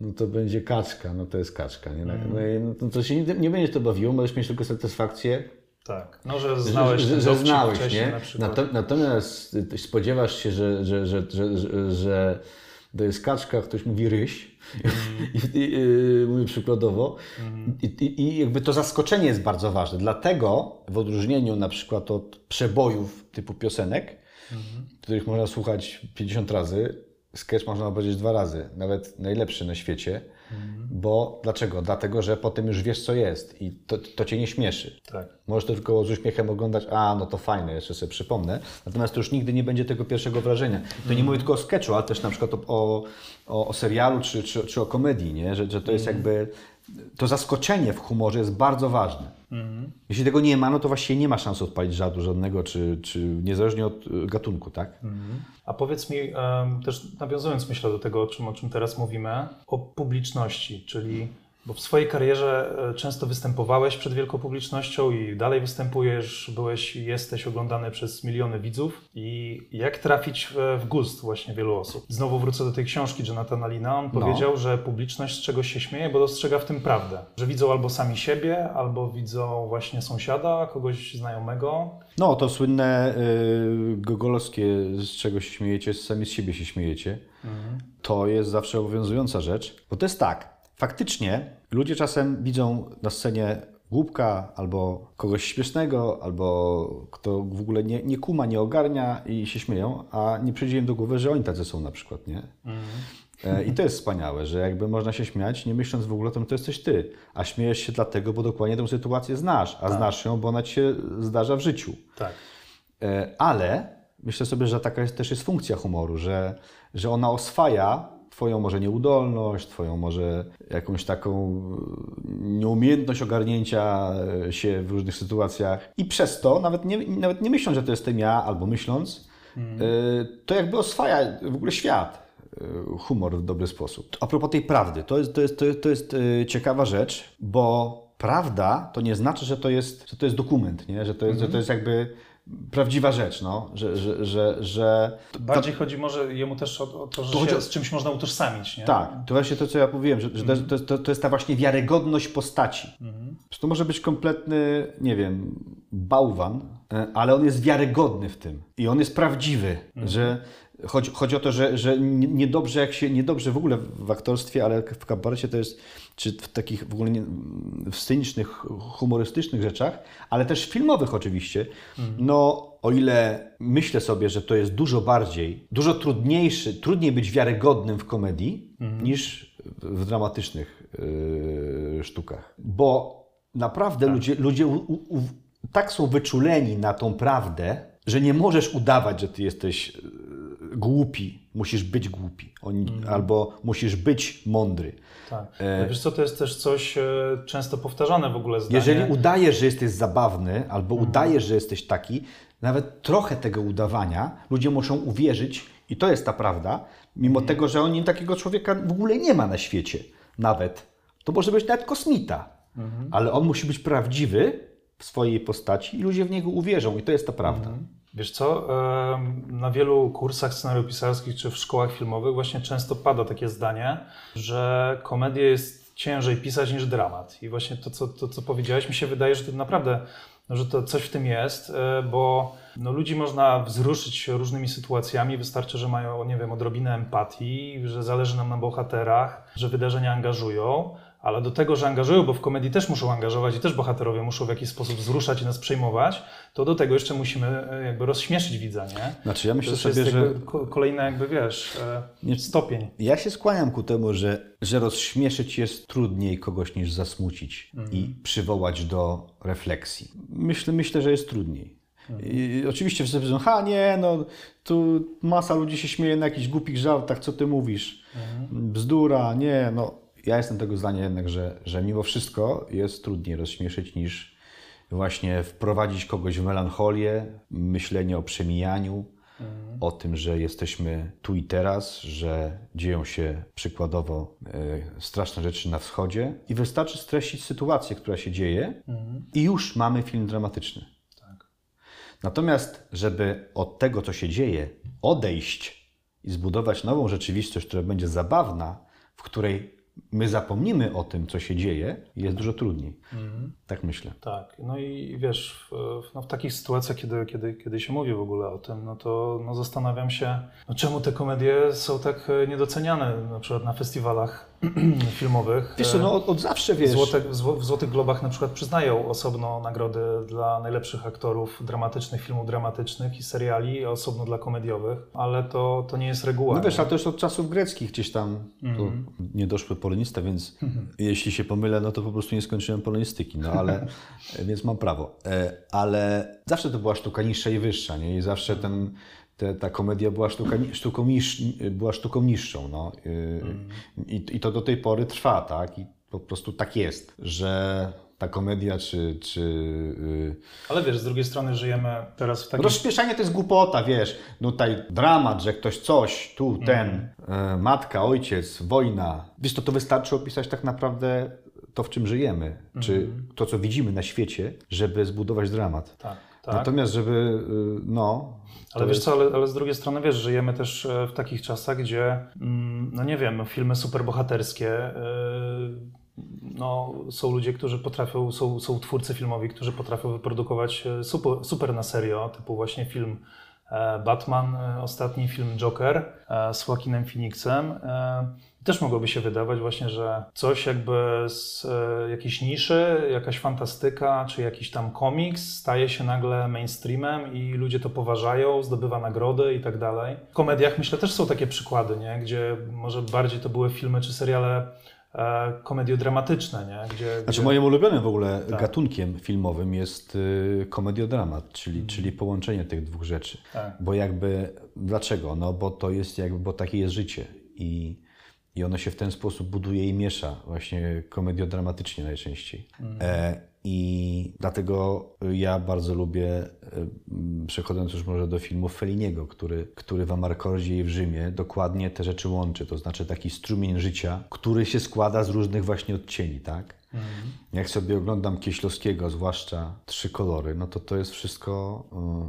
no to będzie kaczka, no to jest kaczka. Nie? Mm. No, to się nie, nie będzie to bawiło, możesz mieć tylko satysfakcję tak, no że znałeś że, że znałeś, nie? Natomiast spodziewasz się, że, że, że, że, że to jest kaczka, ktoś mówi ryś, mm. [LAUGHS] I, i, i, mówię przykładowo, mm. I, I, jakby to zaskoczenie jest bardzo ważne. Dlatego w odróżnieniu na przykład od przebojów typu piosenek, mm. których można słuchać 50 razy, sketch można obejrzeć dwa razy, nawet najlepszy na świecie, Mhm. Bo dlaczego? Dlatego, że potem już wiesz, co jest i to, to cię nie śmieszy. Tak. Możesz to tylko z uśmiechem oglądać, a no to fajne, jeszcze sobie przypomnę. Natomiast to już nigdy nie będzie tego pierwszego wrażenia. To nie mhm. mówię tylko o sketchu, ale też na przykład o, o, o serialu czy, czy, czy, o komedii, nie? Że, że to jest mhm. jakby to zaskoczenie w humorze jest bardzo ważne. Mhm. Jeśli tego nie ma, no to właściwie nie ma szans odpalić żartu żadnego, czy, czy niezależnie od y, gatunku, tak? Mhm. A powiedz mi, też nawiązując myślę do tego, o czym, o czym teraz mówimy, o publiczności, czyli bo w swojej karierze e, często występowałeś przed wielką publicznością i dalej występujesz, byłeś i jesteś oglądany przez miliony widzów. I jak trafić w gust właśnie wielu osób? Znowu wrócę do tej książki Jonathana Lina. On no. powiedział, że publiczność z czegoś się śmieje, bo dostrzega w tym prawdę. Że widzą albo sami siebie, albo widzą właśnie sąsiada, kogoś znajomego. No, to słynne y, gogolowskie, z czego się śmiejecie, sami z siebie się śmiejecie. Mhm. To jest zawsze obowiązująca rzecz, bo to jest tak, Faktycznie ludzie czasem widzą na scenie głupka albo kogoś śmiesznego, albo kto w ogóle nie, nie kuma, nie ogarnia i się śmieją, a nie przyjdzie im do głowy, że oni tacy są na przykład, nie? Mm. I to jest wspaniałe, że jakby można się śmiać, nie myśląc w ogóle o tym, to jesteś ty, a śmiejesz się dlatego, bo dokładnie tę sytuację znasz, a tak. znasz ją, bo ona ci się zdarza w życiu. Tak. E, ale myślę sobie, że taka jest, też jest funkcja humoru, że, że ona oswaja Twoją może nieudolność, Twoją może jakąś taką nieumiejętność ogarnięcia e, się w różnych sytuacjach. I przez to, nawet nie, nawet nie myśląc, że to jestem ja, albo myśląc, hmm. to jakby oswaja w ogóle świat e, humor w dobry sposób. A propos tej prawdy, to jest, to jest, to jest, to jest ciekawa rzecz, bo prawda to nie znaczy, że to jest, że to jest dokument, nie? Że, to jest, że to jest jakby prawdziwa rzecz, no, że... że, że, że Bardziej chodzi może jemu też o, o to, że to się z czymś można utożsamić, nie? Tak, to właśnie to, co ja mówiłem, że, że to, to, to, jest ta właśnie wiarygodność postaci. Mhm. To może być kompletny, nie wiem, bałwan, e, ale on jest wiarygodny w tym i on jest prawdziwy, mhm. że Chodzi, chodzi o to, że, że nie- niedobrze jak się, niedobrze w ogóle w aktorstwie, ale w kabarecie to jest, czy w takich w ogóle nie, w scenicznych, humorystycznych rzeczach, ale też filmowych oczywiście, no o ile myślę sobie, że to jest dużo bardziej, dużo trudniejszy, trudniej być wiarygodnym w komedii niż w dramatycznych yy, sztukach. Bo naprawdę ludzie, ludzie u, u, u, tak są wyczuleni na tą prawdę, że nie możesz udawać, że ty jesteś głupi. Musisz być głupi. Oni, Albo musisz być mądry. Tak. Ale Wiesz co, to jest też coś e, często powtarzane w ogóle zdanie. Jeżeli udajesz, że jesteś zabawny, albo udajesz, że jesteś taki, nawet trochę tego udawania, ludzie muszą uwierzyć, i to jest ta prawda, mimo tego, że oni takiego człowieka w ogóle nie ma na świecie. Nawet. To może być nawet kosmita. Ale on musi być prawdziwy w swojej postaci i ludzie w niego uwierzą. I to jest ta prawda. Wiesz co, na wielu kursach scenariopisarskich czy w szkołach filmowych właśnie często pada takie zdanie, że komedię jest ciężej pisać niż dramat. I właśnie to, co, to, co powiedziałeś, mi się wydaje, że to naprawdę, że to coś w tym jest, e, bo no, ludzi można wzruszyć różnymi sytuacjami, wystarczy, że mają, nie wiem, odrobinę empatii, że zależy nam na bohaterach, że wydarzenia angażują, ale do tego, że angażują, bo w komedii też muszą angażować i też bohaterowie muszą w jakiś sposób wzruszać i nas przejmować, to do tego jeszcze musimy e, jakby rozśmieszyć widza, nie? Znaczy, ja To myślę już sobie, jest że jakby ko- kolejny jakby, wiesz, e, Nie- stopień. Ja się skłaniam ku temu, że, że rozśmieszyć jest trudniej kogoś niż zasmucić i przywołać do refleksji. Myślę, myślę że jest trudniej. I oczywiście wszyscy powiedzą, ha nie, no tu masa ludzi się śmieje na jakichś głupich żartach, co ty mówisz? Bzdura, nie, no. Ja jestem tego zdania jednak, że, że mimo wszystko jest trudniej rozśmieszyć niż właśnie wprowadzić kogoś w melancholię, myślenie o przemijaniu, o tym, że jesteśmy tu i teraz, że dzieją się przykładowo e, straszne rzeczy na wschodzie i wystarczy streścić sytuację, która się dzieje i już mamy film dramatyczny. Tak. Natomiast, żeby od tego, co się dzieje, odejść i zbudować nową rzeczywistość, która będzie zabawna, w której my zapomnimy o tym, co się dzieje, jest dużo trudniej. Tak myślę. Tak, no i wiesz, w, w- no w takich sytuacjach, kiedy, kiedy, kiedy się mówi w ogóle o tym, no to no zastanawiam się, no czemu te komedie są tak e, niedoceniane, na przykład na festiwalach [CLEARS THROAT] filmowych. Wiesz co, E, no od, od zawsze W, wiesz... Złote, w Zło- w Złotych Globach na przykład przyznają osobno nagrody dla najlepszych aktorów dramatycznych, filmów dramatycznych i seriali, a osobno dla komediowych, ale to, to nie jest reguła. No wiesz, nie? ale to już od czasów greckich gdzieś tam tu niedoszły polonista, więc jeśli się pomylę, no to po prostu nie skończyłem polonistyki, no ale [LAUGHS] więc mam prawo. E, Ale zawsze to była sztuka niższa i wyższa, nie? I zawsze ten, te, ta komedia była, sztuka, sztuką, niż, była sztuką niższą, no. Y, I, I to do tej pory trwa, tak? I po prostu tak jest, że ta komedia czy, czy y, Ale wiesz, z drugiej strony żyjemy teraz w takim... Rozśmieszanie to jest głupota, wiesz. No tutaj dramat, że ktoś coś, tu, ten, e, matka, ojciec, wojna. Wiesz, to to wystarczy opisać tak naprawdę to, w czym żyjemy, czy to, co widzimy na świecie, żeby zbudować dramat. Tak, tak. Natomiast, żeby, y, no... Ale wiesz co, ale, ale z drugiej strony wiesz, żyjemy też e, w takich czasach, gdzie, mm, no nie wiem, filmy superbohaterskie, yy, no są ludzie, którzy potrafią, są, są twórcy filmowi, którzy potrafią wyprodukować e, super, super na serio, typu właśnie film e, Batman, e, ostatni film Joker e, z Joaquinem Phoenixem. Też mogłoby się wydawać właśnie, że coś jakby z e, jakiejś niszy, jakaś fantastyka, czy jakiś tam komiks staje się nagle mainstreamem i ludzie to poważają, zdobywa nagrody i tak dalej. W komediach myślę też są takie przykłady, nie? gdzie może bardziej to były filmy czy seriale e, komediodramatyczne, nie? Gdzie, Znaczy gdzie... moim ulubionym w ogóle Tak. gatunkiem filmowym jest y, komediodramat, czyli, czyli połączenie tych dwóch rzeczy. Tak. Bo jakby, dlaczego? No bo to jest jakby, bo takie jest życie i, i ono się w ten sposób buduje i miesza, właśnie komediodramatycznie najczęściej. E, I dlatego ja bardzo lubię, e, przechodząc już może do filmu Felliniego, który, który w Amarkordzie i w Rzymie dokładnie te rzeczy łączy, to znaczy taki strumień życia, który się składa z różnych właśnie odcieni, tak? Jak sobie oglądam Kieślowskiego, zwłaszcza Trzy kolory, no to to jest wszystko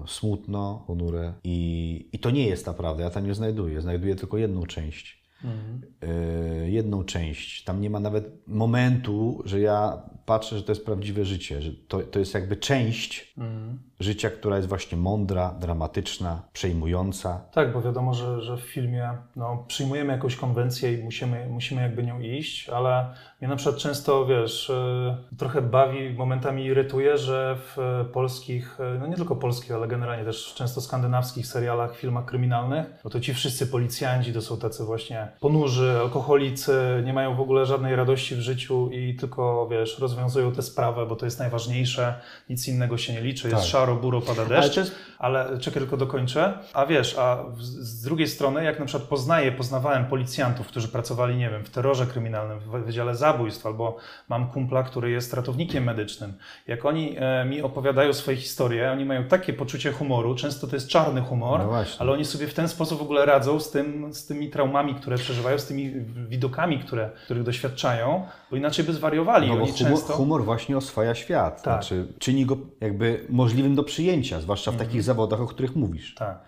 y, smutno, ponure i, i to nie jest naprawdę, ja tam nie znajduję, znajduję tylko jedną część. Y, jedną część. Tam nie ma nawet momentu, że ja patrzę, że to jest prawdziwe życie, że to, to jest jakby część życia, która jest właśnie mądra, dramatyczna, przejmująca. Tak, bo wiadomo, że, że w filmie no, przyjmujemy jakąś konwencję i musimy, musimy jakby nią iść, ale mnie na przykład często, wiesz, y, trochę bawi, momentami irytuje, że w polskich, y, no nie tylko polskich, ale generalnie też często skandynawskich serialach, filmach kryminalnych, no to ci wszyscy policjanci to są tacy właśnie ponurzy, alkoholicy, nie mają w ogóle żadnej radości w życiu i tylko, wiesz, rozwiązują tę sprawę, bo to jest najważniejsze, nic innego się nie liczy, jest Tak. szaro, buro, pada Ale deszcz. to jest- Ale czekaj, tylko dokończę. A wiesz, a z drugiej strony, jak na przykład poznaję, poznawałem policjantów, którzy pracowali, nie wiem, w terrorze kryminalnym, w Wydziale Zabójstw, albo mam kumpla, który jest ratownikiem medycznym. Jak oni e, mi opowiadają swoje historie, oni mają takie poczucie humoru, często to jest czarny humor, No ale oni sobie w ten sposób w ogóle radzą z, tym, z tymi traumami, które przeżywają, z tymi widokami, które, których doświadczają, bo inaczej by zwariowali. No bo humor, często... humor właśnie oswaja świat. Tak. Znaczy, czyni go jakby możliwym do przyjęcia, zwłaszcza w Mhm. takich zawodach, o których mówisz. Tak.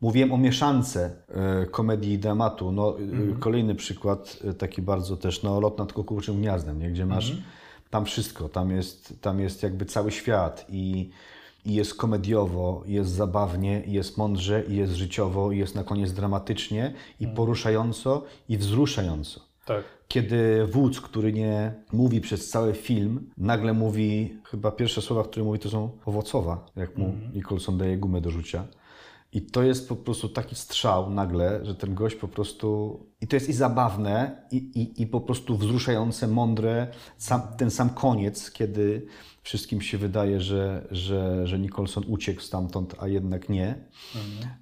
Mówiłem o mieszance e, komedii i dramatu. No, e, Mhm. Kolejny przykład, e, taki bardzo też, no, lot nad kukułczym gniazdem, nie? gdzie masz Mhm. tam wszystko, tam jest, tam jest jakby cały świat i, i jest komediowo, i jest zabawnie, i jest mądrze, i jest życiowo, i jest na koniec dramatycznie, i Mhm. poruszająco, i wzruszająco. Tak. Kiedy wódz, który nie mówi przez cały film, nagle mówi, chyba pierwsze słowa, które mówi, to są owocowa, jak mu Nicholson daje gumę do rzucia. I to jest po prostu taki strzał nagle, że ten gość po prostu. I to jest i zabawne, i, i, i po prostu wzruszające, mądre. Sam, ten sam koniec, kiedy wszystkim się wydaje, że, że, że Nicholson uciekł stamtąd, a jednak nie.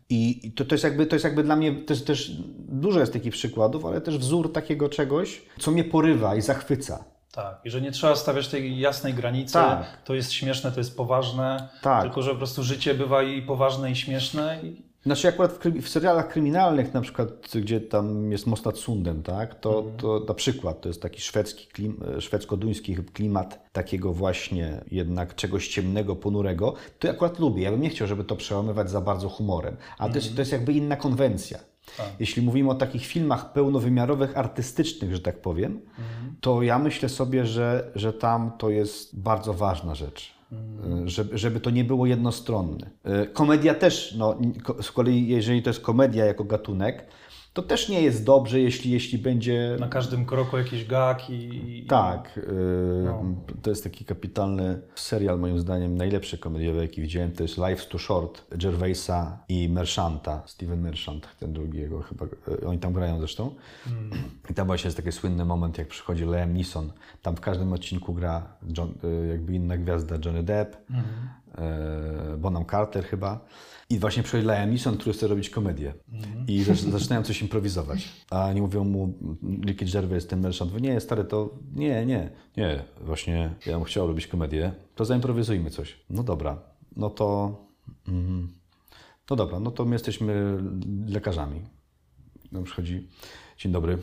I i to, to, jest jakby, to jest jakby dla mnie też, też dużo jest takich przykładów, ale też wzór takiego czegoś, co mnie porywa i zachwyca. Tak, i że nie trzeba stawiać tej jasnej granicy, Tak. to jest śmieszne, to jest poważne, Tak. tylko że po prostu życie bywa i poważne i śmieszne. I... Znaczy akurat w, w serialach kryminalnych, na przykład gdzie tam jest Most Sundem, tak, to, Mhm. to na przykład to jest taki szwedzki, klim, e, szwedzko-duński klimat takiego właśnie jednak czegoś ciemnego, ponurego, to akurat lubię. Ja bym nie chciał, żeby to przełamywać za bardzo humorem, ale to, jest, to jest jakby inna konwencja. Tak. Jeśli mówimy o takich filmach pełnowymiarowych, artystycznych, że tak powiem, to ja myślę sobie, że, że tam to jest bardzo ważna rzecz. Y, Żeby, żeby to nie było jednostronne. Y, Komedia też, no, z kolei jeżeli to jest komedia jako gatunek, to też nie jest dobrze, jeśli, jeśli będzie... Na każdym kroku jakiś gag i... Tak, y, No. to jest taki kapitalny serial, moim zdaniem, najlepszy komediowy, jaki widziałem, to jest Life's Too Short, Gervaisa i Merchanta, Steven Merchant, ten drugi jego chyba, y, oni tam grają zresztą. I tam właśnie jest taki słynny moment, jak przychodzi Liam Neeson, tam w każdym odcinku gra John, y, jakby inna gwiazda, Johnny Depp, y, Bonham Carter chyba. I właśnie przychodzi Liam Neeson, który chce robić komedię. I zac- zaczynają coś improwizować. A oni mówią mu, Ricky Gervais, ten Merchant, mówi, nie, stary, to nie, nie, nie, właśnie ja bym chciał robić komedię, to zaimprowizujmy coś. No dobra, no to, mm, no dobra, no to my jesteśmy lekarzami. No przychodzi, dzień dobry,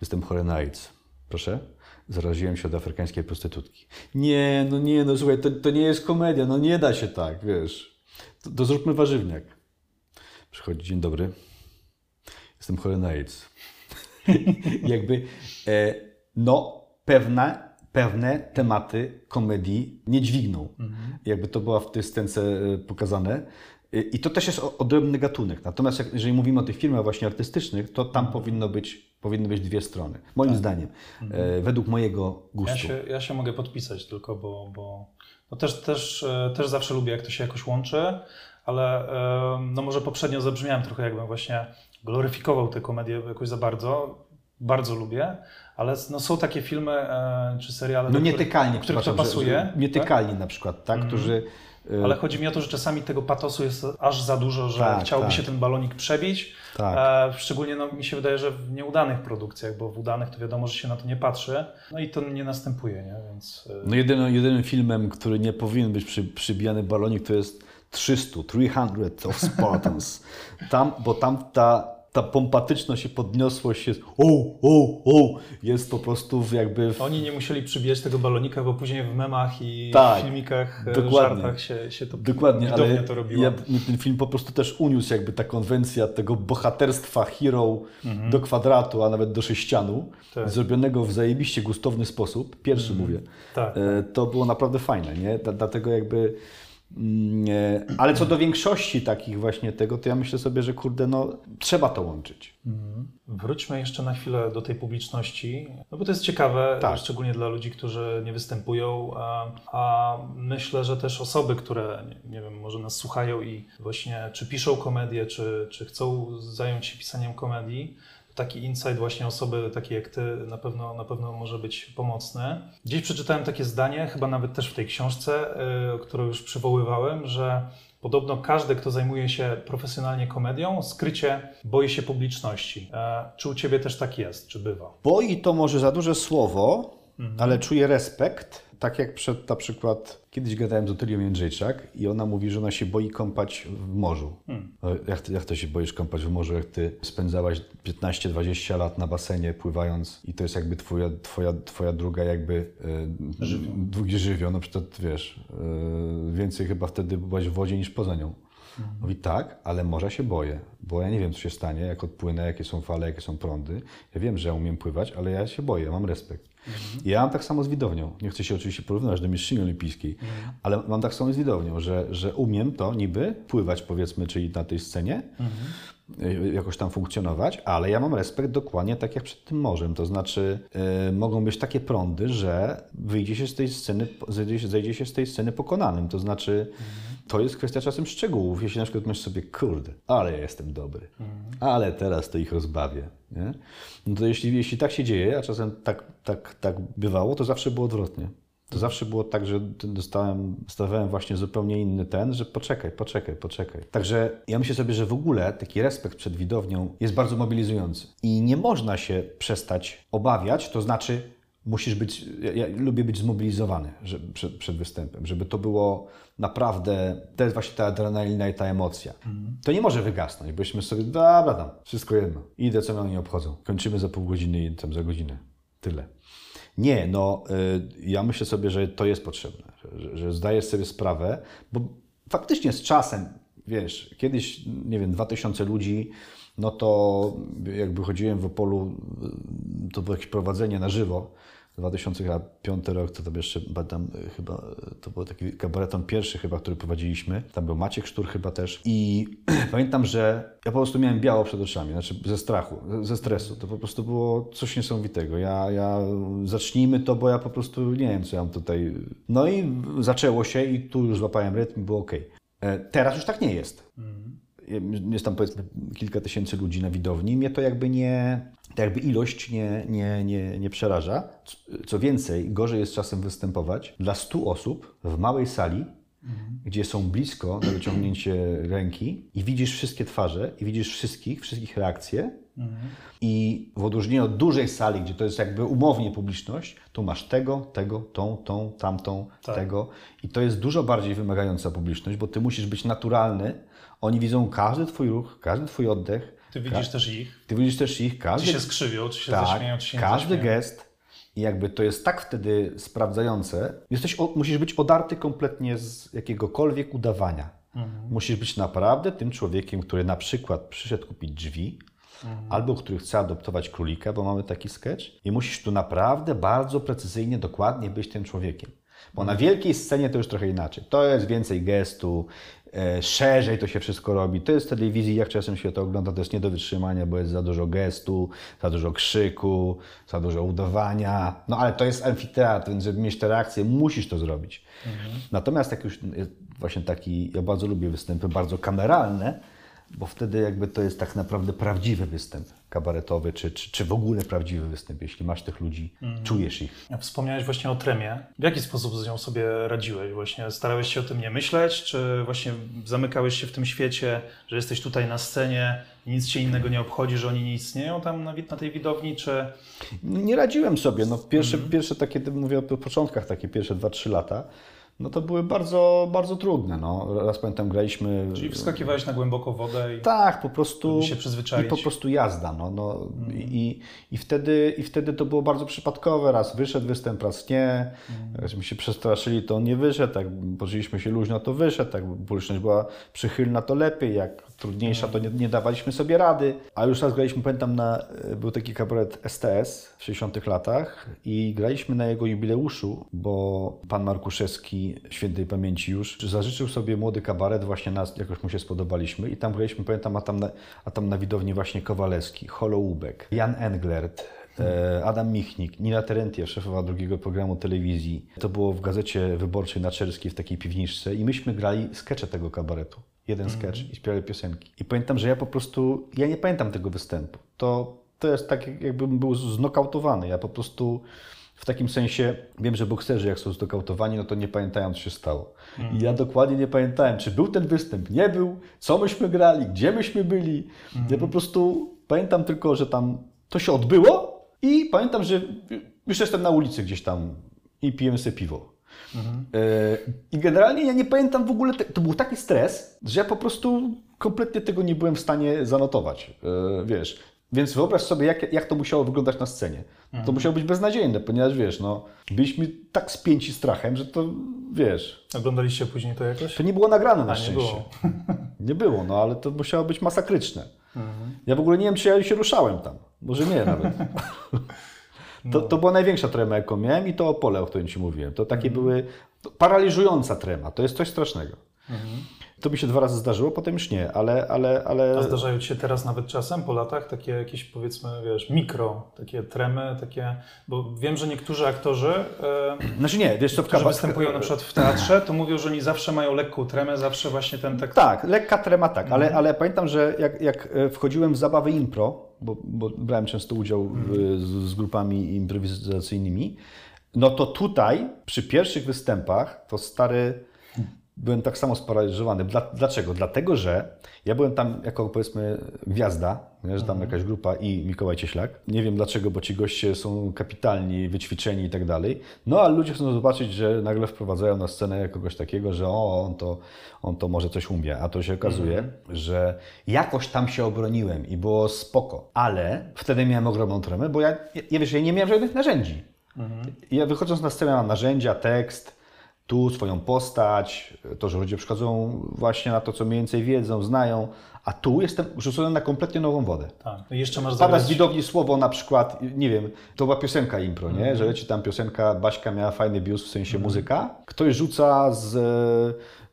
jestem chory na AIDS. Proszę? Zaraziłem się od afrykańskiej prostytutki. Nie, no nie, no słuchaj, to, to nie jest komedia, no nie da się tak, wiesz. To, to zróbmy warzywniak. Przychodzi, dzień dobry, jestem chory na AIDS. [LAUGHS] Jakby, e, no, pewne, pewne tematy komedii nie dźwigną. Jakby to była w tej scence e, pokazane. E, I to też jest odrębny gatunek. Natomiast jak, jeżeli mówimy o tych filmach właśnie artystycznych, to tam powinno być, powinny być dwie strony. Moim zdaniem. E, według mojego gustu. Ja się, ja się mogę podpisać tylko, bo, bo no też, też, e, też zawsze lubię, jak to się jakoś łączy, ale e, no może poprzednio zabrzmiałem trochę, jakbym właśnie gloryfikował tę komedię jakoś za bardzo. Bardzo lubię, ale no są takie filmy e, czy seriale, No do do których to pasuje. że Nietykalni na przykład, tak? Którzy... e, Ale chodzi mi o to, że czasami tego patosu jest aż za dużo, że Tak, chciałby tak. się ten balonik przebić. Tak. E, szczególnie no, mi się wydaje, że w nieudanych produkcjach, bo w udanych to wiadomo, że się na to nie patrzy. No i to nie następuje, nie? Więc e, No jedynym, jedynym filmem, który nie powinien być przy, przybijany balonik, to jest 300, 300 of Spartans. Tam, bo tam ta, ta pompatyczność i podniosłość jest o, o, o, jest po prostu jakby... W... Oni nie musieli przybijać tego balonika, bo później w memach i Tak, w filmikach, e, dokładnie. żartach się, się to Dokładnie, ale to robiło. ja, ten film po prostu też uniósł jakby ta konwencja tego bohaterstwa hero do kwadratu, a nawet do sześcianu, Mhm. Tak. zrobionego w zajebiście gustowny sposób, pierwszy mówię, Tak. E, to było naprawdę fajne, nie? Dla- Dlatego jakby... mm, e, Ale co do większości takich właśnie tego, to ja myślę sobie, że kurde, no trzeba to łączyć. Wróćmy jeszcze na chwilę do tej publiczności, no bo to jest ciekawe, Tak. szczególnie dla ludzi, którzy nie występują, a, a myślę, że też osoby, które, nie, nie wiem, może nas słuchają i właśnie czy piszą komedię, czy, czy chcą zająć się pisaniem komedii, taki insight właśnie osoby takie jak ty na pewno, na pewno może być pomocny. Gdzieś przeczytałem takie zdanie, chyba nawet też w tej książce, yy, którą już przywoływałem, że podobno każdy, kto zajmuje się profesjonalnie komedią, skrycie boi się publiczności. E, czy u ciebie też tak jest, czy bywa? Boi to może za duże słowo, ale czuję respekt. Tak jak przed na przykład kiedyś gadałem z Otylią Jędrzejczak i ona mówi, że ona się boi kąpać w morzu. E, Jak, ty, jak to się boisz kąpać w morzu, jak ty spędzałaś 15-20 lat na basenie pływając i to jest jakby twoja, twoja, twoja druga jakby e, Żywioł. drugi żywioł, no przykład wiesz, e, więcej chyba wtedy byłaś w wodzie niż poza nią. Mówi tak, ale morza się boję, bo ja nie wiem, co się stanie, jak odpłynę, jakie są fale, jakie są prądy. Ja wiem, że ja umiem pływać, ale ja się boję, mam respekt. I ja mam tak samo z widownią. Nie chcę się oczywiście porównywać do mistrzyni olimpijskiej, ale mam tak samo z widownią, że, że umiem to niby pływać, powiedzmy, czyli na tej scenie, y, jakoś tam funkcjonować, ale ja mam respekt dokładnie tak jak przed tym morzem. To znaczy, y, mogą być takie prądy, że wyjdzie się z tej sceny, zejdzie się, zejdzie się z tej sceny pokonanym. To znaczy, to jest kwestia czasem szczegółów. Jeśli na przykład myślisz sobie, kurde, ale ja jestem dobry, ale teraz to ich rozbawię. Nie? No to jeśli, jeśli tak się dzieje, a czasem tak, tak, tak bywało, to zawsze było odwrotnie. To zawsze było tak, że dostałem, dostawałem właśnie zupełnie inny ten, że poczekaj, poczekaj, poczekaj. Także ja myślę sobie, że w ogóle taki respekt przed widownią jest bardzo mobilizujący. I nie można się przestać obawiać, to znaczy musisz być, ja, ja lubię być zmobilizowany że, przed, przed występem, żeby to było naprawdę, to jest właśnie ta adrenalina i ta emocja. To nie może wygasnąć, bośmy sobie, dobra tam, wszystko jedno, idę, co mnie oni obchodzą. Kończymy za pół godziny i tam za godzinę. Tyle. Nie, no y, ja myślę sobie, że to jest potrzebne, że, że, że zdajesz sobie sprawę, bo faktycznie z czasem, wiesz, kiedyś, nie wiem, 2000 ludzi, no to jakby chodziłem w Opolu, y, to było jakieś prowadzenie na żywo, 2005 rok, to tam jeszcze badam, y, chyba y, to był taki kabareton pierwszy chyba, który prowadziliśmy. Tam był Maciek Sztur chyba też. I [CLEARS THROAT] pamiętam, że ja po prostu miałem biało przed oczami, znaczy ze strachu, ze stresu. To po prostu było coś niesamowitego. Ja, ja zacznijmy to, bo ja po prostu nie wiem, co ja mam tutaj. No i zaczęło się i tu już złapałem rytm i było ok. Teraz już tak nie jest jest tam powiedzmy kilka tysięcy ludzi na widowni, mnie to jakby nie, to jakby ilość nie, nie, nie, nie przeraża. Co- więcej, gorzej jest czasem występować dla 100 osób w małej sali, gdzie są blisko na wyciągnięcie ręki i widzisz wszystkie twarze i widzisz wszystkich, wszystkich reakcje i w odróżnieniu od dużej sali, gdzie to jest jakby umownie publiczność, tu masz tego, tego, tą, tą, tamtą, Tak. tego i to jest dużo bardziej wymagająca publiczność, bo ty musisz być naturalny. Oni widzą każdy twój ruch, każdy twój oddech. Ty widzisz też ich, Ty widzisz też ich, czy każdy, się skrzywią, czy się tak, zaśmieją, czy się nie każdy zaśmieją. gest i jakby to jest tak wtedy sprawdzające. Jesteś, musisz być odarty kompletnie z jakiegokolwiek udawania. Mhm. Musisz być naprawdę tym człowiekiem, który na przykład przyszedł kupić drzwi, Mhm. albo który chce adoptować królika, bo mamy taki sketch, i musisz tu naprawdę bardzo precyzyjnie, dokładnie być tym człowiekiem. Bo na wielkiej scenie to już trochę inaczej. To jest więcej gestu, szerzej to się wszystko robi. To jest w telewizji, jak czasem się to ogląda, to jest nie do wytrzymania, bo jest za dużo gestu, za dużo krzyku, za dużo udawania. No ale to jest amfiteatr, więc żeby mieć te reakcje, musisz to zrobić. Natomiast jak już jest właśnie taki, ja bardzo lubię występy bardzo kameralne, bo wtedy jakby to jest tak naprawdę prawdziwy występ kabaretowy, czy, czy, czy w ogóle prawdziwy występ, jeśli masz tych ludzi, czujesz ich. Wspomniałeś właśnie o tremie. W jaki sposób z nią sobie radziłeś? Właśnie starałeś się o tym nie myśleć, czy właśnie zamykałeś się w tym świecie, że jesteś tutaj na scenie i nic cię innego nie obchodzi, że oni nie istnieją tam na, na tej widowni, czy... Nie radziłem sobie. No, pierwsze, pierwsze takie, mówię o początkach, takie pierwsze 2-3 lata, no to były bardzo, bardzo trudne. No. Raz pamiętam, graliśmy... Czyli wskakiwałeś na głęboką wodę i... Tak, po prostu... Się przyzwyczaić. I po prostu jazda. No, no. I, i, wtedy, I wtedy to było bardzo przypadkowe. Raz wyszedł występ, raz nie. Jakśmy się przestraszyli, to on nie wyszedł. Jak poczuliśmy się luźno, to wyszedł. Jak publiczność była przychylna, to lepiej. Jak trudniejsza, to nie, nie dawaliśmy sobie rady. A już raz graliśmy, pamiętam, na, był taki kabaret STS w 60 latach i graliśmy na jego jubileuszu, bo pan Markuszewski, świętej pamięci już, zażyczył sobie młody kabaret, właśnie nas jakoś mu się spodobaliśmy i tam graliśmy, pamiętam, a tam na, a tam na widowni właśnie Kowalewski, Holoubek, Jan Englert, e, Adam Michnik, Nina Terentiew, szefowa drugiego programu telewizji. To było w gazecie wyborczej na Czerskiej w takiej piwniczce i myśmy grali skecze tego kabaretu. Jeden sketch i śpiewali piosenki. I pamiętam, że ja po prostu, ja nie pamiętam tego występu. To, to jest tak, jakbym był znokautowany. Ja po prostu w takim sensie wiem, że bokserzy jak są znokautowani, no to nie pamiętają, co się stało. I ja dokładnie nie pamiętałem, czy był ten występ, nie był, co myśmy grali, gdzie myśmy byli. Ja po prostu pamiętam tylko, że tam to się odbyło i pamiętam, że już jestem na ulicy gdzieś tam i pijemy sobie piwo. E, I generalnie ja nie pamiętam w ogóle, to był taki stres, że ja po prostu kompletnie tego nie byłem w stanie zanotować. E, Wiesz, więc wyobraź sobie, jak, jak to musiało wyglądać na scenie. To musiało być beznadziejne, ponieważ wiesz, no, byliśmy tak spięci strachem, że to wiesz. Oglądaliście później to jakoś? To nie było nagrane na A, nie szczęście. było. [LAUGHS] Nie było, no ale to musiało być masakryczne. Ja w ogóle nie wiem, czy ja się ruszałem tam. Może nie nawet. [LAUGHS] To, to była największa trema, jaką miałem i to Opole, o którym Ci mówiłem. To takie były to paraliżująca trema. To jest coś strasznego. To mi się dwa razy zdarzyło, potem już nie, ale... ale, ale... A zdarzają Ci się teraz nawet czasem po latach takie jakieś powiedzmy, wiesz, mikro, takie tremy, takie, bo wiem, że niektórzy aktorzy, e, Znaczy nie, wiesz w którzy kaba- występują na przykład w teatrze, to mówią, że oni zawsze mają lekką tremę, zawsze właśnie ten tak... Tak, lekka trema tak, ale, ale pamiętam, że jak, jak e, wchodziłem w zabawy impro, bo, bo brałem często udział w, z, z grupami improwizacyjnymi, no to tutaj przy pierwszych występach to stary byłem tak samo sparaliżowany. Dla, dlaczego? Dlatego, że ja byłem tam jako powiedzmy gwiazda, nie, że tam jakaś grupa i Mikołaj Cieślak. Nie wiem dlaczego, bo ci goście są kapitalni, wyćwiczeni i tak dalej. No ale ludzie chcą zobaczyć, że nagle wprowadzają na scenę kogoś takiego, że o, on to, on to może coś umie. A to się okazuje, że jakoś tam się obroniłem i było spoko. Ale wtedy miałem ogromną tremę, bo ja, ja, wiesz, ja nie miałem żadnych narzędzi. Ja wychodząc na scenę mam narzędzia, tekst, tu swoją postać, to, że ludzie przychodzą właśnie na to, co mniej więcej wiedzą, znają, a tu jestem rzucony na kompletnie nową wodę. tak. No jeszcze masz Pada z widowni słowo na przykład, nie wiem, to była piosenka impro, nie? że leci tam piosenka, Baśka miała fajny bius, w sensie muzyka. Ktoś rzuca z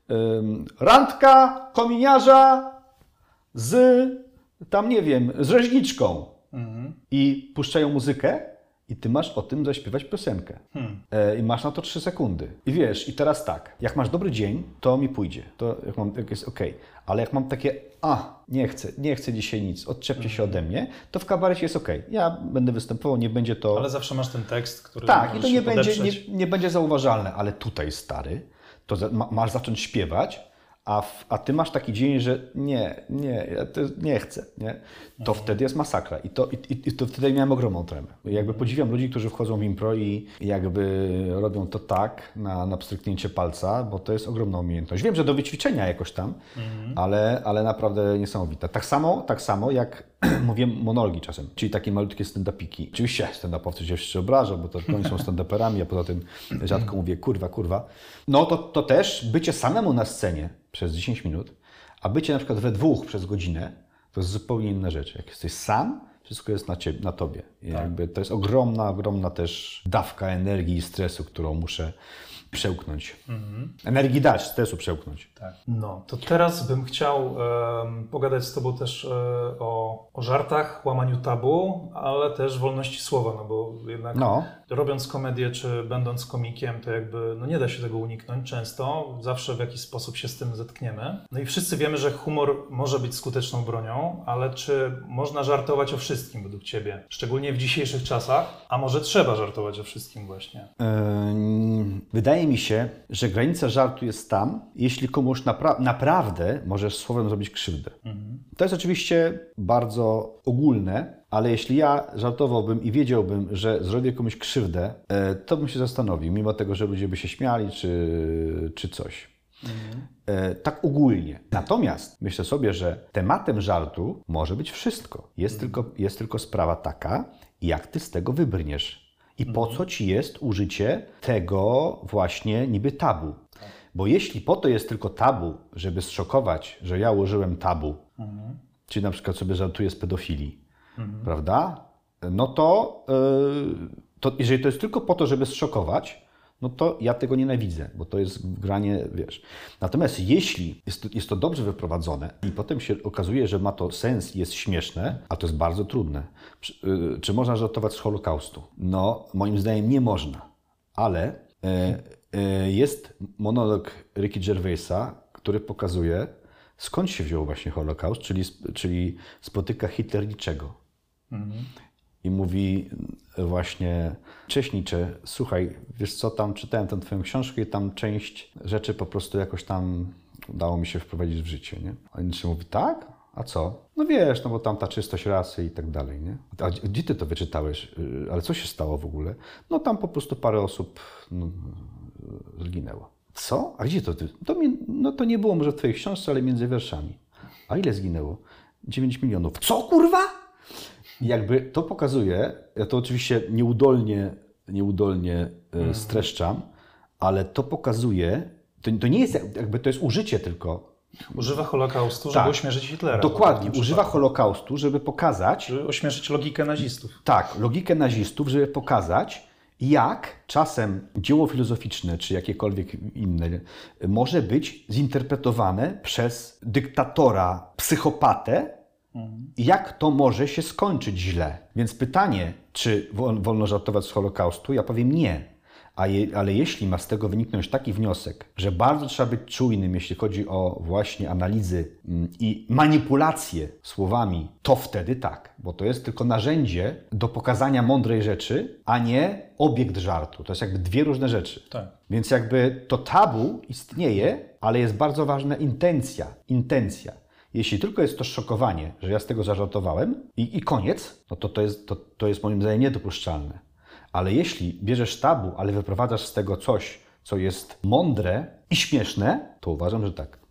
em, randka, kominiarza z tam, nie wiem, z rzeźniczką i puszczają muzykę i ty masz o tym zaśpiewać piosenkę. E, I masz na to 3 sekundy. I wiesz, i teraz tak, jak masz dobry dzień, to mi pójdzie. To jak, mam, jak jest ok. Ale jak mam takie, a, nie chcę, nie chcę dzisiaj nic, odczepcie się ode mnie, to w kabarecie jest ok. Ja będę występował, nie będzie to... Ale zawsze masz ten tekst, który Tak, i to nie będzie, nie, nie będzie zauważalne, ale tutaj stary, to masz zacząć śpiewać, a, w, a ty masz taki dzień, że nie, nie, ja to nie chcę, nie? To wtedy jest masakra i to, i, i, to wtedy miałem ogromną tremę. Jakby podziwiam ludzi, którzy wchodzą w impro i jakby robią to tak na, na pstryknięcie palca, bo to jest ogromna umiejętność. Wiem, że do wyćwiczenia jakoś tam, ale, ale naprawdę niesamowite. Tak samo, tak samo jak [CLEARS THROAT] mówię monologi czasem, czyli takie malutkie stand-upiki. Oczywiście stand-upowcy się jeszcze obrażą, bo to oni są stand-uperami, a poza tym [CLEARS THROAT] rzadko mówię kurwa, kurwa. No to, to też bycie samemu na scenie przez 10 minut, a bycie na przykład we dwóch przez godzinę, to jest zupełnie inna rzecz. Jak jesteś sam, wszystko jest na, ciebie, na tobie. I jakby to jest ogromna, ogromna też dawka energii i stresu, którą muszę przełknąć. Energii dać, stresu przełknąć. Tak. No, to teraz bym chciał pogadać z Tobą też e, o, o żartach, łamaniu tabu, ale też wolności słowa, no bo jednak No. Robiąc komedię czy będąc komikiem, to jakby no nie da się tego uniknąć często, zawsze w jakiś sposób się z tym zetkniemy. No i wszyscy wiemy, że humor może być skuteczną bronią, ale czy można żartować o wszystkim? według Ciebie? Szczególnie w dzisiejszych czasach, a może trzeba żartować o wszystkim właśnie? Ym, Wydaje mi się, że granica żartu jest tam, jeśli komuś napra- naprawdę możesz słowem zrobić krzywdę. To jest oczywiście bardzo ogólne, ale jeśli ja żartowałbym i wiedziałbym, że zrobię komuś krzywdę, e, to bym się zastanowił, mimo tego, że ludzie by się śmiali czy, czy coś. E, Tak ogólnie. Natomiast myślę sobie, że tematem żartu może być wszystko. Jest, tylko, jest tylko sprawa taka, jak ty z tego wybrniesz. I po co ci jest użycie tego właśnie niby tabu? Bo jeśli po to jest tylko tabu, żeby zszokować, że ja użyłem tabu, czyli na przykład sobie żartuję z pedofilii, prawda? No to, yy, to jeżeli to jest tylko po to, żeby zszokować, no to ja tego nienawidzę, bo to jest granie, wiesz. Natomiast jeśli jest to, jest to dobrze wyprowadzone i potem się okazuje, że ma to sens i jest śmieszne, a to jest bardzo trudne. Czy, yy, czy można żartować z Holokaustu? No, moim zdaniem nie można, ale yy, yy, jest monolog Ricky Gervaisa, który pokazuje, skąd się wziął właśnie Holokaust, czyli, czyli spotyka Hitler niczego. I mówi właśnie, cześć Nietzsche, słuchaj, wiesz co, tam czytałem tę twoją książkę i tam część rzeczy po prostu jakoś tam udało mi się wprowadzić w życie, nie? A Nietzsche mówi, tak? A co? No wiesz, no bo tam ta czystość rasy i tak dalej, nie? A gdzie- ty to wyczytałeś? Yy, Ale co się stało w ogóle? No tam po prostu parę osób no, zginęło. Co? A gdzie to ty? To mi, no to nie było może w twojej książce, ale między wierszami. A ile zginęło? 9 milionów. Co kurwa? Jakby to pokazuje, ja to oczywiście nieudolnie, nieudolnie e, streszczam, ale to pokazuje, to, to nie jest jak- jakby to jest użycie tylko. Używa Holokaustu, żeby Tak. ośmieszyć Hitlera. Dokładnie, używa Holokaustu, żeby pokazać, Żeby ośmieszyć logikę nazistów. tak, logikę nazistów, żeby pokazać, jak czasem dzieło filozoficzne czy jakiekolwiek inne może być zinterpretowane przez dyktatora, psychopatę, jak to może się skończyć źle. Więc pytanie, czy wol- wolno żartować z Holokaustu? Ja powiem nie. Je, ale jeśli ma z tego wyniknąć taki wniosek, że bardzo trzeba być czujnym, jeśli chodzi o właśnie analizy mm, i manipulacje słowami, to wtedy tak, bo to jest tylko narzędzie do pokazania mądrej rzeczy, a nie obiekt żartu. To jest jakby dwie różne rzeczy. Tak. Więc jakby to tabu istnieje, ale jest bardzo ważna intencja. Intencja. Jeśli tylko jest to szokowanie, że ja z tego zażartowałem i, i koniec, no to to jest, to, to jest moim zdaniem niedopuszczalne. Ale jeśli bierzesz tabu, ale wyprowadzasz z tego coś, co jest mądre i śmieszne, to uważam, że tak.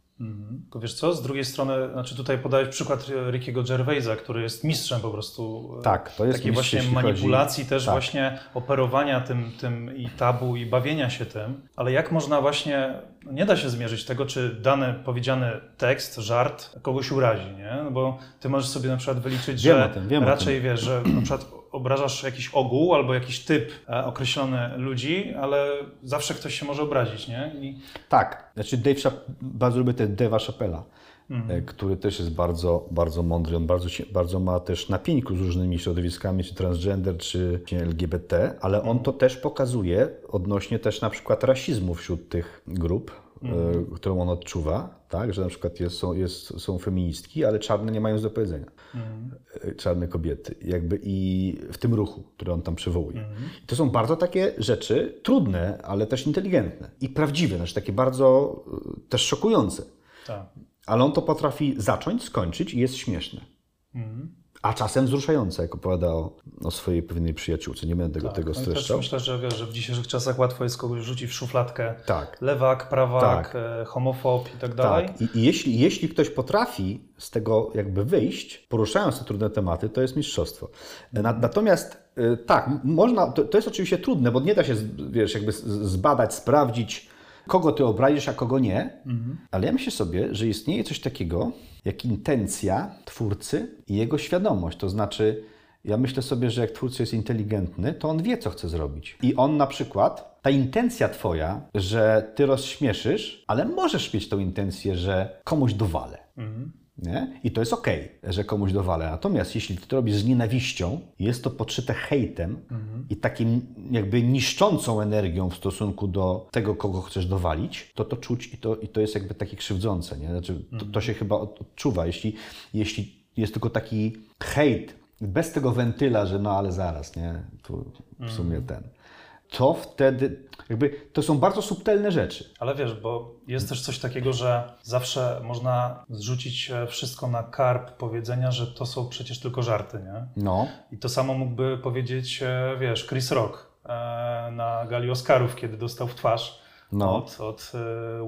Tylko wiesz co, z drugiej strony, znaczy tutaj podałeś przykład Rickiego Gervaisa, który jest mistrzem po prostu e, Tak, to jest takiej mistrz, właśnie manipulacji, też tak. właśnie operowania tym, tym i tabu i bawienia się tym. Ale jak można właśnie, nie da się zmierzyć tego, czy dany powiedziany tekst, żart kogoś urazi, nie? No bo ty możesz sobie na przykład wyliczyć, Wiem że tym, raczej wiesz, że na przykład obrażasz jakiś ogół albo jakiś typ e, określony ludzi, ale zawsze ktoś się może obrazić, nie? I Tak, znaczy Dave Chap- bardzo lubię też Dave'a Chappella, Mhm. e, który też jest bardzo, bardzo mądry. On bardzo, się- bardzo ma też na z różnymi środowiskami, czy transgender, czy LGBT, ale on Mhm. to też pokazuje odnośnie też na przykład rasizmu wśród tych grup, Mhm. e, którą on odczuwa, tak, że na przykład jest, są, jest, są feministki, ale czarne nie mają nic do powiedzenia. Mhm. E, Czarne kobiety, jakby i w tym ruchu, który on tam przywołuje. Mhm. To są bardzo takie rzeczy trudne, ale też inteligentne i prawdziwe, znaczy takie bardzo e, też szokujące. tak. Ale on to potrafi zacząć, skończyć i jest śmieszne. A czasem wzruszające, jak opowiada o, o swojej pewnej przyjaciółce. Nie będę tego, tego No też streszczał. myślę, że, wiesz, że w dzisiejszych czasach łatwo jest kogoś rzucić w szufladkę. Tak. Lewak, prawak, Tak. e, homofob i tak dalej. Tak. I, i jeśli, jeśli ktoś potrafi z tego jakby wyjść, poruszając te trudne tematy, to jest mistrzostwo. Na, natomiast y, tak, można, to, to jest oczywiście trudne, bo nie da się, wiesz, jakby zbadać, sprawdzić, kogo ty obrazisz, a kogo nie. Ale ja myślę sobie, że istnieje coś takiego jak intencja twórcy i jego świadomość. To znaczy, ja myślę sobie, że jak twórca jest inteligentny, to on wie, co chce zrobić. I on na przykład, ta intencja twoja, że ty rozśmieszysz, ale możesz mieć tą intencję, że komuś dowalę. Nie? I to jest okej, że komuś dowalę. Natomiast jeśli ty to robisz z nienawiścią, jest to podszyte hejtem i takim jakby niszczącą energią w stosunku do tego, kogo chcesz dowalić, to to czuć i to, i to jest jakby takie krzywdzące. Nie? Znaczy, to, to się chyba od- odczuwa. Jeśli, jeśli jest tylko taki hejt bez tego wentyla, że no ale zaraz, nie, tu w sumie ten. To wtedy, jakby, to są bardzo subtelne rzeczy. Ale wiesz, bo jest też coś takiego, że zawsze można zrzucić e, wszystko na karp powiedzenia, że to są przecież tylko żarty, nie? No, I to samo mógłby powiedzieć, e, wiesz, Chris Rock e, na gali Oscarów, kiedy dostał w twarz No. od, od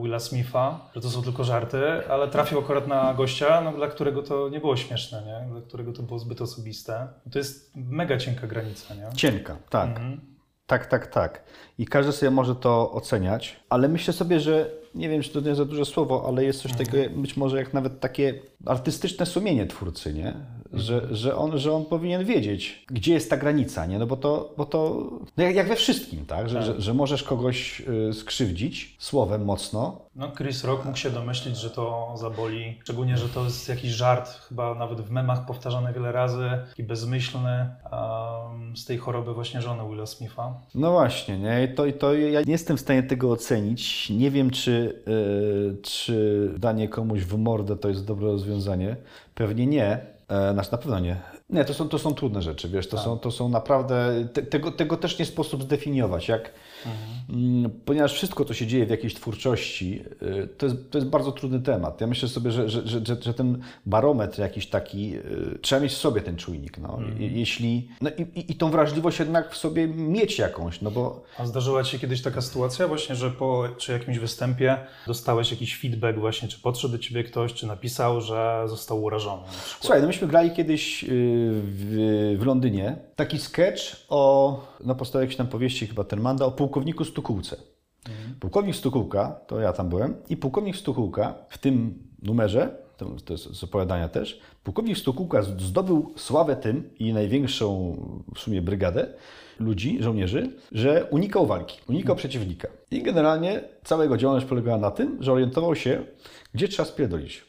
Willa Smitha, że to są tylko żarty, ale trafił akurat na gościa, no, dla którego to nie było śmieszne, nie? dla którego to było zbyt osobiste. To jest mega cienka granica, nie? cienka, tak. Mhm. Tak, tak, tak. I każdy sobie może to oceniać, ale myślę sobie, że nie wiem, czy to nie jest za duże słowo, ale jest coś takiego, być może jak nawet takie artystyczne sumienie twórcy, nie? Że, że, on, że on powinien wiedzieć, gdzie jest ta granica, nie? No bo to, bo to no jak, jak we wszystkim, tak? Że, Że, że możesz kogoś y, skrzywdzić słowem mocno, No, Chris Rock mógł się domyślić, że to zaboli. Szczególnie, że to jest jakiś żart, chyba nawet w memach powtarzany wiele razy, taki bezmyślny, um, z tej choroby właśnie żony Willa Smitha. No właśnie, nie? I to, i to ja nie jestem w stanie tego ocenić. Nie wiem, czy, yy, czy danie komuś w mordę to jest dobre rozwiązanie. Pewnie nie. E, Znaczy na pewno nie. Nie, to są, to są trudne rzeczy, wiesz, to, są, to są naprawdę, te, tego, tego też nie sposób zdefiniować, jak, mm, ponieważ wszystko, co się dzieje w jakiejś twórczości, y, to jest, to jest bardzo trudny temat. Ja myślę sobie, że, że, że, że, ten barometr jakiś taki, y, trzeba mieć w sobie ten czujnik, no. I, jeśli, no i, i, tą wrażliwość jednak w sobie mieć jakąś, no bo A zdarzyła Ci się kiedyś taka sytuacja właśnie, że po czy jakimś występie dostałeś jakiś feedback właśnie, czy podszedł do Ciebie ktoś, czy napisał, że został urażony na? Słuchaj, no myśmy grali kiedyś y, w, w Londynie taki sketch o, na podstawie jakiejś tam powieści chyba Termanda, o pułkowniku Stukułce. Pułkownik Stukułka, to ja tam byłem, i pułkownik Stukułka w tym numerze, to, to jest z opowiadania też, pułkownik Stukułka zdobył sławę tym i największą w sumie brygadę ludzi, żołnierzy, że unikał walki, unikał przeciwnika. I generalnie cała jego działalność polegała na tym, że orientował się, gdzie trzeba spierdolić.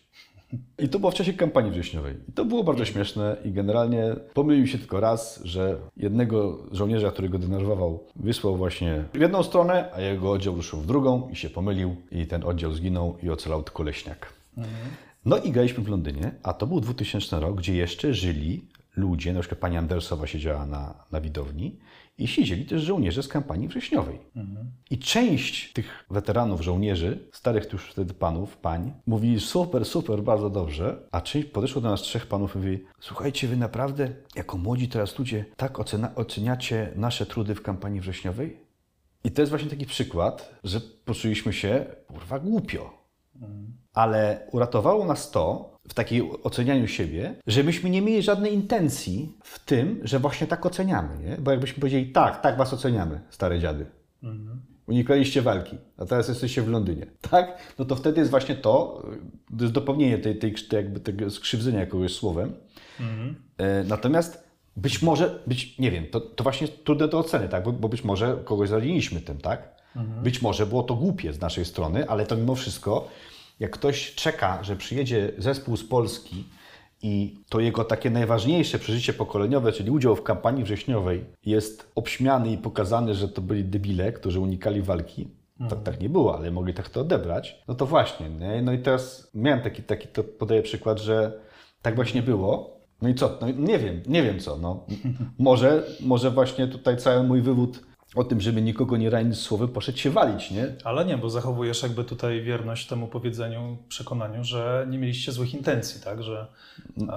I to było w czasie kampanii wrześniowej. I to było bardzo śmieszne i generalnie pomylił się tylko raz, że jednego żołnierza, który go denerwował, wysłał właśnie w jedną stronę, a jego oddział ruszył w drugą i się pomylił i ten oddział zginął i ocalał tylko leśniak. No i graliśmy w Londynie, a to był 2000 rok, gdzie jeszcze żyli ludzie, na przykład pani Andersowa siedziała na, na widowni i siedzieli też żołnierze z kampanii wrześniowej. I część tych weteranów, żołnierzy, starych już wtedy panów, pań, mówili super, super, bardzo dobrze, a część podeszło do nas trzech panów i mówi, słuchajcie, wy naprawdę, jako młodzi teraz ludzie, tak ocena, oceniacie nasze trudy w kampanii wrześniowej? I to jest właśnie taki przykład, że poczuliśmy się, kurwa, głupio. Ale uratowało nas to w takiej ocenianiu siebie, że myśmy nie mieli żadnej intencji w tym, że właśnie tak oceniamy, nie? Bo jakbyśmy powiedzieli, tak, tak was oceniamy, stare dziady. Unikaliście walki, a teraz jesteście w Londynie, tak? No to wtedy jest właśnie to, to jest dopełnienie tej, tej, jakby tego skrzywdzenia kogoś słowem. E, Natomiast być może, być, nie wiem, to, to właśnie trudne do oceny, tak? Bo, bo być może kogoś zaliniliśmy tym, tak? Być może było to głupie z naszej strony, ale to mimo wszystko, jak ktoś czeka, że przyjedzie zespół z Polski i to jego takie najważniejsze przeżycie pokoleniowe, czyli udział w kampanii wrześniowej, jest obśmiany i pokazany, że to byli debile, którzy unikali walki. Tak, tak nie było, ale mogli tak to odebrać. No to właśnie, nie? No i teraz miałem taki, taki to podaję przykład, że tak właśnie było. No i co? No nie wiem, nie wiem co. No. [LAUGHS] Może, może właśnie tutaj cały mój wywód o tym, żeby nikogo nie ranić słowem, poszedł się walić, nie? Ale nie, bo zachowujesz jakby tutaj wierność temu powiedzeniu, przekonaniu, że nie mieliście złych intencji, tak? Że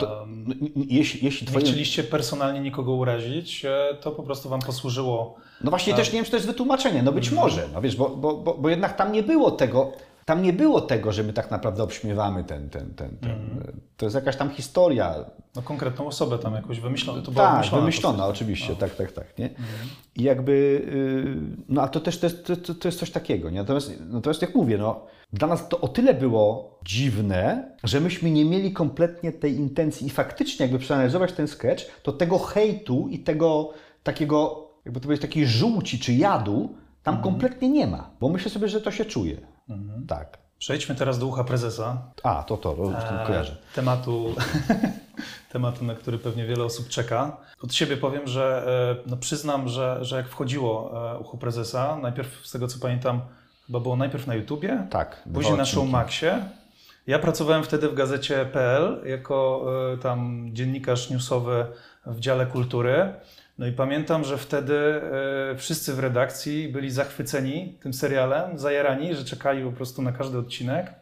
To, i- jeśli, jeśli nie twoje... chcieliście personalnie nikogo urazić, e, to po prostu wam posłużyło. No właśnie też nie wiem, czy to jest wytłumaczenie. No być Mhm. może, no wiesz, bo, bo, bo, bo jednak tam nie było tego, tam nie było tego, że my tak naprawdę obśmiewamy ten, ten, ten, ten. Mhm. To jest jakaś tam historia. No konkretną osobę tam jakoś wymyśloną. To była Tak, wymyślona, wymyślona, oczywiście, tak, tak, tak, nie? Mhm. I jakby, yy, no a to też to jest, to, to- jest coś takiego, nie? Natomiast, natomiast jak mówię, no, dla nas to o tyle było dziwne, że myśmy nie mieli kompletnie tej intencji i faktycznie jakby przeanalizować ten sketch, to tego hejtu i tego takiego, jakby to powiedzieć, takiej żółci czy jadu tam Mhm. kompletnie nie ma, bo myślę sobie, że to się czuje. Tak. Przejdźmy teraz do ucha prezesa. A, to to, to E, kojarzę. Tematu, [LAUGHS] tematu, na który pewnie wiele osób czeka. Od siebie powiem, że e, no przyznam, że, że jak wchodziło e, ucho prezesa, najpierw z tego co pamiętam, chyba było najpierw na YouTubie, Tak. później na. Showmaxie. Ja pracowałem wtedy w gazecie PL jako e, tam dziennikarz newsowy w dziale kultury. No i pamiętam, że wtedy e, wszyscy w redakcji byli zachwyceni tym serialem, zajarani, że czekali po prostu na każdy odcinek.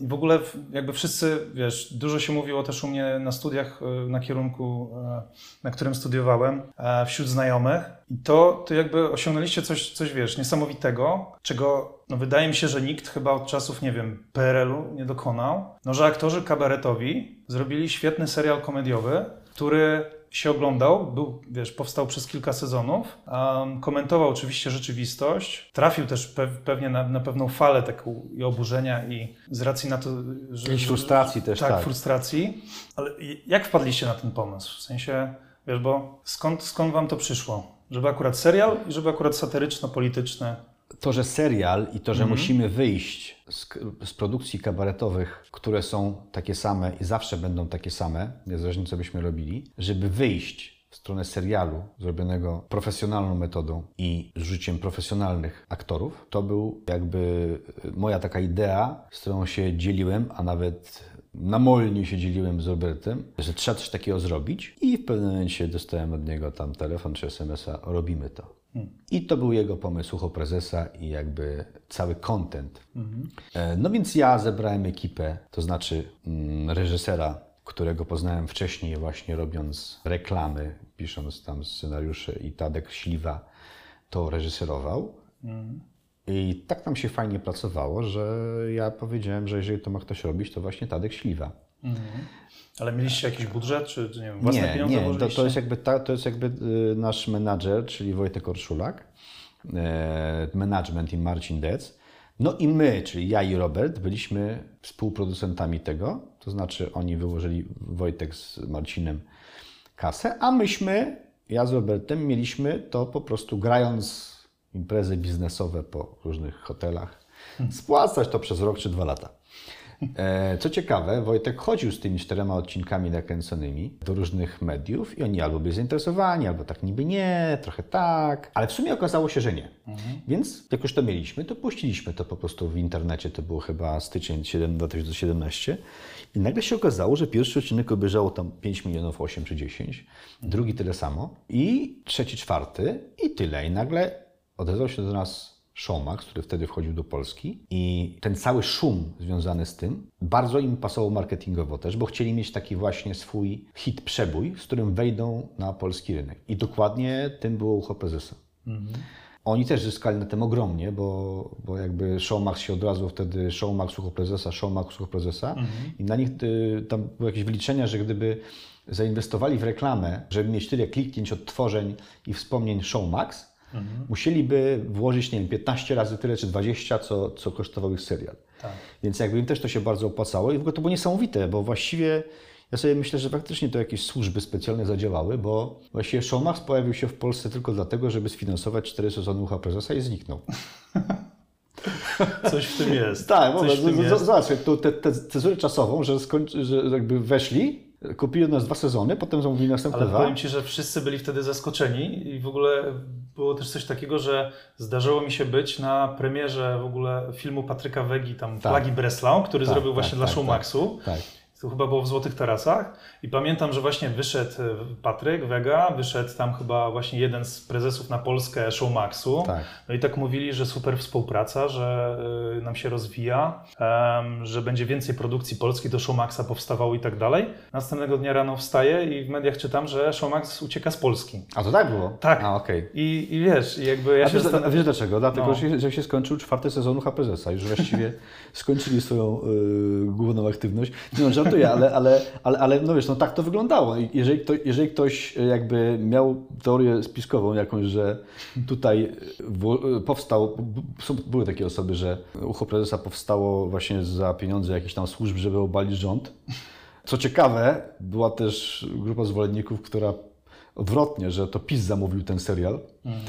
I w ogóle jakby wszyscy, wiesz, dużo się mówiło też u mnie na studiach e, na kierunku, e, na którym studiowałem, wśród znajomych. I to, to jakby osiągnęliście coś, coś, wiesz, niesamowitego, czego no wydaje mi się, że nikt chyba od czasów, nie wiem, PRL-u nie dokonał. No, że aktorzy kabaretowi zrobili świetny serial komediowy, który się oglądał, był, wiesz, powstał przez kilka sezonów, um, komentował oczywiście rzeczywistość, trafił też pe pewnie na, na, pewną falę taką i oburzenia i z racji na to, że... I frustracji też, tak. Tak, frustracji. Ale jak wpadliście na ten pomysł? W sensie, wiesz, bo skąd, skąd wam to przyszło? Żeby akurat serial i żeby akurat satyryczno-polityczny to, że serial i to, że mhm. musimy wyjść z, z, produkcji kabaretowych, które są takie same i zawsze będą takie same, niezależnie co byśmy robili, żeby wyjść w stronę serialu zrobionego profesjonalną metodą i z życiem profesjonalnych aktorów, to był jakby moja taka idea, z którą się dzieliłem, a nawet namolnie się dzieliłem z Robertem, że trzeba coś takiego zrobić i w pewnym momencie dostałem od niego tam telefon czy SMS-a, robimy to. I to był jego pomysł, ucho prezesa i jakby cały content. Mhm. No więc ja zebrałem ekipę, to znaczy mm, reżysera, którego poznałem wcześniej właśnie robiąc reklamy, pisząc tam scenariusze i Tadek Śliwa to reżyserował. I tak nam się fajnie pracowało, że ja powiedziałem, że jeżeli to ma ktoś robić, to właśnie Tadek Śliwa. Mhm. Ale mieliście jakiś budżet, czy nie wiem, własne nie, pieniądze Nie, to, to, jest jakby, ta, to jest jakby y, nasz menadżer, czyli Wojtek Orszulak, e, management i Marcin Dec. No i my, czyli ja i Robert, byliśmy współproducentami tego, to znaczy oni wyłożyli Wojtek z Marcinem kasę, a myśmy, ja z Robertem, mieliśmy to po prostu grając imprezy biznesowe po różnych hotelach, hmm. spłacać to przez rok czy dwa lata. E, co ciekawe, Wojtek chodził z tymi czterema odcinkami nakręconymi do różnych mediów i oni albo byli zainteresowani, albo tak niby nie, trochę tak, ale w sumie okazało się, że nie. Mhm. Więc jak już to mieliśmy, to puściliśmy to po prostu w internecie, to było chyba styczeń 2017 i nagle się okazało, że pierwszy odcinek obejrzało tam 5 milionów 8 czy 10, drugi tyle samo i trzeci, czwarty i tyle i nagle odezwał się do nas Showmax, który wtedy wchodził do Polski i ten cały szum związany z tym bardzo im pasował marketingowo też, bo chcieli mieć taki właśnie swój hit przebój, z którym wejdą na polski rynek. I dokładnie tym było ucho prezesa. Mhm. Oni też zyskali na tym ogromnie, bo, bo jakby Showmax się od razu wtedy Showmax ucho prezesa, Showmax ucho prezesa mhm. i na nich y, tam były jakieś wyliczenia, że gdyby zainwestowali w reklamę, żeby mieć tyle kliknięć, odtworzeń i wspomnień Showmax, Mhm. Musieliby włożyć, nie wiem, 15 razy tyle czy 20, co, co kosztował ich serial. Tak. Więc jakby im też to się bardzo opłacało i w ogóle to było niesamowite, bo właściwie ja sobie myślę, że faktycznie to jakieś służby specjalne zadziałały, bo właściwie Showmax pojawił się w Polsce tylko dlatego, żeby sfinansować cztery sezony Ucha Prezesa i zniknął. [LAUGHS] Coś w tym jest. tak, Coś zobacz, tę cezurę czasową, że, skończy, że jakby weszli, Kupiłem nas dwa sezony, potem zamówili następne Ale dwa. powiem Ci, że wszyscy byli wtedy zaskoczeni i w ogóle było też coś takiego, że zdarzyło mi się być na premierze w ogóle filmu Patryka Wegi, tam tak. Flagi Breslau, który tak, zrobił właśnie tak, dla tak, Showmaxu. Tak, tak to chyba było w Złotych Tarasach i pamiętam, że właśnie wyszedł e, Patryk Wega, wyszedł tam chyba właśnie jeden z prezesów na Polskę Showmaxu. Tak. No i tak mówili, że super współpraca, że y, nam się rozwija, że będzie więcej produkcji polskiej do Showmaxa powstawało i tak dalej. Następnego dnia rano wstaję i w mediach czytam, że Showmax ucieka z Polski. A to tak było? Tak. A, okay. I, I wiesz, jakby ja a się... Wiesz, a wiesz dlaczego? Dlatego, no. że, że się skończył czwarty sezon HPZ-a. Już właściwie [LAUGHS] skończyli swoją y, główną aktywność. Nie no, żartuję, ale, ale, ale, ale no wiesz, no tak to wyglądało. Jeżeli, kto, jeżeli ktoś e, jakby miał teorię spiskową jakąś, że tutaj w, powstał, były takie osoby, że ucho prezesa powstało właśnie za pieniądze jakichś tam służb, żeby obalić rząd. Co ciekawe, była też grupa zwolenników, która odwrotnie, że to PiS zamówił ten serial. Mhm.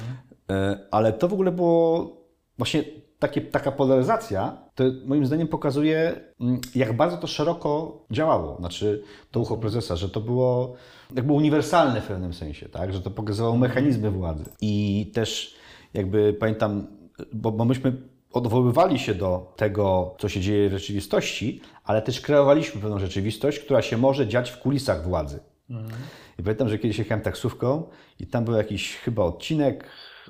E, ale to w ogóle było właśnie takie, taka polaryzacja, to moim zdaniem pokazuje, mm, jak bardzo to szeroko działało. Znaczy, to ucho prezesa, że to było jakby uniwersalne w pewnym sensie, tak? że to pokazywało mechanizmy władzy. I też jakby pamiętam, bo, bo myśmy odwoływali się do tego, co się dzieje w rzeczywistości, ale też kreowaliśmy pewną rzeczywistość, która się może dziać w kulisach władzy. I pamiętam, że kiedyś jechałem taksówką i tam był jakiś chyba odcinek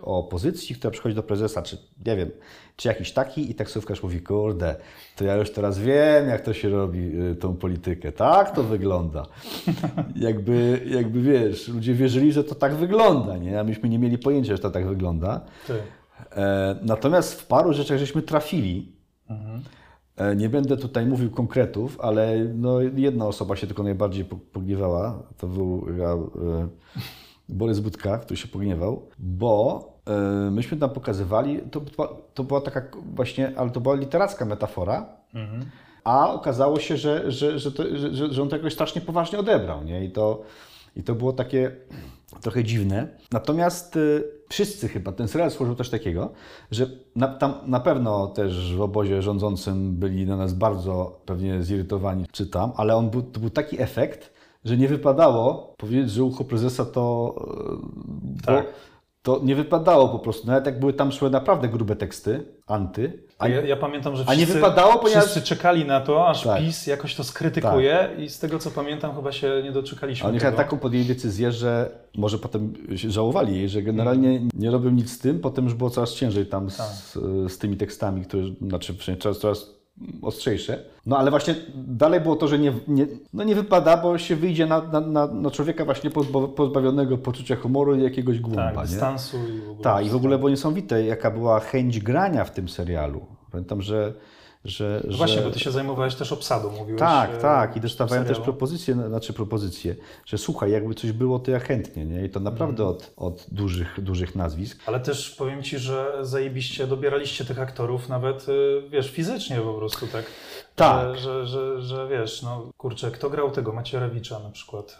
o opozycji, która przychodzi do prezesa, czy nie wiem, czy jakiś taki i taksówkarz mówi, kurde, to ja już teraz wiem, jak to się robi, y, tą politykę. Tak to wygląda. [LAUGHS] jakby, jakby wiesz, ludzie wierzyli, że to tak wygląda, nie? A myśmy nie mieli pojęcia, że to tak wygląda. Ty. E, natomiast w paru rzeczach żeśmy trafili. E, nie będę tutaj mówił konkretów, ale no, jedna osoba się tylko najbardziej po- pogniewała. To był ja, e, Borys Budka, który się pogniewał, bo myśmy tam pokazywali, to, była- to była taka właśnie, ale to była literacka metafora, a okazało się, że, że, że, to, że, że, on to jakoś strasznie poważnie odebrał, nie? I to, i to było takie trochę dziwne. Natomiast y, wszyscy chyba, ten serial stworzył też takiego, że na, tam na pewno też w obozie rządzącym byli na nas bardzo pewnie zirytowani, czy tam, ale on był, to był taki efekt, że nie wypadało powiedzieć, że ucho prezesa to... y, Tak. Bo, to nie wypadało po prostu. Nawet jak były tam szły naprawdę grube teksty, anty, A ja, ja pamiętam, że A nie wszyscy, wypadało, ponieważ- wszyscy czekali na to, aż Tak. PiS jakoś to skrytykuje i z tego co pamiętam chyba się nie doczekaliśmy Oni chyba taką podjęli decyzję, że może potem się żałowali jej, że generalnie nie robią nic z tym, potem już było coraz ciężej tam z, z tymi tekstami, które, znaczy coraz, coraz ostrzejsze. No ale właśnie dalej było to, że nie, nie, no nie wypada, bo się wyjdzie na, na, na, człowieka właśnie pozba- pozbawionego poczucia humoru i jakiegoś głąba, tak, dystansu i w ogóle. Tak, i w ogóle było niesamowite, jaka była chęć grania w tym serialu. Pamiętam, że... że, że... No Właśnie, bo ty się zajmowałeś też obsadą, mówiłeś. Tak, e, tak. I dostawałem też propozycje, znaczy propozycje, że słuchaj, jakby coś było, to ja chętnie, nie? I to naprawdę Mhm. od, od dużych, dużych nazwisk. Ale też powiem ci, że zajebiście dobieraliście tych aktorów nawet, y, wiesz, fizycznie po prostu, tak? Tak. Że, że, że, że wiesz, no kurczę, kto grał tego Macierewicza na przykład?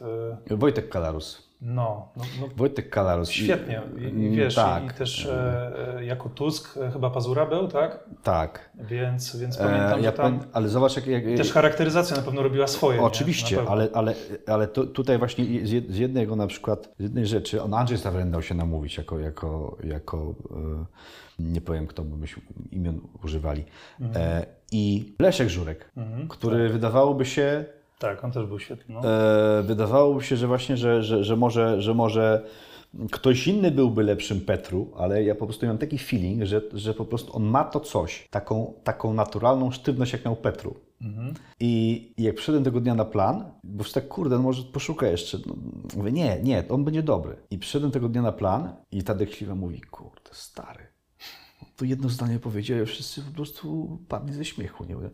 Y, Wojtek Kalarus. No, no, no Wojtek Kalarus. Świetnie. I, Mm, wiesz, tak. i, i też e, e, jako Tusk e, chyba Pazura był, tak? Tak. Więc, więc E, pamiętam, ja że tam ale zobacz, jak... jak też charakteryzacja na pewno robiła swoje. Oczywiście, ale, ale, ale to, tutaj właśnie z jed- z jednego na przykład, z jednej rzeczy, on Andrzej Stawren dał się namówić jako, jako, jako e, nie powiem kto, bo byśmy imion używali, e, i Leszek Żurek, który wydawałoby się Tak, on też był świetny. No. E, wydawałoby się, że właśnie, że, że, że, może, że może ktoś inny byłby lepszym Petru, ale ja po prostu mam taki feeling, że, że po prostu on ma to coś, taką, taką naturalną sztywność, jak miał Petru. I jak przyszedłem tego dnia na plan, bo już tak, kurde, no może poszukaj jeszcze. No, mówię, nie, nie, on będzie dobry. I przyszedłem tego dnia na plan i Tadek Śliwa mówi, kurde, stary. To jedno zdanie powiedział, a wszyscy po prostu padli ze śmiechu. Nie? Mm.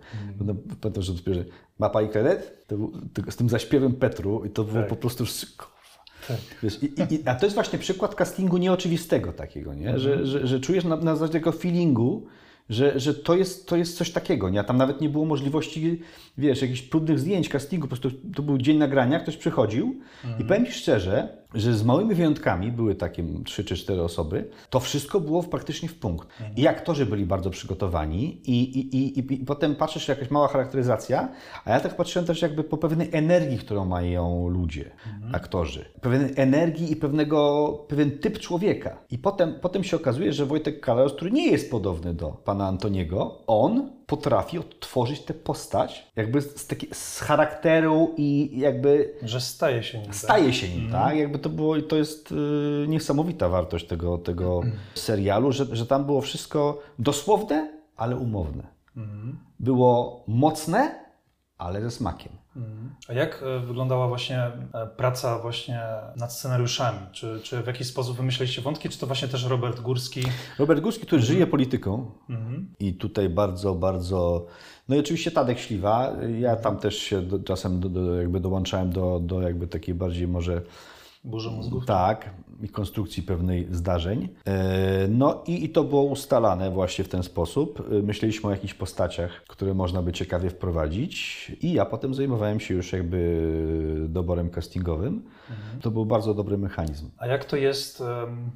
Pamiętam, że że ma pani kredyt? Z tym zaśpiewem Petru i to było Tak. po prostu. Tak. Wiesz, i, i, i- a to jest właśnie przykład castingu nieoczywistego takiego, nie? Że, że, że czujesz na, na zasadzie tego feelingu, że, że to, jest, to jest coś takiego, nie? A tam nawet nie było możliwości, wiesz, jakichś próbnych zdjęć, castingu, po prostu to był dzień nagrania, ktoś przychodził i powiem Ci szczerze, że z małymi wyjątkami, były takie trzy czy cztery osoby, to wszystko było w, praktycznie w punkt. I aktorzy byli bardzo przygotowani i, i, i, i, i potem patrzysz, jakaś mała charakteryzacja, a ja tak patrzyłem też jakby po pewnej energii, którą mają ludzie, aktorzy. Pewnej energii i pewnego, pewien typ człowieka. I potem, potem się okazuje, że Wojtek Kalaros, który nie jest podobny do pana Antoniego, on potrafi odtworzyć tę postać jakby z, taki, z charakteru i jakby Że staje się nim. tak? staje się nim, tak? Jakby to było i to jest y, niesamowita wartość tego, tego serialu, że, że tam było wszystko dosłowne, ale umowne. Było mocne, ale ze smakiem. A jak e, wyglądała właśnie e, praca właśnie nad scenariuszami? Czy, czy w jakiś sposób wymyśleliście wątki, czy to właśnie też Robert Górski? Robert Górski, który żyje polityką i tutaj bardzo, bardzo... No i oczywiście Tadek Śliwa. Ja tam też się do, czasem do, do, jakby dołączałem do, do jakby takiej bardziej może Mózgów? Tak, i konstrukcji pewnej zdarzeń. E, No i, i to było ustalane właśnie w ten sposób. E, Myśleliśmy o jakichś postaciach, które można by ciekawie wprowadzić i ja potem zajmowałem się już jakby doborem castingowym. To był bardzo dobry mechanizm. A jak to jest,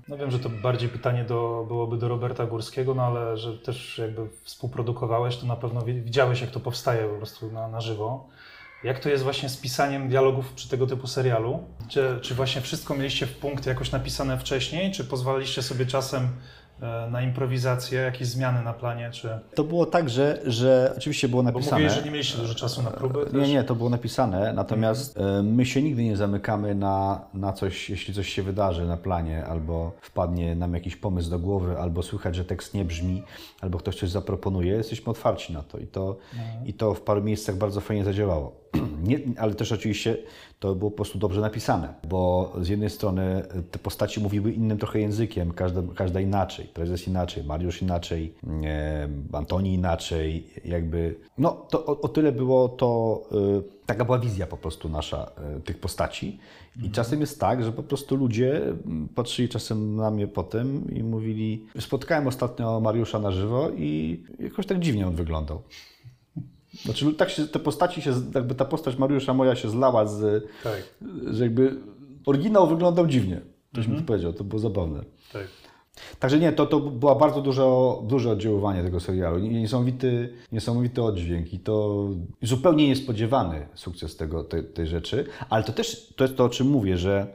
no wiem, że to bardziej pytanie do, byłoby do Roberta Górskiego, no ale że też jakby współprodukowałeś, to na pewno wi- widziałeś, jak to powstaje po prostu na, na żywo. Jak to jest właśnie z pisaniem dialogów przy tego typu serialu? Czy, czy właśnie wszystko mieliście w punkt jakoś napisane wcześniej, czy pozwalaliście sobie czasem na improwizację, jakieś zmiany na planie, czy... To było tak, że, że oczywiście było Bo napisane. mówiłeś, że nie mieliście dużo czasu na próby też. Nie, nie, to było napisane, natomiast e, my się nigdy nie zamykamy na, na coś, jeśli coś się wydarzy na planie, albo wpadnie nam jakiś pomysł do głowy, albo słychać, że tekst nie brzmi, albo ktoś coś zaproponuje, jesteśmy otwarci na to i to, i to w paru miejscach bardzo fajnie zadziałało. Nie, ale też oczywiście to było po prostu dobrze napisane, bo z jednej strony te postaci mówiły innym trochę językiem, każda, każda inaczej, prezes inaczej, Mariusz inaczej, e, Antoni inaczej, jakby, no to o, o tyle było to, e, taka była wizja po prostu nasza e, tych postaci i czasem jest tak, że po prostu ludzie m, patrzyli czasem na mnie potem i mówili, spotkałem ostatnio Mariusza na żywo i jakoś tak dziwnie on wyglądał. Znaczy, tak się, te postaci się, jakby ta postać Mariusza moja się zlała z, Tak, że jakby oryginał wyglądał dziwnie. Ktoś mi to powiedział, to było zabawne. tak. Także nie, to, to było bardzo dużo, duże oddziaływanie tego serialu. Niesamowity, niesamowity oddźwięk i to zupełnie niespodziewany sukces tego, tej, tej rzeczy. Ale to też to jest to, o czym mówię, że,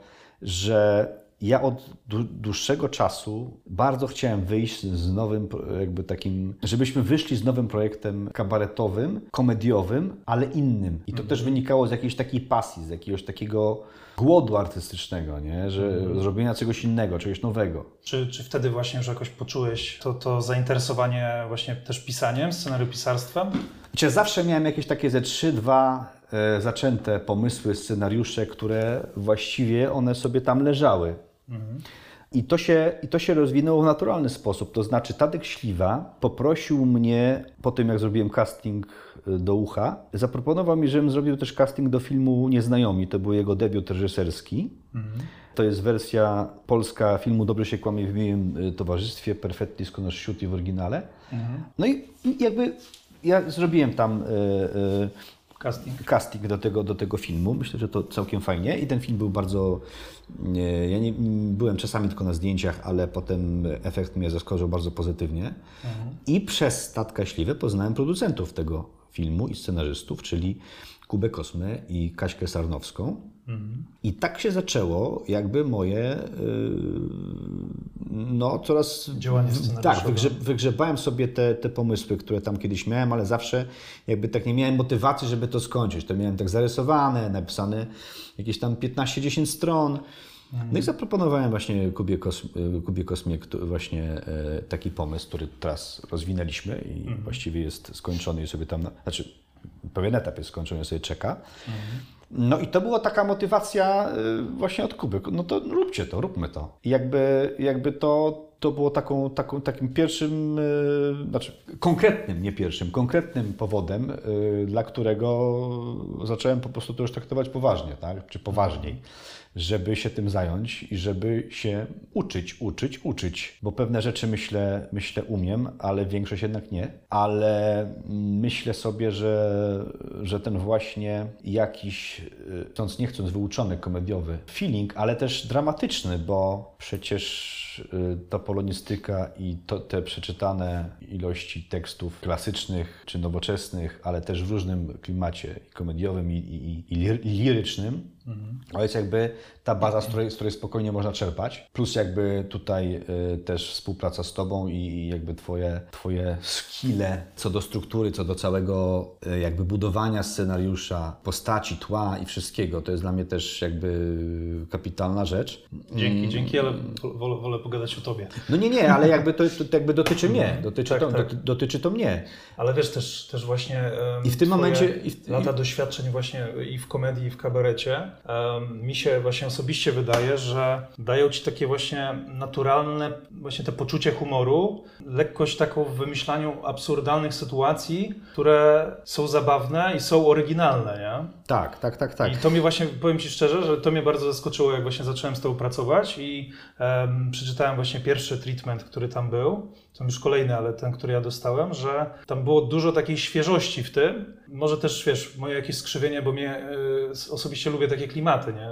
że ja od dłu- dłuższego czasu bardzo chciałem wyjść z nowym, jakby takim, żebyśmy wyszli z nowym projektem kabaretowym, komediowym, ale innym. I to też wynikało z jakiejś takiej pasji, z jakiegoś takiego głodu artystycznego, nie? że zrobienia czegoś innego, czegoś nowego. Czy, czy wtedy właśnie, że jakoś poczułeś to, to zainteresowanie właśnie też pisaniem, scenariopisarstwem? Czy zawsze miałem jakieś takie ze 3-2 e, zaczęte pomysły, scenariusze, które właściwie one sobie tam leżały. I to, się, I to się rozwinęło w naturalny sposób. To znaczy, Tadek Śliwa poprosił mnie, po tym jak zrobiłem casting e, do ucha, zaproponował mi, żebym zrobił też casting do filmu Nieznajomi. To był jego debiut reżyserski. To jest wersja polska filmu Dobrze się kłamie w miłym e, towarzystwie, Perfettly Sconosciuti w oryginale. No i jakby ja zrobiłem tam e, Casting. casting do tego, do tego filmu. Myślę, że to całkiem fajnie i ten film był bardzo. Ja nie, byłem czasami tylko na zdjęciach, ale potem efekt mnie zaskoczył bardzo pozytywnie. I przez Statka Śliwę poznałem producentów tego filmu i scenarzystów, czyli Kubę Kosmę i Kaśkę Sarnowską. I tak się zaczęło jakby moje yy, no coraz... Działanie Tak, wygrze, wygrzebałem sobie te, te pomysły, które tam kiedyś miałem, ale zawsze jakby tak nie miałem motywacji, żeby to skończyć. To miałem tak zarysowane, napisane jakieś tam 15-10 stron. No i zaproponowałem właśnie Kubie, Kos, Kubie Kosmie właśnie e, taki pomysł, który teraz rozwinęliśmy i właściwie jest skończony i sobie tam, na, znaczy pewien etap jest skończony, sobie czeka. No i to była taka motywacja y, właśnie od Kuby. No to róbcie to, róbmy to. I jakby, jakby to, to było taką, taką, takim pierwszym, y, znaczy konkretnym, nie pierwszym, konkretnym powodem, y, dla którego zacząłem po prostu to już traktować poważnie, tak? czy poważniej. Żeby się tym zająć i żeby się uczyć, uczyć, uczyć. Bo pewne rzeczy myślę, myślę umiem, ale większość jednak nie. Ale myślę sobie, że, że ten właśnie jakiś, y, chcąc nie chcąc, wyuczony komediowy feeling, ale też dramatyczny, bo przecież y, ta polonistyka i to, te przeczytane ilości tekstów klasycznych czy nowoczesnych, ale też w różnym klimacie komediowym i, i, i lir- lirycznym, to jest jakby ta baza, z której, z której spokojnie można czerpać. Plus jakby tutaj y, też współpraca z Tobą i, jakby twoje, twoje skille co do struktury, co do całego y, jakby budowania scenariusza, postaci, tła i wszystkiego. To jest dla mnie też jakby kapitalna rzecz. Dzięki, dzięki, ale wolę, wolę pogadać o tobie. No nie, nie, ale jakby to, to jakby dotyczy mnie, dotyczy, Tak, to, tak. doty- dotyczy to mnie. Ale wiesz, też, też właśnie em, I w tym momencie- i w- lata i- doświadczeń właśnie i w komedii, i w kabarecie mi się właśnie osobiście wydaje, że dają ci takie właśnie naturalne, właśnie te poczucie humoru, lekkość taką w wymyślaniu absurdalnych sytuacji, które są zabawne i są oryginalne, nie? Tak, tak, tak, tak. I to mnie właśnie, powiem Ci szczerze, że to mnie bardzo zaskoczyło, jak właśnie zacząłem z Tobą pracować i em, przeczytałem właśnie pierwszy treatment, który tam był, to już kolejny, ale ten, który ja dostałem, że tam było dużo takiej świeżości w tym. Może też, wiesz, moje jakieś skrzywienie, bo mnie y, osobiście lubię takie klimaty, nie?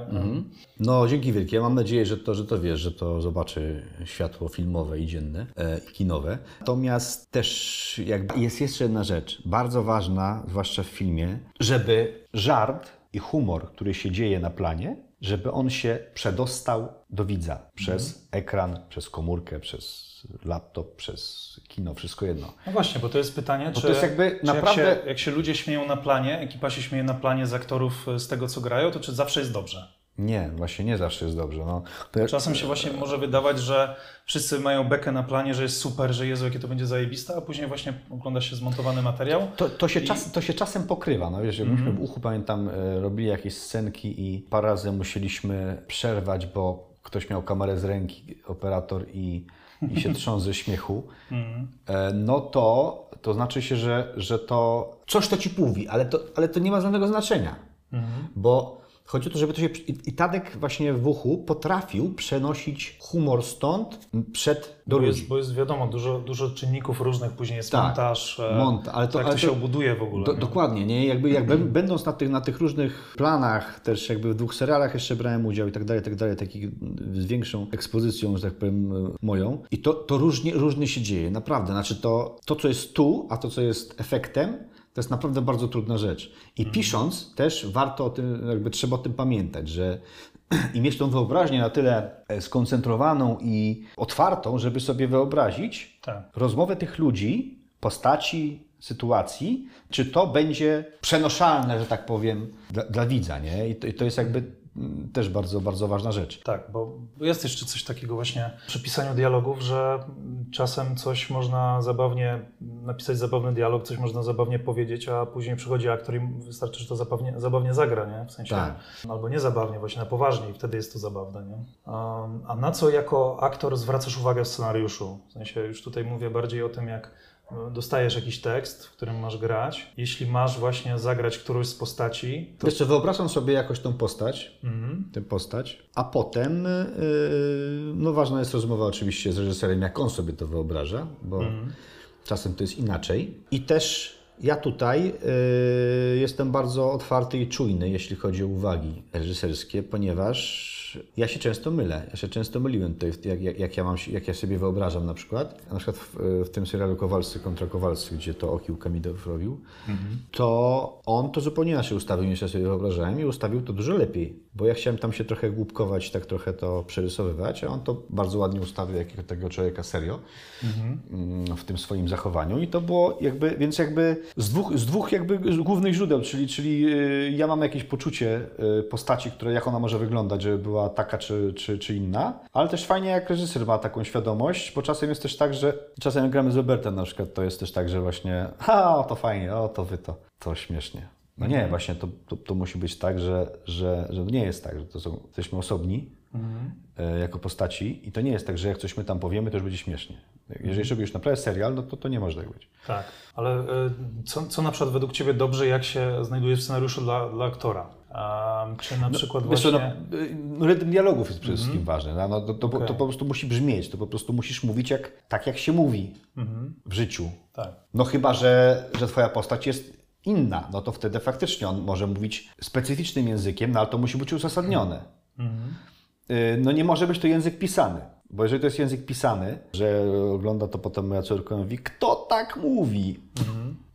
No, dzięki wielkie. Mam nadzieję, że to, że to wiesz, że to zobaczy światło filmowe i dzienne e, i kinowe. Natomiast też jest jeszcze jedna rzecz, bardzo ważna, zwłaszcza w filmie, żeby żart i humor, który się dzieje na planie, żeby on się przedostał do widza przez ekran, przez komórkę, przez laptop, przez kino, wszystko jedno. No właśnie, bo to jest pytanie, czy, to jest jakby czy naprawdę- jak, się, jak się ludzie śmieją na planie, ekipa się śmieje na planie z aktorów e, z tego, co grają, to czy zawsze jest dobrze? Nie, właśnie nie zawsze jest dobrze. No, jak- Czasem się właśnie może wydawać, że wszyscy mają bekę na planie, że jest super, że Jezu, jakie to będzie zajebiste, a później właśnie ogląda się zmontowany materiał. To, to, się czas, to się czasem pokrywa. No wiesz, jak myśmy Mhm. w uchu, pamiętam, e, robili jakieś scenki i parę razy musieliśmy przerwać, bo ktoś miał kamerę z ręki, operator i, i się [LAUGHS] trząsł ze śmiechu. Mhm. E, No to, to znaczy się, że, że to coś to ci mówi, ale to, ale to nie ma żadnego znaczenia. Mhm. Bo chodzi o to, żeby to się. I, Tadek właśnie w uchu potrafił przenosić humor stąd przed do Bo ludzi. jest, bo jest wiadomo, dużo, dużo czynników różnych, później jest Tak, montaż, e, mont- ale to- jak ale to się to- obuduje w ogóle. Do, nie? dokładnie, nie? Jakby, jak bę- [CLEARS THROAT] będąc na tych, na tych różnych planach, też jakby w dwóch serialach jeszcze brałem udział i tak dalej, tak dalej, takich z większą ekspozycją, że tak powiem, moją. I to, to różnie, różnie się dzieje, naprawdę. Znaczy to, to, co jest tu, a to, co jest efektem, to jest naprawdę bardzo trudna rzecz. I pisząc też warto o tym, jakby trzeba o tym pamiętać, że [CLEARS THROAT] i mieć tą wyobraźnię na tyle e, skoncentrowaną i otwartą, żeby sobie wyobrazić, Tak. rozmowę tych ludzi, postaci, sytuacji, czy to będzie przenoszalne, że tak powiem, dla, dla widza, nie? I to, I to jest jakby mm, też bardzo, bardzo ważna rzecz. Tak, bo jest jeszcze coś takiego właśnie przy pisaniu dialogów, że czasem coś można zabawnie napisać zabawny dialog, coś można zabawnie powiedzieć, a później przychodzi aktor i wystarczy, że to zabawnie, zabawnie zagra, nie? W sensie, Tak. albo nie zabawnie, właśnie na poważnie i wtedy jest to zabawne, nie? Um, a na co jako aktor zwracasz uwagę w scenariuszu? W sensie już tutaj mówię bardziej o tym, jak dostajesz jakiś tekst, w którym masz grać. Jeśli masz właśnie zagrać którąś z postaci, to... Jeszcze wyobrażam sobie jakoś tą postać, Mhm. tę postać, a potem, yy, no ważna jest rozmowa oczywiście z reżyserem, jak on sobie to wyobraża, bo czasem to jest inaczej. I też ja tutaj yy, jestem bardzo otwarty i czujny, jeśli chodzi o uwagi reżyserskie, ponieważ ja się często mylę. Ja się często myliłem tutaj, jak, jak, jak, ja, mam, jak ja sobie wyobrażam na przykład. Na przykład w, w tym serialu Kowalscy kontra Kowalscy, gdzie to Okił Kamidow robił, to on to zupełnie inaczej ustawił niż ja sobie wyobrażałem i ustawił to dużo lepiej. Bo ja chciałem tam się trochę głupkować, tak trochę to przerysowywać, a on to bardzo ładnie ustawił jakiego tego człowieka serio mm, w tym swoim zachowaniu i to było jakby, więc jakby z dwóch, z dwóch jakby głównych źródeł, czyli, czyli yy, ja mam jakieś poczucie yy, postaci, które, jak ona może wyglądać, żeby była taka czy, czy, czy inna, ale też fajnie jak reżyser ma taką świadomość, bo czasem jest też tak, że czasem jak gramy z Robertem na przykład, to jest też tak, że właśnie ha, o to fajnie, o to wy to, to śmiesznie. No nie, właśnie to, to, to musi być tak, że, że, że nie jest tak, że to są, jesteśmy osobni e, jako postaci i to nie jest tak, że jak coś my tam powiemy, to już będzie śmiesznie. Jeżeli robisz naprawdę serial, no to, to nie może tak być. Tak, ale y, co, co na przykład według Ciebie dobrze, jak się znajduje w scenariuszu dla, dla aktora? Um, czy na przykład Wiesz co, właśnie... no, y, no, rytm dialogów jest przede wszystkim ważny. no, No, to, to, Okej. to po prostu musi brzmieć, to po prostu musisz mówić jak, tak, jak się mówi Mhm, w życiu. tak. No chyba, że, że twoja postać jest inna, no to wtedy faktycznie on może mówić specyficznym językiem, no ale to musi być uzasadnione. Mhm. Y, No nie może być to język pisany, bo jeżeli to jest język pisany, że ogląda to potem moja córka i mówi, kto tak mówi,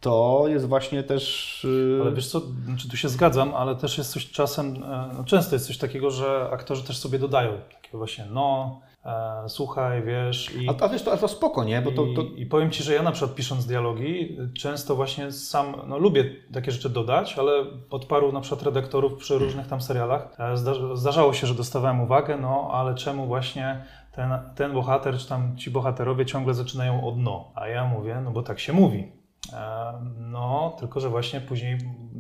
to jest właśnie też... y, Ale wiesz co, znaczy tu się zgadzam, ale też jest coś czasem, e, no często jest coś takiego, że aktorzy też sobie dodają takie właśnie no, e, słuchaj, wiesz i... A, a wiesz, to, a to spoko, nie? Bo to, to, I, I powiem Ci, że ja na przykład pisząc dialogi, często właśnie sam, no lubię takie rzeczy dodać, ale od paru na przykład redaktorów przy różnych tam serialach e, zda, zdarzało się, że dostawałem uwagę, no ale czemu właśnie ten, ten bohater, czy tam ci bohaterowie ciągle zaczynają od no, a ja mówię, no bo tak się mówi. No, tylko że właśnie później,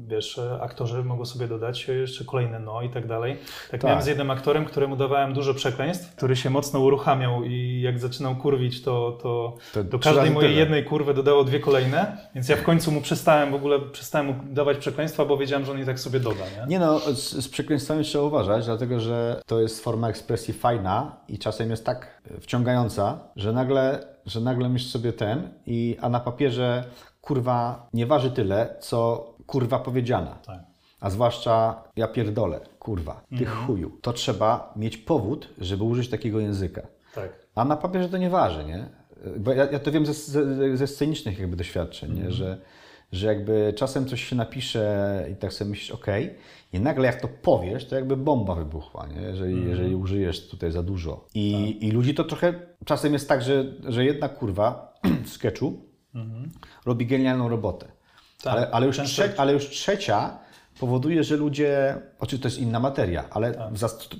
wiesz, aktorzy mogą sobie dodać jeszcze kolejne no i tak dalej. Tak, Tak. miałem z jednym aktorem, któremu dawałem dużo przekleństw, który się mocno uruchamiał i jak zaczynał kurwić, to, to, To do każdej mojej tyle. jednej kurwy dodało dwie kolejne, więc ja w końcu mu przestałem w ogóle, przestałem mu dawać przekleństwa, bo wiedziałem, że on i tak sobie doda, nie? Nie no, z, z przekleństwami trzeba uważać, dlatego że to jest forma ekspresji fajna i czasem jest tak wciągająca, że nagle, że nagle myślisz sobie ten, i, a na papierze kurwa nie waży tyle, co kurwa powiedziana. Tak. A zwłaszcza ja pierdolę, kurwa, ty Mhm. chuju. To trzeba mieć powód, żeby użyć takiego języka. Tak. A na papierze to nie waży, nie? Bo ja, ja to wiem ze, ze, ze scenicznych jakby doświadczeń, nie? Że, że jakby czasem coś się napisze i tak sobie myślisz, ok, i nagle jak to powiesz, to jakby bomba wybuchła, nie? Jeżeli, Mhm. jeżeli użyjesz tutaj za dużo. I, Tak. i ludzi to trochę, czasem jest tak, że, że jedna kurwa [CLEARS THROAT] w sketchu robi genialną robotę. Mhm. Tak, ale, ale, już trze, ale już trzecia powoduje, że ludzie, oczywiście to jest inna materia, ale Tak.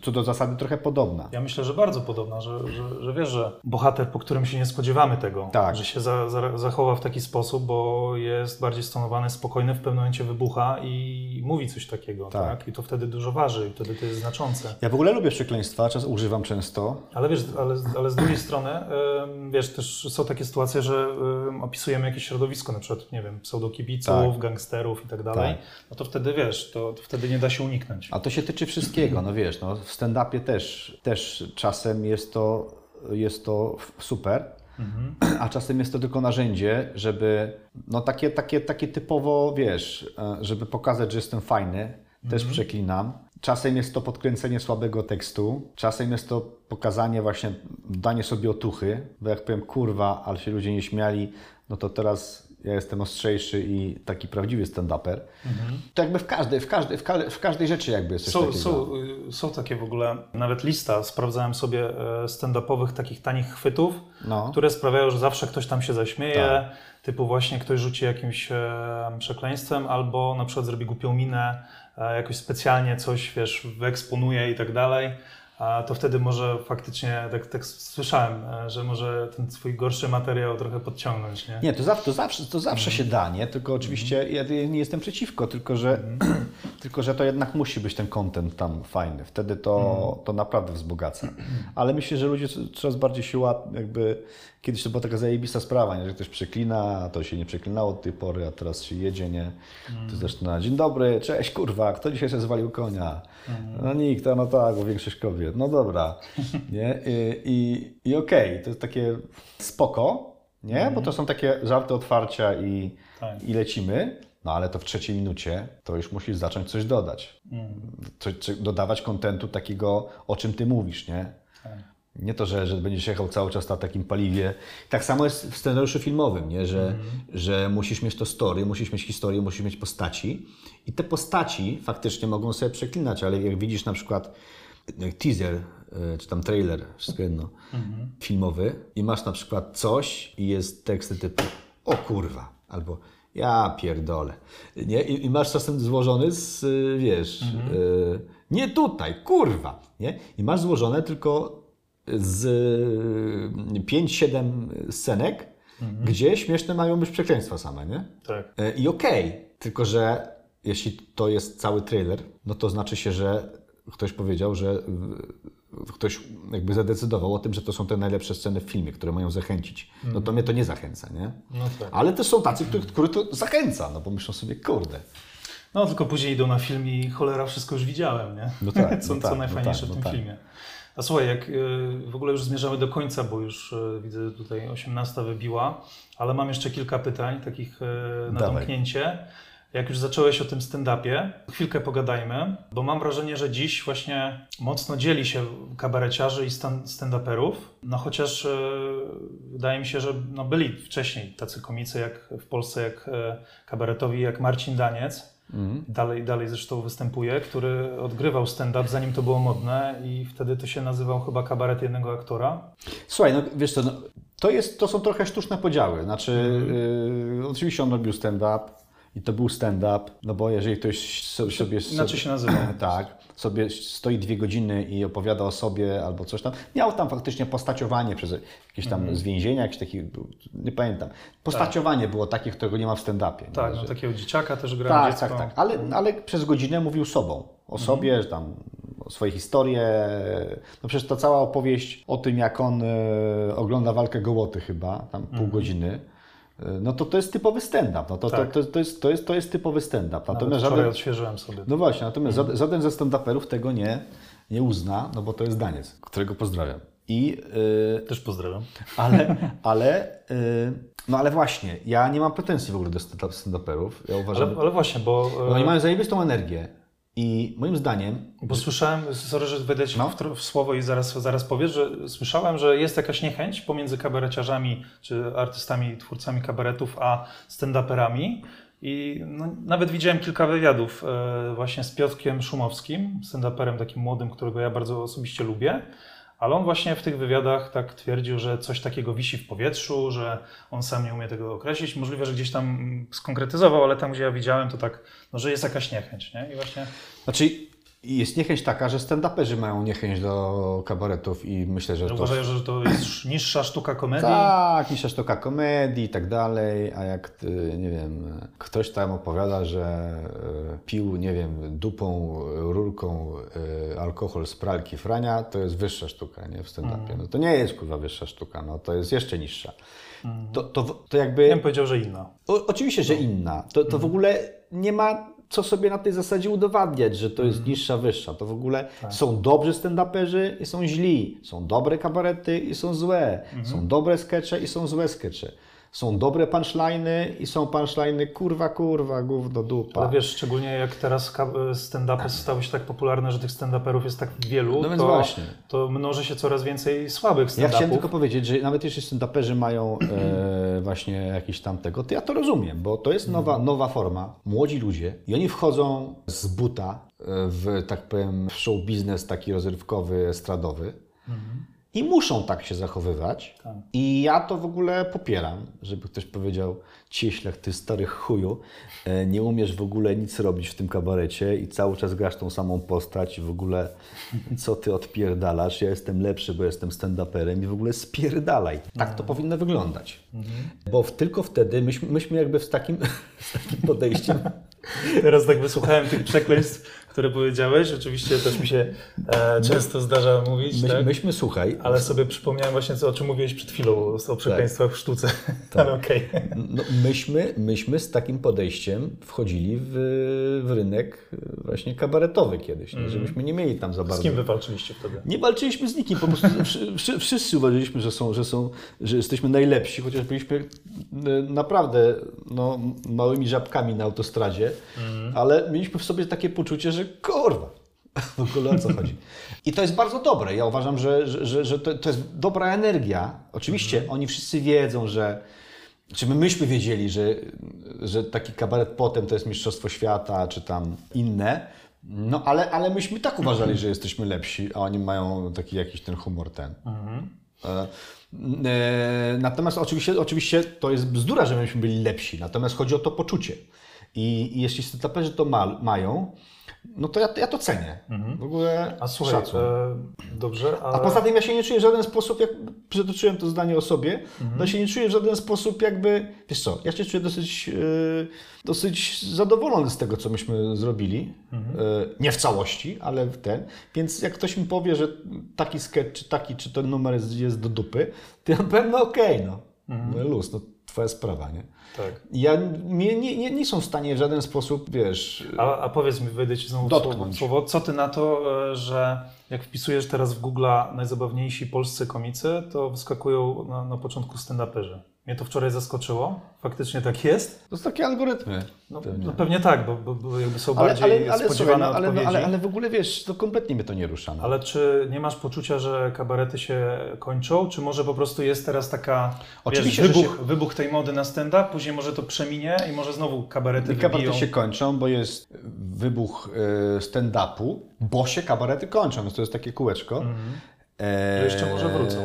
co do zasady trochę podobna. Ja myślę, że bardzo podobna, że, że, że wiesz, że bohater, po którym się nie spodziewamy tego, Tak. że się za, za, zachowa w taki sposób, bo jest bardziej stonowany, spokojny, w pewnym momencie wybucha i mówi coś takiego, Tak. tak? I to wtedy dużo waży i wtedy to jest znaczące. Ja w ogóle lubię przekleństwa, czas używam często. Ale wiesz, ale, ale z drugiej strony, wiesz, też są takie sytuacje, że em, opisujemy jakieś środowisko, na przykład, nie wiem, pseudokibiców, Tak. gangsterów i tak dalej, no to wtedy, wiesz, to, to wtedy nie da się uniknąć. A to się tyczy wszystkiego, no wiesz, no, w stand-upie też, też czasem jest to, jest to super, a czasem jest to tylko narzędzie, żeby, no takie, takie, takie typowo, wiesz, e, żeby pokazać, że jestem fajny, też przeklinam. Czasem jest to podkręcenie słabego tekstu, czasem jest to pokazanie właśnie, danie sobie otuchy, bo jak powiem kurwa, ale się ludzie nie śmiali, no to teraz ja jestem ostrzejszy i taki prawdziwy stand-uper. To jakby w każdej, w każdej, w każdej, w każdej rzeczy jakby jest coś Są, takiego. są, są takie w ogóle, nawet lista, sprawdzałem sobie e, stand-upowych takich tanich chwytów, No. które sprawiają, że zawsze ktoś tam się zaśmieje, Tak. typu właśnie ktoś rzuci jakimś e, przekleństwem, albo na przykład zrobi głupią minę, e, jakoś specjalnie coś, wiesz, wyeksponuje i tak dalej, to wtedy może faktycznie, tak, tak słyszałem, e, że może ten swój gorszy materiał trochę podciągnąć, nie? Nie, to zawsze, to zawsze, to zawsze się da, nie? Tylko oczywiście ja nie jestem przeciwko, tylko że, [CLEARS THROAT] tylko że to jednak musi być ten content tam fajny. Wtedy to, to naprawdę wzbogaca. Ale myślę, że ludzie co- coraz bardziej się łat, jakby kiedyś to była taka zajebista sprawa, nie? że ktoś przeklina, to się nie przeklinało od tej pory, a teraz się jedzie, nie? To zaczyna, dzień dobry, cześć kurwa, kto dzisiaj się zwalił konia? No nikt, a no tak, bo większość kobiet. No dobra, [LAUGHS] nie? I, i, i okej, to jest takie spoko, nie? Bo to są takie żarty otwarcia i, Tak. i lecimy. No ale to w trzeciej minucie to już musisz zacząć coś dodać. Coś, coś, dodawać kontentu takiego, o czym ty mówisz, nie? Tak. Nie to, że, że będziesz jechał cały czas na takim paliwie. Tak samo jest w scenariuszu filmowym, nie? Że, że musisz mieć to story, musisz mieć historię, musisz mieć postaci. I te postaci faktycznie mogą sobie przeklinać, ale jak widzisz na przykład jak teaser, y, czy tam trailer, wszystko jedno, filmowy i masz na przykład coś i jest teksty typu o kurwa, albo ja pierdolę. Nie? I, I masz czasem złożony z, wiesz, y, nie tutaj, kurwa. Nie? I masz złożone tylko z y, 5-7 scenek, gdzie śmieszne mają być przekleństwa same, nie? Tak. E, I okej, tylko że jeśli to jest cały trailer, no to znaczy się, że ktoś powiedział, że ktoś jakby zadecydował o tym, że to są te najlepsze sceny w filmie, które mają zachęcić. No to mnie to nie zachęca, nie? No tak. Ale też są tacy, których, których to zachęca, no bo myślą sobie, kurde. No tylko później idą na film i cholera, wszystko już widziałem, nie? No tak, [LAUGHS] co, no co tak, najfajniejsze no tak, w tym no tak. filmie. A słuchaj, jak y, w ogóle już zmierzamy do końca, bo już y, widzę tutaj 18 wybiła, ale mam jeszcze kilka pytań, takich y, na Dawaj. domknięcie. Jak już zacząłeś o tym stand-upie, chwilkę pogadajmy, bo mam wrażenie, że dziś właśnie mocno dzieli się kabareciarzy i stan- stand-uperów. No chociaż e, wydaje mi się, że no byli wcześniej tacy komicy jak w Polsce, jak e, kabaretowi, jak Marcin Daniec. Dalej, dalej zresztą występuje, który odgrywał stand-up zanim to było modne i wtedy to się nazywał chyba kabaret jednego aktora. Słuchaj, no wiesz co, no, to, jest, to są trochę sztuczne podziały. Znaczy, Mhm. y, oczywiście on robił stand-up i to był stand-up, no bo jeżeli ktoś so- sobie... Inaczej się nazywał. [CLEARS THROAT] Tak, sobie stoi dwie godziny i opowiada o sobie albo coś tam. Miał tam faktycznie postaciowanie przez jakieś tam Mhm. z więzienia, jakieś taki, nie pamiętam. Postaciowanie było takie, którego nie ma w stand-upie. Tak, no, Że- takiego dzieciaka też grał tak, dziecko. tak, tak. Ale, ale przez godzinę mówił sobą. O sobie, że tam o swoje historie. No przecież ta cała opowieść o tym, jak on e, ogląda walkę gołoty chyba, tam pół godziny. E, No to to jest typowy stand-up. No to, Tak. to, to, to, jest, to, jest, to jest typowy stand-up. Natomiast żaden, odświeżyłem sobie. no właśnie, natomiast żaden, żaden ze stand-uperów tego nie, nie uzna, no bo to jest Daniec, którego pozdrawiam. I, e, Też pozdrawiam. ale, ale, y, no ale właśnie, ja nie mam pretensji w ogóle do stand- stand-uperów. Ja uważam, Ale, ale właśnie, bo, bo oni mają zajebistą energię i moim zdaniem, bo słyszałem, sorry, że wejdę No. w, w słowo i zaraz, zaraz powiesz, że słyszałem, że jest jakaś niechęć pomiędzy kabareciarzami, czy artystami, twórcami kabaretów, a stand-uperami, I no, nawet widziałem kilka wywiadów e, właśnie z Piotrkiem Szumowskim, stand-uperem takim młodym, którego ja bardzo osobiście lubię. Ale on właśnie w tych wywiadach tak twierdził, że coś takiego wisi w powietrzu, że on sam nie umie tego określić. Możliwe, że gdzieś tam skonkretyzował, ale tam, gdzie ja widziałem, to tak, no, że jest jakaś niechęć. Nie? I właśnie Znaczy, jest niechęć taka, że stand-uperzy mają niechęć do kabaretów i myślę, że to... uważają, że to jest [CLEARS THROAT] niższa sztuka komedii. Tak, niższa sztuka komedii i tak dalej, a jak, y, nie wiem, ktoś tam opowiada, że y, pił, nie wiem, dupą, rurką y, alkohol z pralki Frania, to jest wyższa sztuka, nie, w stand-upie. No to nie jest, kurwa, wyższa sztuka, no to jest jeszcze niższa. To, to, to jakby... Ja bym powiedział, że inna. O, oczywiście, że inna. To, to w ogóle nie ma co sobie na tej zasadzie udowadniać, że to jest niższa, wyższa. To w ogóle są dobrzy stand-uperzy i są źli. Są dobre kabarety i są złe. Są dobre skecze i są złe skecze. Są dobre punchliny i są punchliny kurwa, kurwa, gówno, dupa. Ale wiesz, szczególnie jak teraz stand-upy stały się tak popularne, że tych stand-uperów jest tak wielu, No więc to, właśnie. to mnoży się coraz więcej słabych Ja stand-upów. chciałem tylko powiedzieć, że nawet jeśli stand-uperzy mają e, [CLEARS THROAT] właśnie jakiś tam tego, to ja to rozumiem, bo to jest nowa, nowa forma. Młodzi ludzie i oni wchodzą z buta e, w, tak powiem, w show biznes taki rozrywkowy, estradowy. I muszą tak się zachowywać. Tak. I ja to w ogóle popieram, żeby ktoś powiedział, cieślach, ty stary chuju, e, nie umiesz w ogóle nic robić w tym kabarecie i cały czas grasz tą samą postać i w ogóle co ty odpierdalasz, ja jestem lepszy, bo jestem stand-uperem i w ogóle spierdalaj. Tak to powinno wyglądać. Bo w, tylko wtedy myśmy, myśmy jakby z takim, [LAUGHS] z takim podejściem Teraz tak wysłuchałem tych przekleństw, które powiedziałeś. Oczywiście też mi się e, często zdarza mówić, My, tak? myśmy, słuchaj, ale sobie przypomniałem właśnie, co, o czym mówiłeś przed chwilą, o przekleństwach w sztuce. [LAUGHS] Ale okej. no, myśmy, myśmy z takim podejściem wchodzili w, w rynek właśnie kabaretowy kiedyś, nie? żebyśmy nie mieli tam za Z bardzo... kim wy walczyliście wtedy? Nie walczyliśmy z nikim, po prostu wszy- wszy- wszyscy uważaliśmy, że, są, że, są, że jesteśmy najlepsi, chociaż byliśmy e, naprawdę no, małymi żabkami na autostradzie, ale mieliśmy w sobie takie poczucie, że kurwa, w ogóle o co chodzi. I to jest bardzo dobre. Ja uważam, że, że, że, że to, to jest dobra energia. Oczywiście oni wszyscy wiedzą, że czy my myśmy wiedzieli, że, że taki kabaret potem to jest Mistrzostwo Świata, czy tam inne, no ale, ale myśmy tak uważali, że jesteśmy lepsi, a oni mają taki jakiś ten humor ten. E, e, natomiast oczywiście, oczywiście to jest bzdura, że myśmy byli lepsi, natomiast chodzi o to poczucie. I, i jeśli stand to ma, mają, no to ja, ja to cenię. W ogóle A słuchaj, e, dobrze, ale... A poza tym ja się nie czuję w żaden sposób, jak przytoczyłem to zdanie o sobie, to się nie czuję w żaden sposób jakby, wiesz co, ja się czuję dosyć, e, dosyć zadowolony z tego, co myśmy zrobili. E, nie w całości, ale w ten. Więc jak ktoś mi powie, że taki sketch, czy taki, czy ten numer jest, jest do dupy, to ja powiem, no okej, no. no. Luz, no twoja sprawa, nie? Tak. Ja, mnie nie, nie, nie są w stanie w żaden sposób, wiesz, A, a powiedz mi, wejdę Ci znowu Dotknąć. słowo, słowo, co Ty na to, e, że jak wpisujesz teraz w Google'a najzabawniejsi polscy komicy, to wyskakują na, na początku stand-uperzy. Mnie to wczoraj zaskoczyło. Faktycznie tak jest. to są takie algorytmy. No, pewnie. no pewnie tak, bo, bo, bo jakby są Ale, bardziej ale, ale, słuchaj, spodziewane no, ale, odpowiedzi. ale, ale w ogóle wiesz, to kompletnie mnie to nie rusza. No. Ale czy nie masz poczucia, że kabarety się kończą? Czy może po prostu jest teraz taka Oczywiście, wiesz, że wybuch, wybuch tej mody na stand-up, później może to przeminie i może znowu kabarety I kabarety wybiją? się kończą, bo jest wybuch e, stand-upu, bo się kabarety kończą, więc to jest takie kółeczko. To E, jeszcze może wrócą.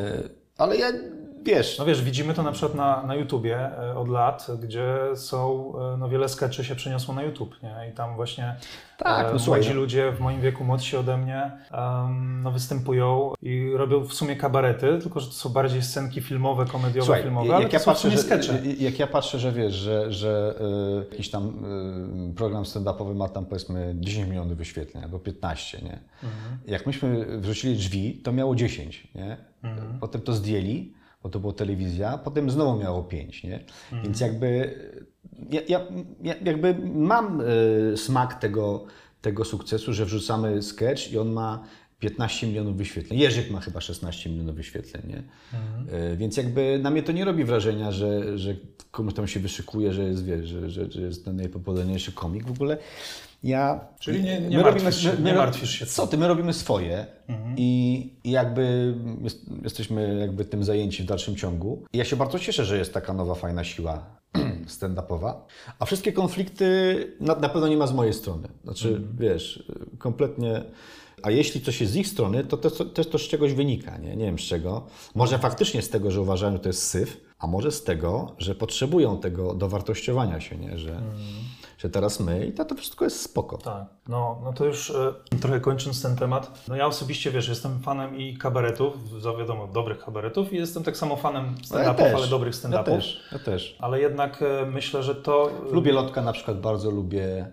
Ale ja, wiesz, No wiesz, widzimy to na przykład na, na YouTubie e, od lat, gdzie są, e, no wiele skeczy się przeniosło na YouTube, nie? I tam właśnie Tak, e, no młodzi no. ludzie w moim wieku, młodsi ode mnie, em, no występują i robią w sumie kabarety, tylko że to są bardziej scenki filmowe, komediowe, Słuchaj, filmowe, ale jak to ja, patrzę, że, skecze. jak ja patrzę, że wiesz, że, że y, jakiś tam y, program stand-upowy ma tam powiedzmy 10 milionów wyświetleń albo 15, nie? Mhm. Jak myśmy wrzucili drzwi, to miało 10, nie? Mhm. Potem to zdjęli, bo to była telewizja, potem znowu miało 5, nie? Mhm. Więc jakby ja, ja, ja jakby mam y, smak tego, tego sukcesu, że wrzucamy sketch i on ma 15 milionów wyświetleń. Jerzyk ma chyba 16 milionów wyświetleń, nie? Y, Więc jakby na mnie to nie robi wrażenia, że, że komuś tam się wyszykuje, że jest, wiesz, że, że, że jest ten najpopularniejszy komik. W ogóle ja... Czyli nie- nie martwisz się- nie my- martwisz się Co ty, my robimy swoje i, i jakby jest, jesteśmy jakby tym zajęci w dalszym ciągu. I ja się bardzo cieszę, że jest taka nowa, fajna siła. [CLEARS THROAT] stand-upowa, a wszystkie konflikty na, na pewno nie ma z mojej strony. Znaczy, wiesz, kompletnie... A jeśli coś jest z ich strony, to też to, też to z czegoś wynika, nie? nie wiem z czego. Może faktycznie z tego, że uważają, że to jest syf, a może z tego, że potrzebują tego dowartościowania się, nie? Że, że teraz my i to, to wszystko jest spoko. Tak, no, no to już e, trochę kończąc ten temat. No ja osobiście, wiesz, jestem fanem i kabaretów, za wiadomo, dobrych kabaretów i jestem tak samo fanem stand-upów, też, ale dobrych Ja stand-upów. też, ja też. Ale jednak e, myślę, że to... e, Lubię Lotka na przykład, bardzo lubię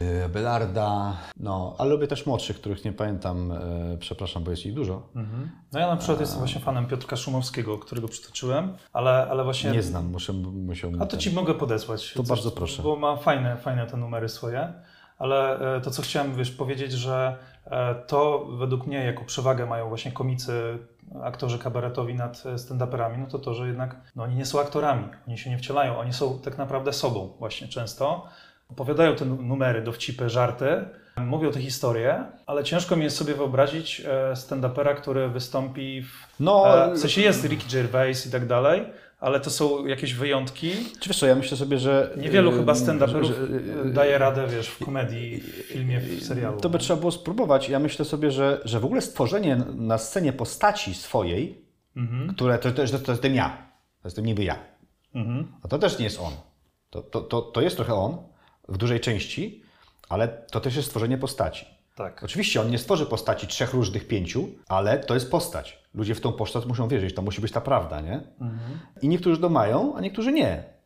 e, Belarda, no, ale lubię też młodszych, których nie pamiętam, przepraszam, bo jest ich dużo. Mhm. No ja na przykład jestem właśnie fanem Piotrka Szumowskiego, którego przytoczyłem, ale, ale właśnie... Nie znam, muszę, musiałbym... A to ci mogę podesłać. To bardzo proszę. Bo ma fajne, fajne te numery swoje. Ale e, to, co chciałem wiesz, powiedzieć, że e, to według mnie jako przewagę mają właśnie komicy, aktorzy kabaretowi nad stand-uperami, no to to, że jednak no, oni nie są aktorami, oni się nie wcielają, oni są tak naprawdę sobą właśnie często. Opowiadają te nu- numery, dowcipy, żarty, mówią te historie, ale ciężko mi jest sobie wyobrazić e, stand-upera, który wystąpi w... No, w sensie jest Ricky Gervais i tak dalej, ale to są jakieś wyjątki. Czy wiesz co, ja myślę sobie, że... Niewielu chyba stand-uperów że- że- daje radę, wiesz, w komedii, w filmie, w serialu. To by trzeba było spróbować. Ja myślę sobie, że, że w ogóle stworzenie na scenie postaci swojej, Mhm. które to, to, to, to jestem ja, to jestem niby ja, Mhm. a to też nie jest on. To, to, to, to jest trochę on w dużej części, ale to też jest stworzenie postaci. Tak. Oczywiście on nie stworzy postaci trzech różnych, pięciu, ale to jest postać. Ludzie w tą postać muszą wierzyć, to musi być ta prawda, nie? I niektórzy to mają, a niektórzy nie.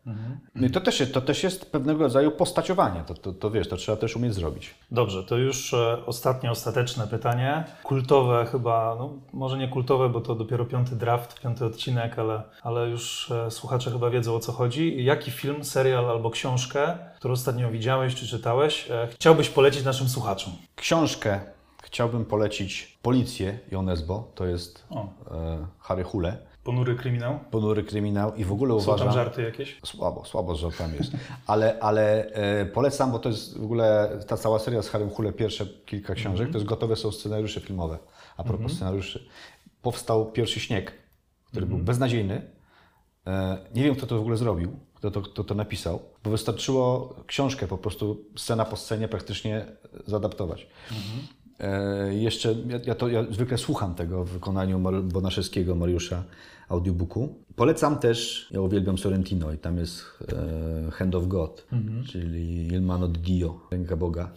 No i to też, jest, to też jest pewnego rodzaju postaciowanie. To, to, to wiesz, to trzeba też umieć zrobić. Dobrze, to już e, ostatnie, ostateczne pytanie. Kultowe chyba, no może nie kultowe, bo to dopiero piąty draft, piąty odcinek, ale, ale już e, słuchacze chyba wiedzą o co chodzi. Jaki film, serial albo książkę, którą ostatnio widziałeś czy czytałeś, e, chciałbyś polecić naszym słuchaczom? Książkę chciałbym polecić Policję Jonesbo, to jest O, e, Harry Hule, ponury kryminał? ponury kryminał i w ogóle Są tam uważam... żarty jakieś? Słabo, słabo z żartami jest. Ale, ale e, polecam, bo to jest w ogóle ta cała seria z Harrym Hule, pierwsze kilka książek, to jest gotowe są scenariusze filmowe. A propos scenariuszy. Powstał pierwszy śnieg, który był beznadziejny. E, nie wiem, kto to w ogóle zrobił, kto to, kto to napisał, bo wystarczyło książkę po prostu scena po scenie praktycznie zaadaptować. E, jeszcze, ja, ja, to, ja zwykle słucham tego w wykonaniu Mar- Bonaszewskiego, Mariusza, audiobooku. Polecam też, ja uwielbiam Sorrentino i tam jest e, Hand of God, czyli Il Mano di Dio, Ręka Boga.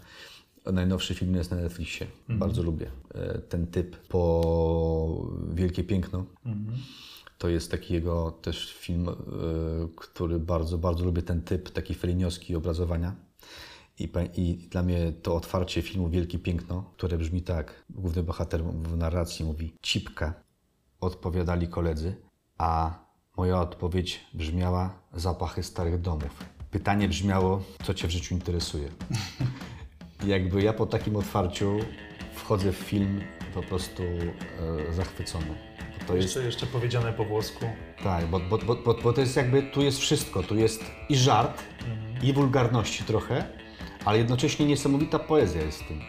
Najnowszy film jest na Netflixie. Bardzo lubię e, ten typ po Wielkie Piękno. To jest taki jego też film, e, który bardzo, bardzo lubię ten typ, taki felinioski obrazowania. I, I dla mnie to otwarcie filmu Wielkie Piękno, które brzmi tak, główny bohater w narracji mówi cipka, odpowiadali koledzy, a moja odpowiedź brzmiała zapachy starych domów. Pytanie brzmiało, co Cię w życiu interesuje? Jakby ja po takim otwarciu wchodzę w film po prostu e, zachwycony. To jest Jeszcze, jeszcze powiedziane po włosku. tak, bo, bo, bo, bo, bo to jest jakby, tu jest wszystko. Tu jest i żart, i wulgarności trochę, ale jednocześnie niesamowita poezja jest w tym.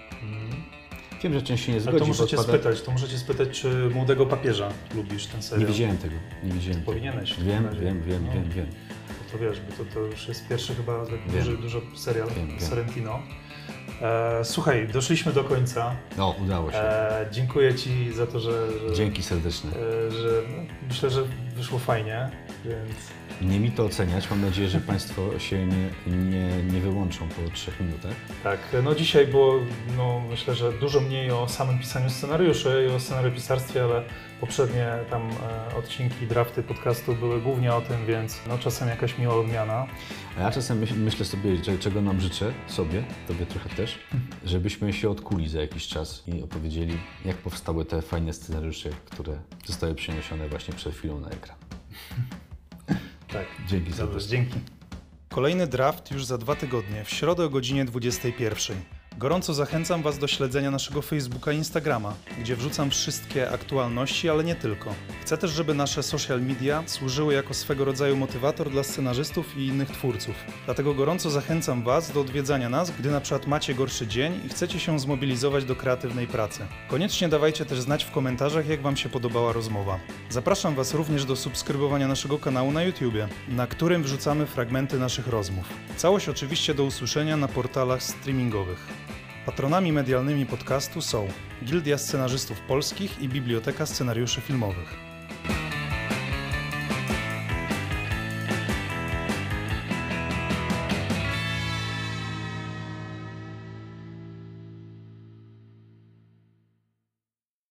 Wiem, że część się nie Ale zgodzi, to muszę cię odpada- spytać, to muszę cię spytać, czy Młodego Papieża lubisz ten Nie serial? widziałem tego, nie widziałem tego. Powinieneś. Wiem, razie. wiem, wiem, No. wiem, wiem. To wiesz, bo to, to już jest pierwszy chyba Wiem. duży, dużo serial Wiem, wiem. Sorrentino. E, słuchaj, doszliśmy do końca. No, udało się. E, dziękuję Ci za to, że, że, Dzięki serdeczne. e, że no, myślę, że wyszło fajnie, więc Nie mi to oceniać. Mam nadzieję, że Państwo się nie, nie, nie wyłączą po trzech minutach. tak. No dzisiaj było, no myślę, że dużo mniej o samym pisaniu scenariuszy i o scenariopisarstwie, ale poprzednie tam e, odcinki, drafty podcastu były głównie o tym, więc no czasem jakaś miła odmiana. A ja czasem myśl, myślę sobie, czego nam życzę, sobie, tobie trochę też, [LAUGHS] żebyśmy się odkuli za jakiś czas i opowiedzieli, jak powstały te fajne scenariusze, które zostały przeniesione właśnie przed chwilą na ekran. [LAUGHS] Tak. Dzięki Dobrze, serdecznie. dzięki. Kolejny draft już za dwa tygodnie, w środę o godzinie 21. Gorąco zachęcam Was do śledzenia naszego Facebooka i Instagrama, gdzie wrzucam wszystkie aktualności, ale nie tylko. Chcę też, żeby nasze social media służyły jako swego rodzaju motywator dla scenarzystów i innych twórców. Dlatego gorąco zachęcam Was do odwiedzania nas, gdy na przykład macie gorszy dzień i chcecie się zmobilizować do kreatywnej pracy. Koniecznie dawajcie też znać w komentarzach, jak Wam się podobała rozmowa. Zapraszam Was również do subskrybowania naszego kanału na YouTubie, na którym wrzucamy fragmenty naszych rozmów. Całość oczywiście do usłyszenia na portalach streamingowych. Patronami medialnymi podcastu są Gildia Scenarzystów Polskich i Biblioteka Scenariuszy Filmowych.